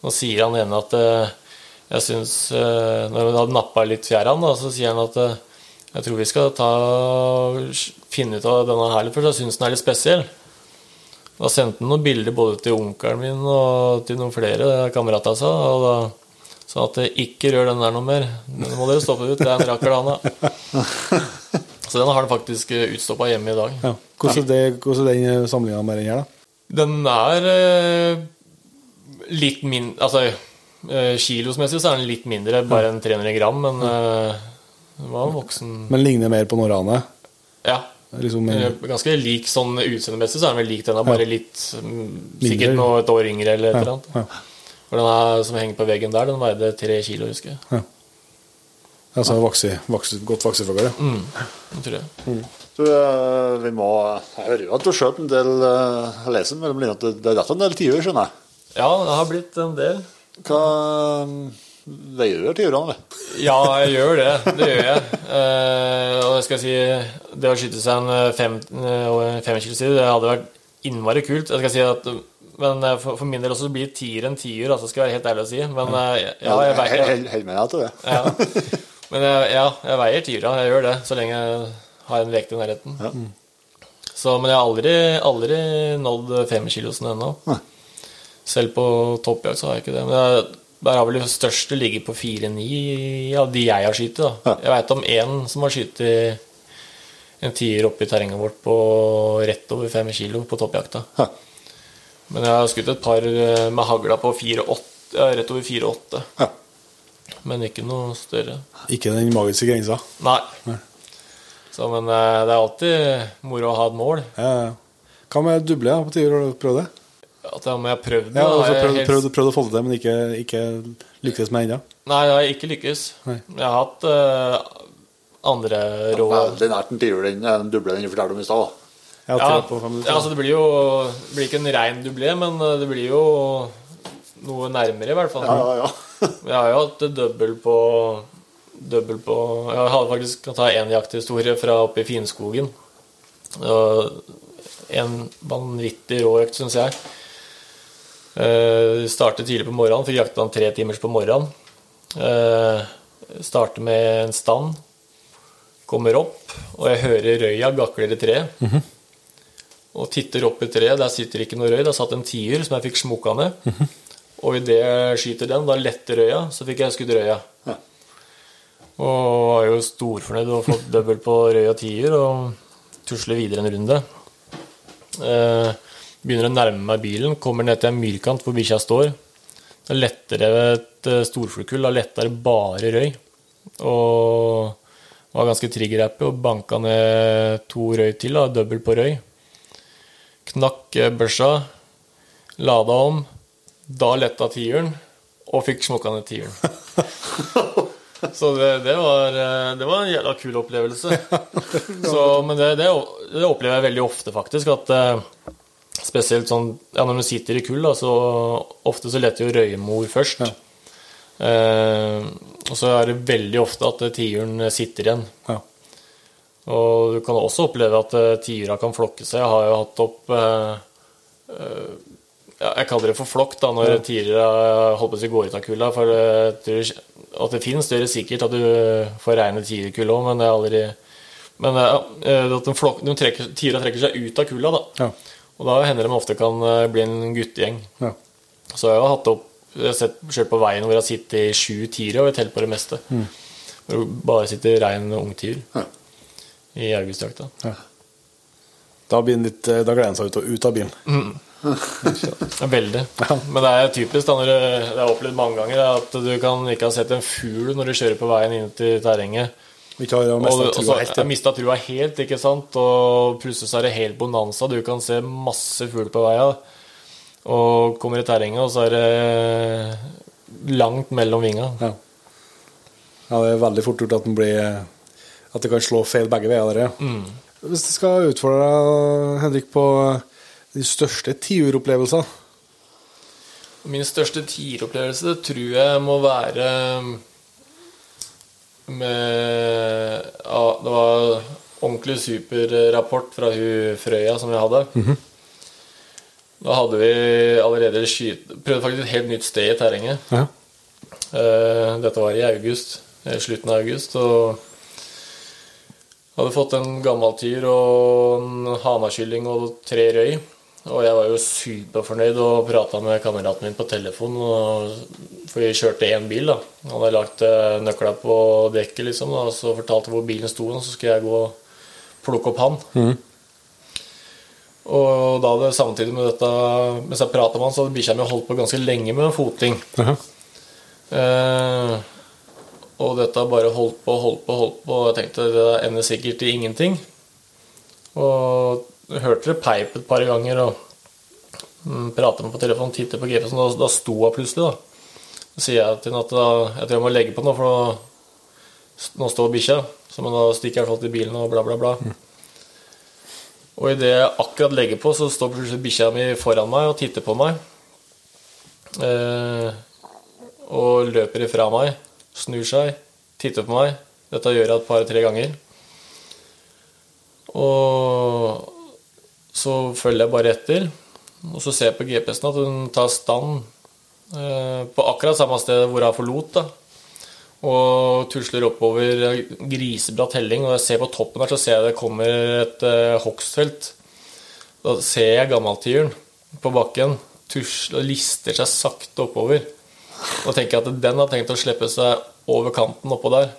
Nå sier han ene at eh, jeg syns eh, Når han hadde nappa litt fjæra, da, så sier han at eh, jeg tror vi skal ta, finne ut av denne her litt først. Jeg syns den er litt spesiell. Da sendte han noen bilder både til onkelen min og til noen flere kamerater seg. Og da sa at ikke rør den der noe mer. Den må dere stoppe ut. Det er en rakkelhane. [LAUGHS] Så den har han faktisk utstoppa hjemme i dag. Ja. Hvordan er, det, hvordan er den samlinga med den her, da? Den er litt mindre Altså eh, kilosmessig så er den litt mindre, bare enn 300 gram, men eh, den var voksen Men ligner mer på Norane? Ja. Liksom, Eh, en- Ganske lik sånn utseendemessig, så er den vel lik denne, bare litt mm, Sikkert noe et år yngre eller et eller annet. ja. For den er, som henger på veggen der, den veide tre kilo, husker jeg. Altså vokse, vokse, godt vaksefugl, ja. Mm, det tror jeg. Du, eh, vi må Jeg hører jo at du skjøt en del Jeg leser mellom linjene at det det er rett en del tiur, skjønner jeg. Ja, det har blitt en del. Hva veier du tiurene, det? Ja, jeg gjør det. Det gjør jeg. Eh, og jeg skal si Det å skyte seg en eh, fem, eh, fem kilo side, det hadde vært innmari kult. Jeg skal si at men for, for min del også blir tier en tier, altså skal jeg være helt ærlig å si. Men ja, jeg veier, held med deg til det. ja. Men jeg, ja, jeg veier tiera. Jeg gjør det, så lenge jeg har en vekt i nærheten. Ja. Så, men jeg har aldri, aldri nådd femkilosen ennå. Selv på toppjakt så har jeg ikke det. Men jeg, der har vel det største ligget på 4-9 av de jeg har skutt. Ja. Jeg veit om én som har skutt en tier oppe i terrenget vårt på rett over 5 kilo på toppjakta. Ja. Men jeg har skutt et par eh, med hagla på 4-8, ja, rett over 4-8. Ja. Men ikke noe større. Ikke den magiske grensa. Nei. Nei. Så, men eh, det er alltid moro å ha et mål. Ja, ja. Hva med duble på tiur? Har du prøvd det? At jeg har prøvd det Ja, og så jeg prøvd, prøvd, prøvd å få det til, men ikke, ikke lykkes med ennå? Nei, jeg har ikke lykkes. Nei. Jeg har hatt uh, andre rå Veldig nært en tiur, den den duble den du fortalte om i stad. Ja, Ja, ja, altså det blir jo det blir ikke en rein dublé, men eh, det blir jo noe nærmere, i hvert fall. Ja, ja, ja. [LAUGHS] Jeg har jo hatt dobbel på Dobbel på Jeg hadde faktisk kan ta én jakthistorie fra oppe i Finskogen. En vanvittig rå økt, syns jeg. Eh, startet tidlig på morgenen, fikk jakta han tre timers på morgenen. Uh, starter med en stand. Kommer opp, og jeg hører røya gakler i treet. Og titter opp i treet, der sitter ikke noe røy. Der satt en tiur som jeg fikk smoka ned. Og idet jeg skyter den, da letter røya, så fikk jeg skutt røya. Ja. Og var jo storfornøyd og fått double på røya tiur og tusler videre en runde. Eh, begynner å nærme meg bilen, kommer ned til en myrkant hvor bikkja står. Da letter jeg et eh, storfuglkull, da letter det bare røy. Og var ganske trigger-happy og banka ned to røy til, da, double på røy. Knakk eh, børsa, lada om, da letta tieren, og fikk smokka ned tieren. [LAUGHS] Så det, det, var, eh, det, var, en jævla kul opplevelse. [LAUGHS] Så, men det, det, opplever jeg veldig ofte, faktisk. At eh, spesielt sånn ja, Når du sitter i kull, da, så ofte så leter jo røymor først. Ja. Eh, og så er det veldig ofte at tiuren sitter igjen. Ja. Og du kan også oppleve at uh, tiura kan flokke seg. Jeg har jo hatt opp eh, eh, ja, Jeg kaller det for flokk da, når ja. tiura holdt på å gå går ut av kulla. For at det finnes, det er sikkert at du får reine tierkull òg, men det er aldri Men at de flok, de trekker, tiera trekker seg ut av kulla, da. Ja. Og da hender det man ofte kan bli en guttegjeng. Ja. Så jeg har hatt opp jeg har sett selv på veien hvor jeg har sittet i sju tiere og et telt på det meste. Mm. Hvor det bare sitter rein ungtier ja. i augustjakta. Ja. Da, litt, da gleder han seg ut, ut av bilen. Mm. Veldig. Men det er typisk, da, når det, det er opplevd mange ganger, at du kan ikke ha sett en fugl når du kjører på veien inn til terrenget. Vi tar og mista trua helt. Jeg mista trua helt, ikke sant. Og plutselig så er det helt bonanza. Du kan se masse fugl på veien. Og kommer i terrenget, og så er det langt mellom vinga. Ja. ja. det er veldig fort gjort at den blir At det kan slå feil begge veier ja. Mm. Hvis jeg skal utfordre deg, Henrik, på de største tiuropplevelser Min største tieropplevelse tror jeg må være med ja, Det var ordentlig superrapport fra hun Frøya som vi hadde. Mm -hmm. Da hadde vi allerede skyt, prøvd faktisk et helt nytt sted i terrenget. Ja. Uh, dette var i august, slutten av august. Og hadde fått en gammel tyr og en hanakylling og tre røy. Og jeg var jo superfornøyd og prata med kameraten min på telefon. for vi kjørte én bil. da. Han hadde lagt eh, nøkla på dekket, liksom, og så fortalte hvor bilen sto, og så skulle jeg gå og plukke opp han. Mm. Og da hadde samtidig med dette, mens jeg prata med han, så hadde bikkja mi holdt på ganske lenge med foting. Uh -huh. eh, og dette bare holdt på, holdt på, holdt på. Og jeg tenkte det ender sikkert i ingenting. Og jeg hørte det peip et par ganger og mm, prate med på telefonen, titte på GPS-en, og da sto hun plutselig, da. Så sier jeg til henne at da, jeg tror jeg må legge på nå, for nå står bikkja. Så må da stikke hvert til bilen og bla, bla, bla. Mm. Og idet jeg akkurat legger på, så står plutselig bikkja mi foran meg og titter på meg. Eh, og løper ifra meg, snur seg, titter på meg. Dette gjør jeg et par-tre ganger. Og så følger jeg bare etter. Og så ser jeg på GPS-en at hun tar stand eh, på akkurat samme sted hvor hun forlot. da og tusler oppover grisebratt helling. Og jeg ser på toppen der så ser jeg det kommer et uh, hogstfelt. Da ser jeg gammaltiuren på bakken tusler, lister seg sakte oppover. Og tenker at den har tenkt å slippe seg over kanten oppå der.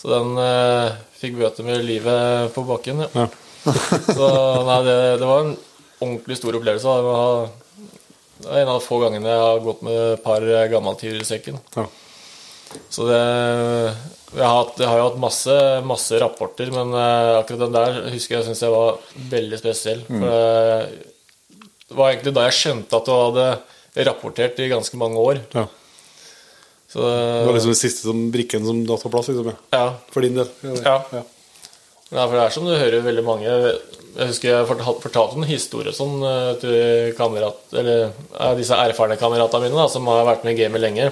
Så den uh, fikk bøter med livet på bakken, ja. ja. Så nei, det, det, var en ordentlig stor opplevelse. Det var en av de få gangene jeg har gått med et par gammaltiurer i sekken. Ja. Så det jeg har, hatt, jeg har jo hatt masse, masse rapporter, men uh, akkurat den der husker jeg syns jeg var veldig spesiell. Mm. For det, det var egentlig da jeg skjønte at du hadde rapportert i ganske mange år. Ja. Så, det var liksom den siste som, brikken som datt på plass, liksom? Ja. For din del? Ja. ja. Ja. for det er som du hører veldig mange Jeg husker jeg fortalte en historie sånn eh, til kamerat, eller, disse erfarne kameratene mine da, som har vært med i gamet lenge.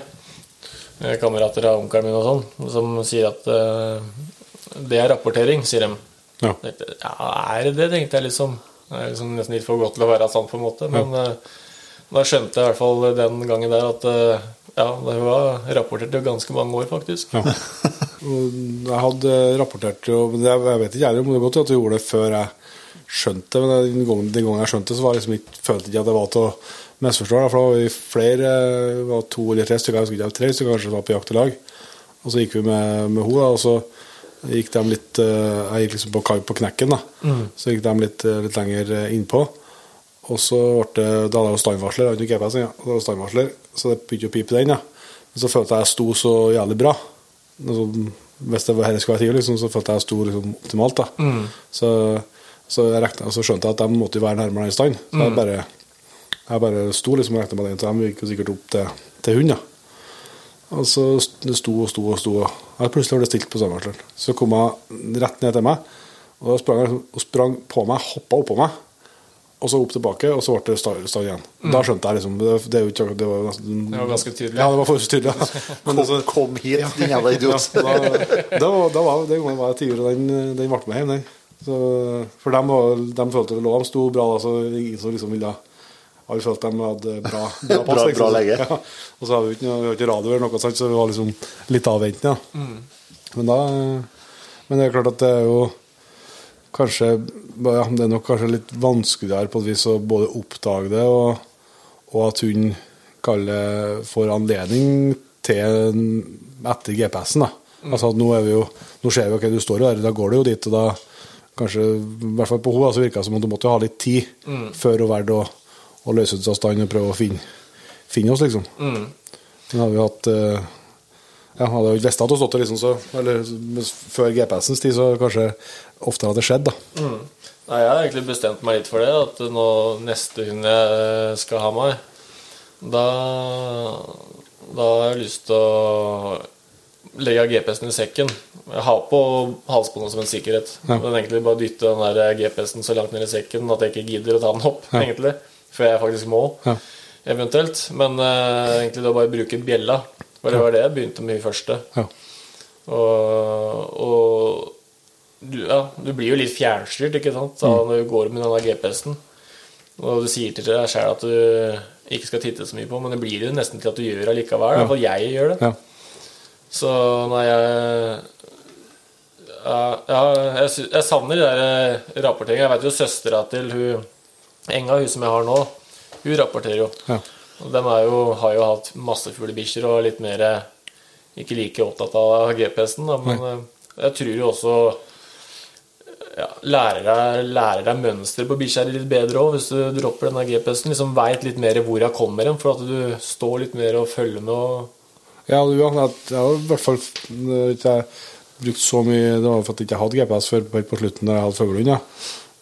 Eh, kamerater av onkelen min og sånn, som sier at uh, det er rapportering, sier de. Ja. ja, er det det, tenkte jeg liksom. Det er liksom nesten litt for godt til å være sant, på en måte. Men ja. Da skjønte jeg i hvert fall den gangen der at uh, ja, det var rapportert jo ganske mange år, faktisk. Ja. [LAUGHS] jeg hadde rapportert jo men Jeg vet ikke ærlig om det er godt at du gjorde det før jeg skjønte det, men den gangen, den gangen jeg skjønte det, så var jeg liksom ikke, følte ikke at det var til å misforstå. For da var vi flere, var to eller tre stykker, jeg husker ikke, tre stykker kanskje var på jakt i lag. Og så gikk vi med, med henne, og så gikk de litt eh, Jeg gikk liksom på, kai på knekken, da. Så gikk de litt, eh, litt lenger eh, innpå. Og så ble det Da hadde jeg jo standvarsler, hadde ikke GPS, ja. standvarsler, så det begynte å pipe den. Ja. Men så følte jeg jeg sto så jævlig bra. Altså, hvis det var dette det skulle være tid, liksom, så følte jeg jeg sto liksom optimalt. da. Så, så jeg rekna, så skjønte jeg at de måtte være nærmere den stand. Så jeg bare jeg bare sto liksom og regnet med den, så de gikk jo sikkert opp til, til hund. da. Og så det sto og sto og sto. jeg Plutselig ble det stilt på standvarsleren. Så kom hun rett ned til meg, og da sprang og sprang på meg, hoppa oppå meg. Og så opp tilbake, og så ble det stand igjen. igjen. Da skjønte jeg liksom Det, det, det var nesten Det var ganske tydelig. Ja, det var forholdsvis tydelig. ja. [LAUGHS] Men kom, Kom hit, din jævla idiot. [LAUGHS] da, da, var- da var den gangen var jeg tiur, og den, den ble med hjem, den. Så, for dem, var, dem følte det lå, de sto bra, da, så ingen som liksom ville Alle følte de hadde bra, bra [LAUGHS] pass. Bra- liksom. bra lege. Ja. Og så har vi ikke, vi har ikke radio eller noe sånt, så vi var liksom litt avventende. Ja. Men da Men det er klart at det er jo kanskje ja, Det er nok kanskje litt vanskeligere på et vis å både oppdage det, og, og at hun kaller får anledning til etter GPS-en. da. Altså at nå er vi jo Nå ser vi ok, du står jo der, da går du jo dit, og da kanskje, i hvert fall på henne, så virka det som om du måtte ha litt tid før hun valgte å, å løse ut av stand og prøve å finne, finne oss, liksom. Men hadde vi hatt eh, ja, Hadde jeg ikke visst at hun stått der, liksom, så, eller før GPS-ens tid, så kanskje oftere hadde skjedd. da. Nei, jeg har egentlig bestemt meg litt for det. At nå neste hund jeg skal ha meg, da, da har jeg lyst til å legge GPS-en i sekken. Jeg har på halsbåndet som en sikkerhet. Ja. Men egentlig bare dytte den der GPS-en så langt ned i sekken at jeg ikke gidder å ta den opp, Ja. egentlig. Før jeg faktisk må, Ja. eventuelt. Men uh, egentlig da bare bruke bjella. For det var det jeg begynte med i første. Ja. Og, og du, ja, du blir jo litt fjernstyrt ikke sant? Da, Mm. når du går med denne GPS-en. Og du sier til deg sjøl at du ikke skal titte så mye på, men det blir det nesten til at du gjør allikevel. Ja. Iallfall jeg gjør det. Ja. Så når jeg ja, jeg, jeg savner de der eh, rapporteringene. Jeg vet jo søstera til hun Enga, hun som jeg har nå, hun rapporterer jo. Ja. Og De jo, har jo hatt masse fuglebikkjer og litt mer eh, ikke like opptatt av GPS-en. Men eh, jeg tror jo også ja, lærer deg, lærer deg mønsteret på bikkja litt bedre òg, hvis du dropper denne GPS-en. Liksom Veit litt mer hvor hun kommer hen, for at du står litt mer og følger med. og Ja, du, jeg jeg har i hvert fall eh, ikke brukt så mye Det var for at jeg ikke hadde GPS før på slutten da jeg hadde fuglehund. Ja.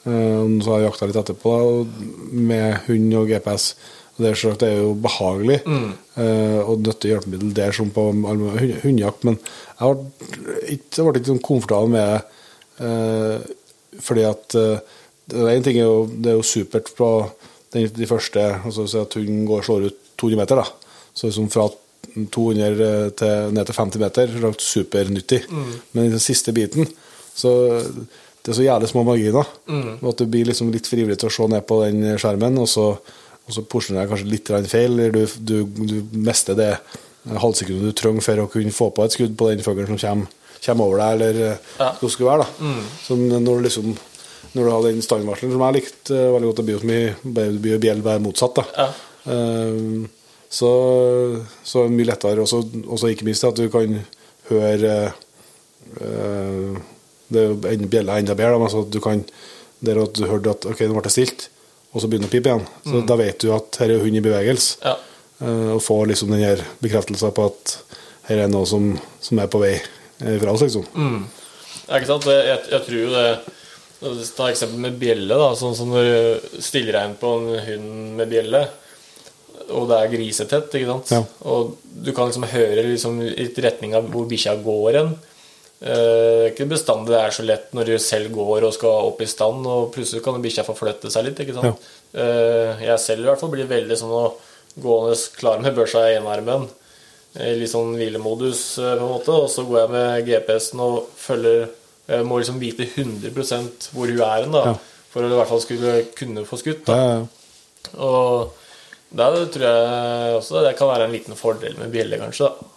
Eh, Så har jeg jakta litt etterpå da, med hund og GPS. Og det er det er jo behagelig mm. og nyttig hjelpemiddel der som på hundejakt, men jeg ble ikke, jeg ble ikke sånn komfortabel med det. Eh, fordi at eh, det er ting er jo, det er jo supert på den, de første altså Hvis at hunden går og slår ut 200 meter. da Så liksom fra 200 til, ned til 50 meter er det supernyttig. Men i den siste biten så det er så jævlig små marginer. At du blir liksom litt frivillig til å se ned på den skjermen, og så, og så porsjonerer jeg kanskje litt feil, eller du, du, du mister det halvsekundet du trenger for å kunne få på et skudd på den fuglen som kommer, kommer over deg, eller Ja. ja. det skulle være. da Så når du liksom når du har den standvarsleren som jeg likte eh, veldig godt, bare- det blir bjell bare motsatt. da Ja. Eh, så, så er det mye lettere. Også, også ikke minst at du kan høre uh, Det er jo en bjella enda bedre. men Altså at du kan Der at du hørte at ok, nå ble det stilt, og så begynner det å pipe igjen. Så Da vet du at her er hund i bevegelse. Ja. Eh, og får liksom den her bekreftelsen på at her er noe som, som er på vei eh, fra oss, liksom. Ja, ikke sant? Jeg, jeg, tror det Ta eksempel med bjelle. da Sånn som når du stiller deg inn på en hund med bjelle, og det er grisetett, ikke sant? Ja. Og du kan liksom høre liksom i retning av hvor bikkja går hen. Eh, ikke bestandig det er så lett når du selv går og skal opp i stand, og plutselig kan bikkja forflytte seg litt. ikke sant? Eh, Jeg selv i hvert fall blir veldig sånn å gående klar med børsa i enarmen. I litt sånn hvilemodus, eh, på en måte. Og så går jeg med GPS-en og følger Jeg må liksom vite 100 hvor hun er hen, da. Ja. For å i hvert fall skulle kunne få skutt. da. Ja, ja. Og det tror jeg også det kan være en liten fordel med bjelle, kanskje. da.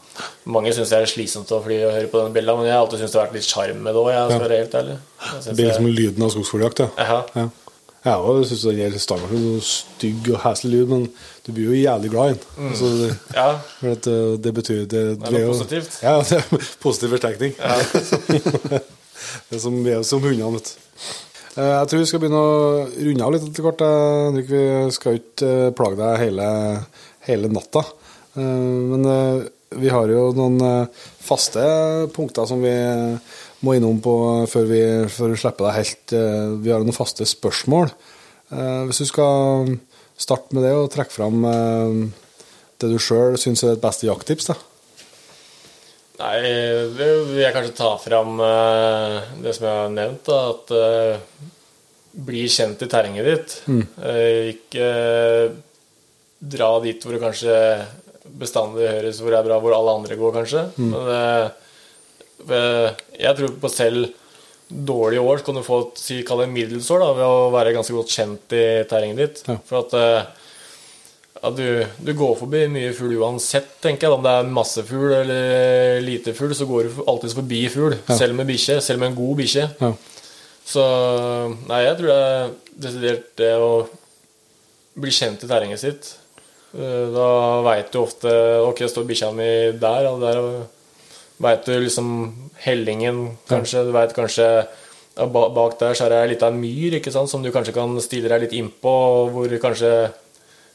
Mange syns det er slitsomt å fly og høre på den bjella, men jeg har alltid syntes det har vært litt sjarm med det òg. Det blir liksom lyden av skogsfugljakt. Ja. Jeg òg syns det her stangen er så stygg og heslig lyd, men du blir jo jævlig glad i den. Mm. Altså, Ja, for at eh, det betyr Det, det er noe positivt. Ja, [LAUGHS] det er positiv forsterkning. [LAUGHS] det er som, vi er som hundene, vet du. Eh, Jeg tror vi skal begynne å runde av litt etter hvert. eh, Henrik. Vi skal jo ikke plage deg hele, hele natta. Men vi har jo noen faste punkter som vi må innom på før vi, før vi slipper deg helt. Vi har noen faste spørsmål. Hvis du skal starte med det og trekke fram eh, det du sjøl syns er et beste jakttips, da. Nei, vil jeg kanskje ta fram eh, det som jeg har nevnt, da, at eh, bli kjent i terrenget ditt. Mm. ikke dra dit hvor det kanskje bestandig høres hvor det er bra, hvor alle andre går, kanskje. Men det, jeg tror på selv dårlige år så kan du få et si, middels år da, ved å være ganske godt kjent i terrenget ditt. Ja. For at eh, ja, du, du går forbi mye fugl uansett, tenker jeg. Om det er masse fugl eller lite fugl, så går du alltid forbi fugl. Selv med bikkje. Selv med en god bikkje. Ja. Så nei, jeg tror det er desidert det å bli kjent i terrenget sitt. Eh, Da veit du ofte Ok, står bikkja mi der, og der veit du liksom hellingen, kanskje. Du veit kanskje Bak der så er det ei lita myr ikke sant, som du kanskje kan stille deg litt innpå, hvor kanskje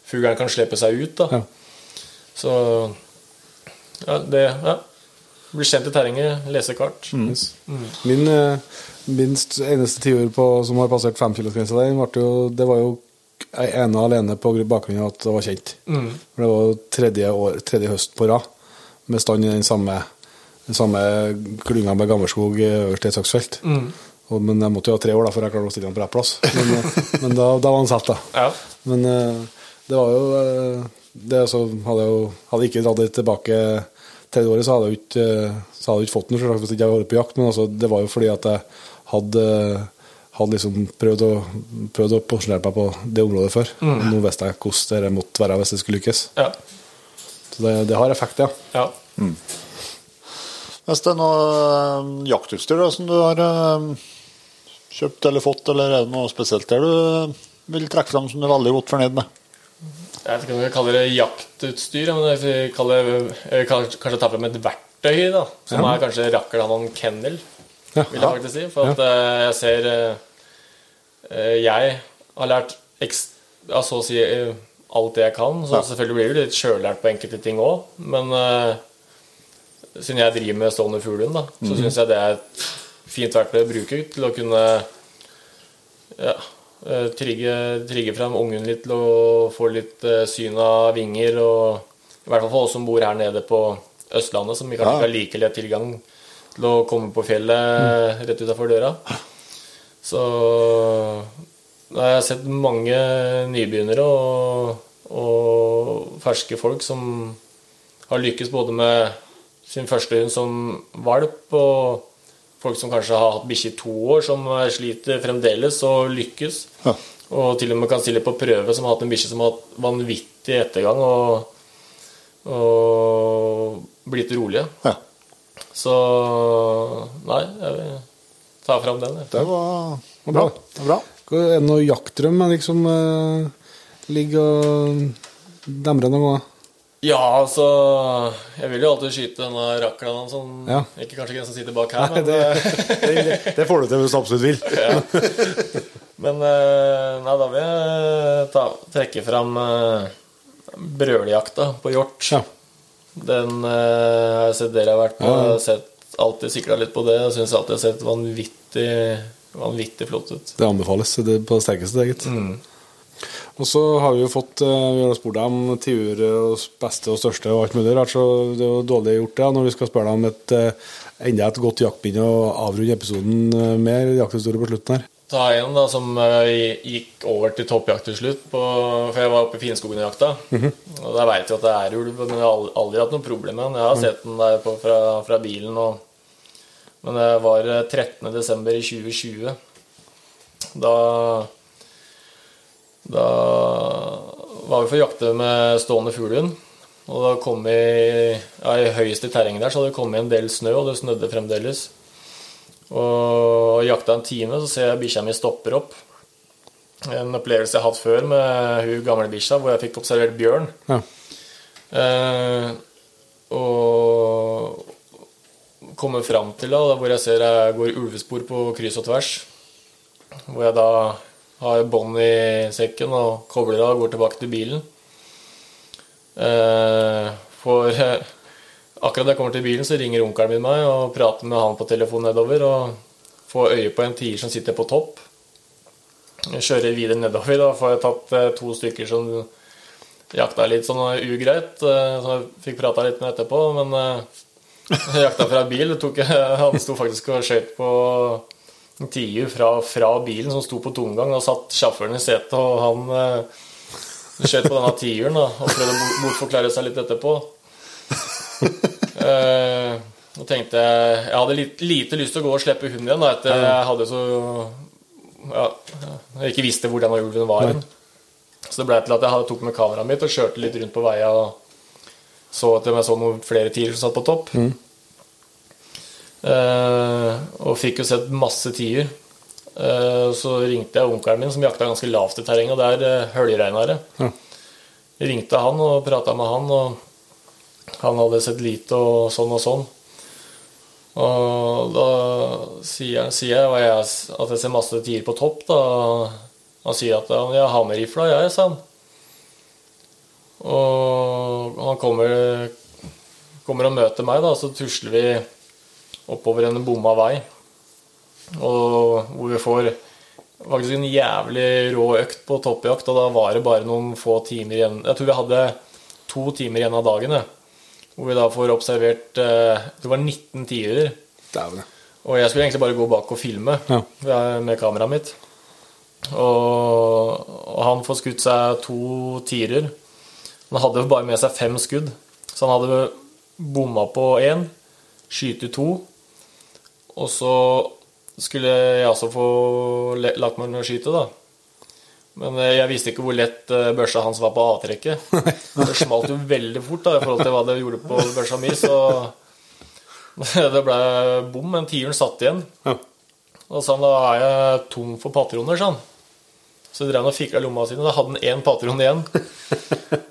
fuglen kan slippe seg ut. da. Ja. Så ja, det ja. Bli kjent i terrenget, lese kart. Yes. Min, eh, min eneste tiår som har passert femkilosgrensa der, det var jo ene og alene på bakgrunn av at det var kjent. For det var jo tredje, år, tredje høst på rad med stand i den samme, den samme klynga med Gammelskog eh, øverst i et saksfelt. Og, men jeg måtte jo ha tre år da, før jeg klarte å stille den på rett plass. Men, eh, [LAUGHS] men da, da var han satt, da. Ja. Men eh, det var jo eh, det så hadde jeg jo Hadde ikke dratt det tilbake tredje året, så hadde jeg jo ikke, eh, så hadde jeg ikke fått den selvsagt, hvis jeg ikke hadde vært på jakt. Men altså, det var jo fordi at jeg hadde, hadde liksom prøvd å, prøvd å posisjonere meg på det området før. Mm. nå visste jeg hvordan det måtte være hvis det skulle lykkes. Ja. Så det, det har effekt, ja. ja. Hvis det er noe eh, jaktutstyr da, som du har eh, kjøpt eller fått, eller er det noe spesielt der du vil trekke fram som du er veldig godt fornøyd med? Jeg vet ikke om jeg kaller det jaktutstyr, men jeg vil jeg kan kanskje ta fram et verktøy, da, som er kanskje Rakkerdanan kennel, Ja. vil jeg faktisk si. For at eh, jeg ser eh, eh, Jeg har lært ekstra, så å si alt det jeg kan. Så selvfølgelig blir det litt sjøllært på enkelte ting òg, men siden jeg driver med stående fuglehund, da, så syns jeg det er et fint verktøy å bruke til å kunne ja, eh, trigge, trigge fram ungen litt til å få litt eh, syn av vinger. Og i hvert fall for oss som bor her nede på Østlandet, som kanskje ikke har like lett tilgang til å komme på fjellet rett utafor døra. Så jeg har sett mange nybegynnere og, og ferske folk som har lykkes både med sin første hund som valp, og folk som kanskje har hatt bikkje i to år, som sliter fremdeles og lykkes. Ja. Og til og med kan stille på prøve, som har hatt en bikkje som har hatt vanvittig ettergang og, og blitt rolige. Ja. Så nei, jeg vil ta fram den. jeg. Det var var bra. Det var bra. Er det noe jaktdrøm Henrik, som eh, ligger og demrer noen ganger? Ja, altså Jeg vil jo alltid skyte denne rakkeren sånn. Ja. Ikke kanskje ikke den som sitter bak her, Nei, men, det, [LAUGHS] det, det får du til hvis du absolutt vil. [LAUGHS] men eh, Nei, da vil jeg ta, trekke fram uh, brøljakta på hjort. Ja. Den uh, har jeg sett dere har vært på. Ja. Jeg har sett, alltid sikla litt på det. Jeg syns alltid jeg har sett vanvittig, vanvittig flott ut. Det anbefales det på sterkeste, det, gitt. Og så har vi jo fått eh, Vi har spurt tiur og beste og største og alt mulig rart, så det er jo dårlig gjort det når vi skal spørre deg om et eh, enda et godt jaktbind og avrunde episoden eh, med jakthistorie på slutten her. Ta en da som gikk over til toppjakt til slutt, på, for jeg var oppe i Finnskogen og jakta. Og Der veit jeg at det er ulv, men jeg har aldri, hatt noe problem med den. Jeg har sett den der på, fra, fra bilen. Og, men det var eh, 13. desember i 2020. Da Da var vi for å jakte med stående fuglehund. Og da kom vi ja, I høyeste terrenget der så hadde det kommet en del snø, og det snødde fremdeles. Og jakta en time, så ser jeg bikkja mi stopper opp. en opplevelse jeg har hatt før med hun gamle bikkja, hvor jeg fikk observert bjørn. Ja. Eh, og kommer fram til da, hvor jeg ser jeg går ulvespor på kryss og tvers. Hvor jeg da har bånd i sekken og kobler av og går tilbake til bilen. Eh, for [LAUGHS] akkurat da jeg kommer til bilen, så ringer onkelen min meg og prater med han på telefon nedover. Og får øye på en tier som sitter på topp. Jeg kjører videre nedover. Da får jeg tatt eh, to stykker som jakta litt sånn ugreit. eh, Så jeg fikk prata litt med etterpå. Men [LAUGHS] jeg jakta fra bil. Tok, [LAUGHS] han sto faktisk og skøyt på tiur fra, fra bilen som sto på tomgang. Da satt sjåføren i setet, og han eh, skjøt på denne tiuren og prøvde å bortforklare seg litt etterpå. Eh, og tenkte jeg Jeg hadde litt, lite lyst til å gå og slippe hunden igjen da, etter jeg hadde så ja, jeg ikke visste hvor denne ulven var. Nei. Så det ble til at jeg tok med kameraet mitt og kjørte litt rundt på veia og så at jeg så noen flere tier som satt på topp. Eh, og fikk jo sett masse tiur. Eh, så ringte jeg onkelen min, som jakta ganske lavt i terrenget, og det er høljreinere. Ja. Ringte han og prata med han, og han hadde sett lite og sånn og sånn. Og da sier, sier jeg, jeg at jeg ser masse tier på topp. da Han sier at han, ja, har med rifla, jeg, sa han. Og han kommer, kommer og møter meg, da, så tusler vi oppover en bomma vei. Og hvor vi får faktisk en jævlig rå økt på toppjakt, og da var det bare noen få timer igjen. Jeg tror vi hadde to timer igjen av dagen. Hvor vi da får observert eh, Det var 19 tiurer. Og jeg skulle egentlig bare gå bak og filme Ja. med kameraet mitt. Og, og han får skutt seg to tirer. Han hadde bare med seg fem skudd, så han hadde bomma på én, skyte to. Og så skulle jeg altså få lagt meg ned og skyte, da. Men eh, jeg visste ikke hvor lett eh, børsa hans var på avtrekket. [LAUGHS] Det smalt jo veldig fort da, i forhold til hva det gjorde på børsa mi, så [LAUGHS] det ble bom, men tieren satt igjen. Og sa han, da er jeg tom for patroner, sa han. Så drev han og fikla lomma sine. Da hadde han én patron igjen. [LAUGHS]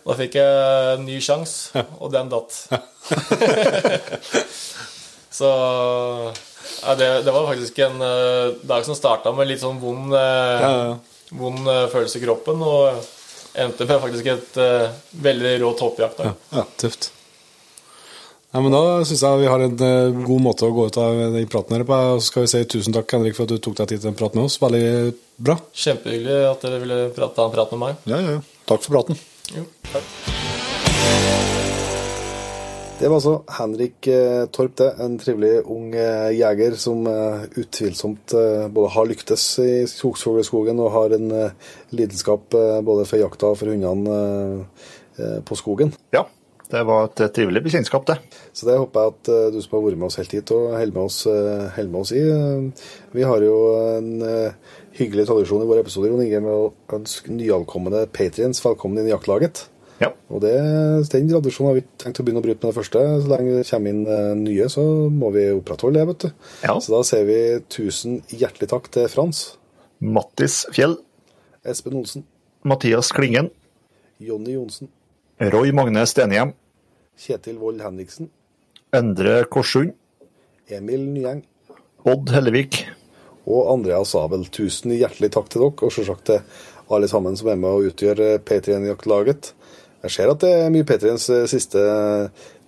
Da fikk jeg en ny sjanse, og den datt. Så ja, det, det var faktisk en uh, dag som starta med litt sånn vond, uh, Ja, ja, vond uh, følelse i kroppen, og endte med faktisk et veldig rå toppjakt. Ja, tøft. Ja, men Da syns jeg vi har en god måte å gå ut av den praten her på. Og så skal vi si tusen takk Henrik, for at du tok deg tid til en prat med oss. Veldig bra. Kjempehyggelig at dere ville prate, en prat med meg. Ja, ja, ja. Takk for praten. Jo, takk. Det var altså Henrik eh, Torp, det. En trivelig ung eh, jeger som eh, utvilsomt eh, både har lyktes i Skogsfugleskogen og har en eh, lidenskap eh, både for jakta og for hundene på skogen. Ja, det var et trivelig bekjentskap, det. Så det håper jeg at du som har vært med oss helt hit, og holder med med oss i. Vi har jo en hyggelig tradisjon i våre episoder Jon Inge, med å ønske nyankomne patriens velkommen inn i jaktlaget. Ja. Og det, den tradisjonen har vi tenkt å begynne å bryte med det første. Så lenge det kommer inn eh, nye, så må vi opprettholde det, vet du. Ja. Så da sier vi tusen hjertelig takk til Frans, Mattis Fjell, Espen Olsen, Mathias Klingen, Jonny Johnsen, Roy Magne Stenhjem, Kjetil Wold Henriksen, Endre Korsund, Emil Nyeng Odd Hellevik, og Andreas Abel. Tusen hjertelig takk til dere, og selvsagt til alle sammen som er med og utgjør eh, P3-jaktlaget. Jeg ser at det er mye P3-ens eh, siste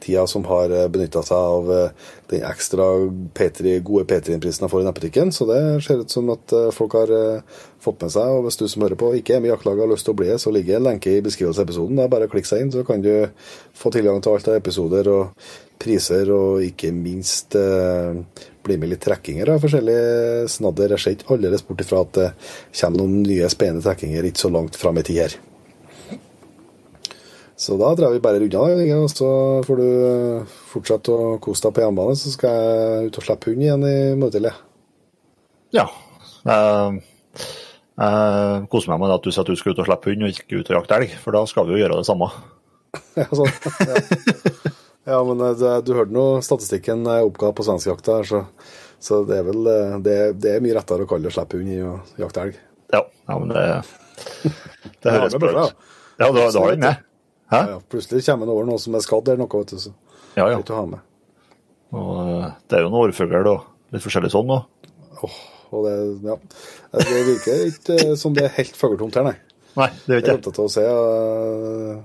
tida som har benytta seg av eh, den ekstra P3, gode P3-prisen jeg får i nettbutikken, så det ser ut som at eh, folk har eh, fått med seg. Og hvis du som hører på ikke er med i jaktlaget og har lyst til å bli det, så ligger en lenke i beskrivelsen av episoden. Det er bare å klikke seg inn, så kan du få tilgang til alt av episoder og priser, og ikke minst eh, bli med litt trekkinger av forskjellige snadder. Jeg ser ikke aldeles bort ifra at det kommer noen nye spennende trekkinger ikke så langt fram i tid her. Så da drar vi bare unna, og så får du eh, fortsette å kose deg på hjemmebane, så skal jeg ut og slippe hund igjen i tidlig. Ja. Jeg, jeg koser meg med at du sier at du skal ut og slippe hund, og ikke ut og jakte elg, for da skal vi jo gjøre det samme. [LAUGHS] Ja, sånn. Ja. ja, men eh, du hørte nå statistikken jeg oppga på svenskejakta, så, så det er vel eh, det, det er mye rettere å kalle det å slippe hund i å jakte elg. Ja, ja men det, det [LAUGHS] høres bra ut. Ja, du har den med? Hæ? Ja, ja. Plutselig kommer han over noe som er skadd eller noe, vet du. Så Ja, ja. ikke å ha med. Og eh, det er jo noen årfugler og litt forskjellig sånn òg. Åh, og det, ja. det virker ikke eh, som det er helt fugletomt her, nei. Nei, det vet Jeg ikke det. glemte til å se uh,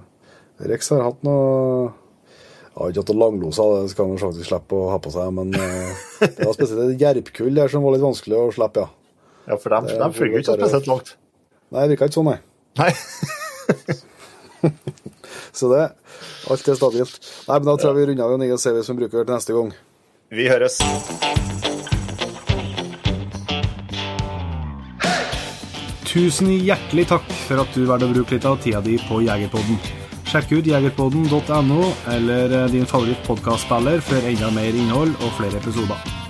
Rex har hatt noe Jeg har ikke hatt langlosa, det skal han faktisk slippe å ha på seg, men uh, det var spesielt et jerpkull der som var litt vanskelig å slippe, ja. Ja, for de, de flyr jo ikke spesielt langt. Nei, det virka ikke sånn, nei. Nei. [LAUGHS] Så det Alt er stabilt. Nei, men da tror jeg vi runder av den egen CV som bruker til neste gang. Vi høres. Tusen hjertelig takk for at du valgte å bruke litt av tida di på Jegerpodden. Sjekk ut jegerpodden.no eller eh, din favoritt-podkastspiller for enda mer innhold og flere episoder.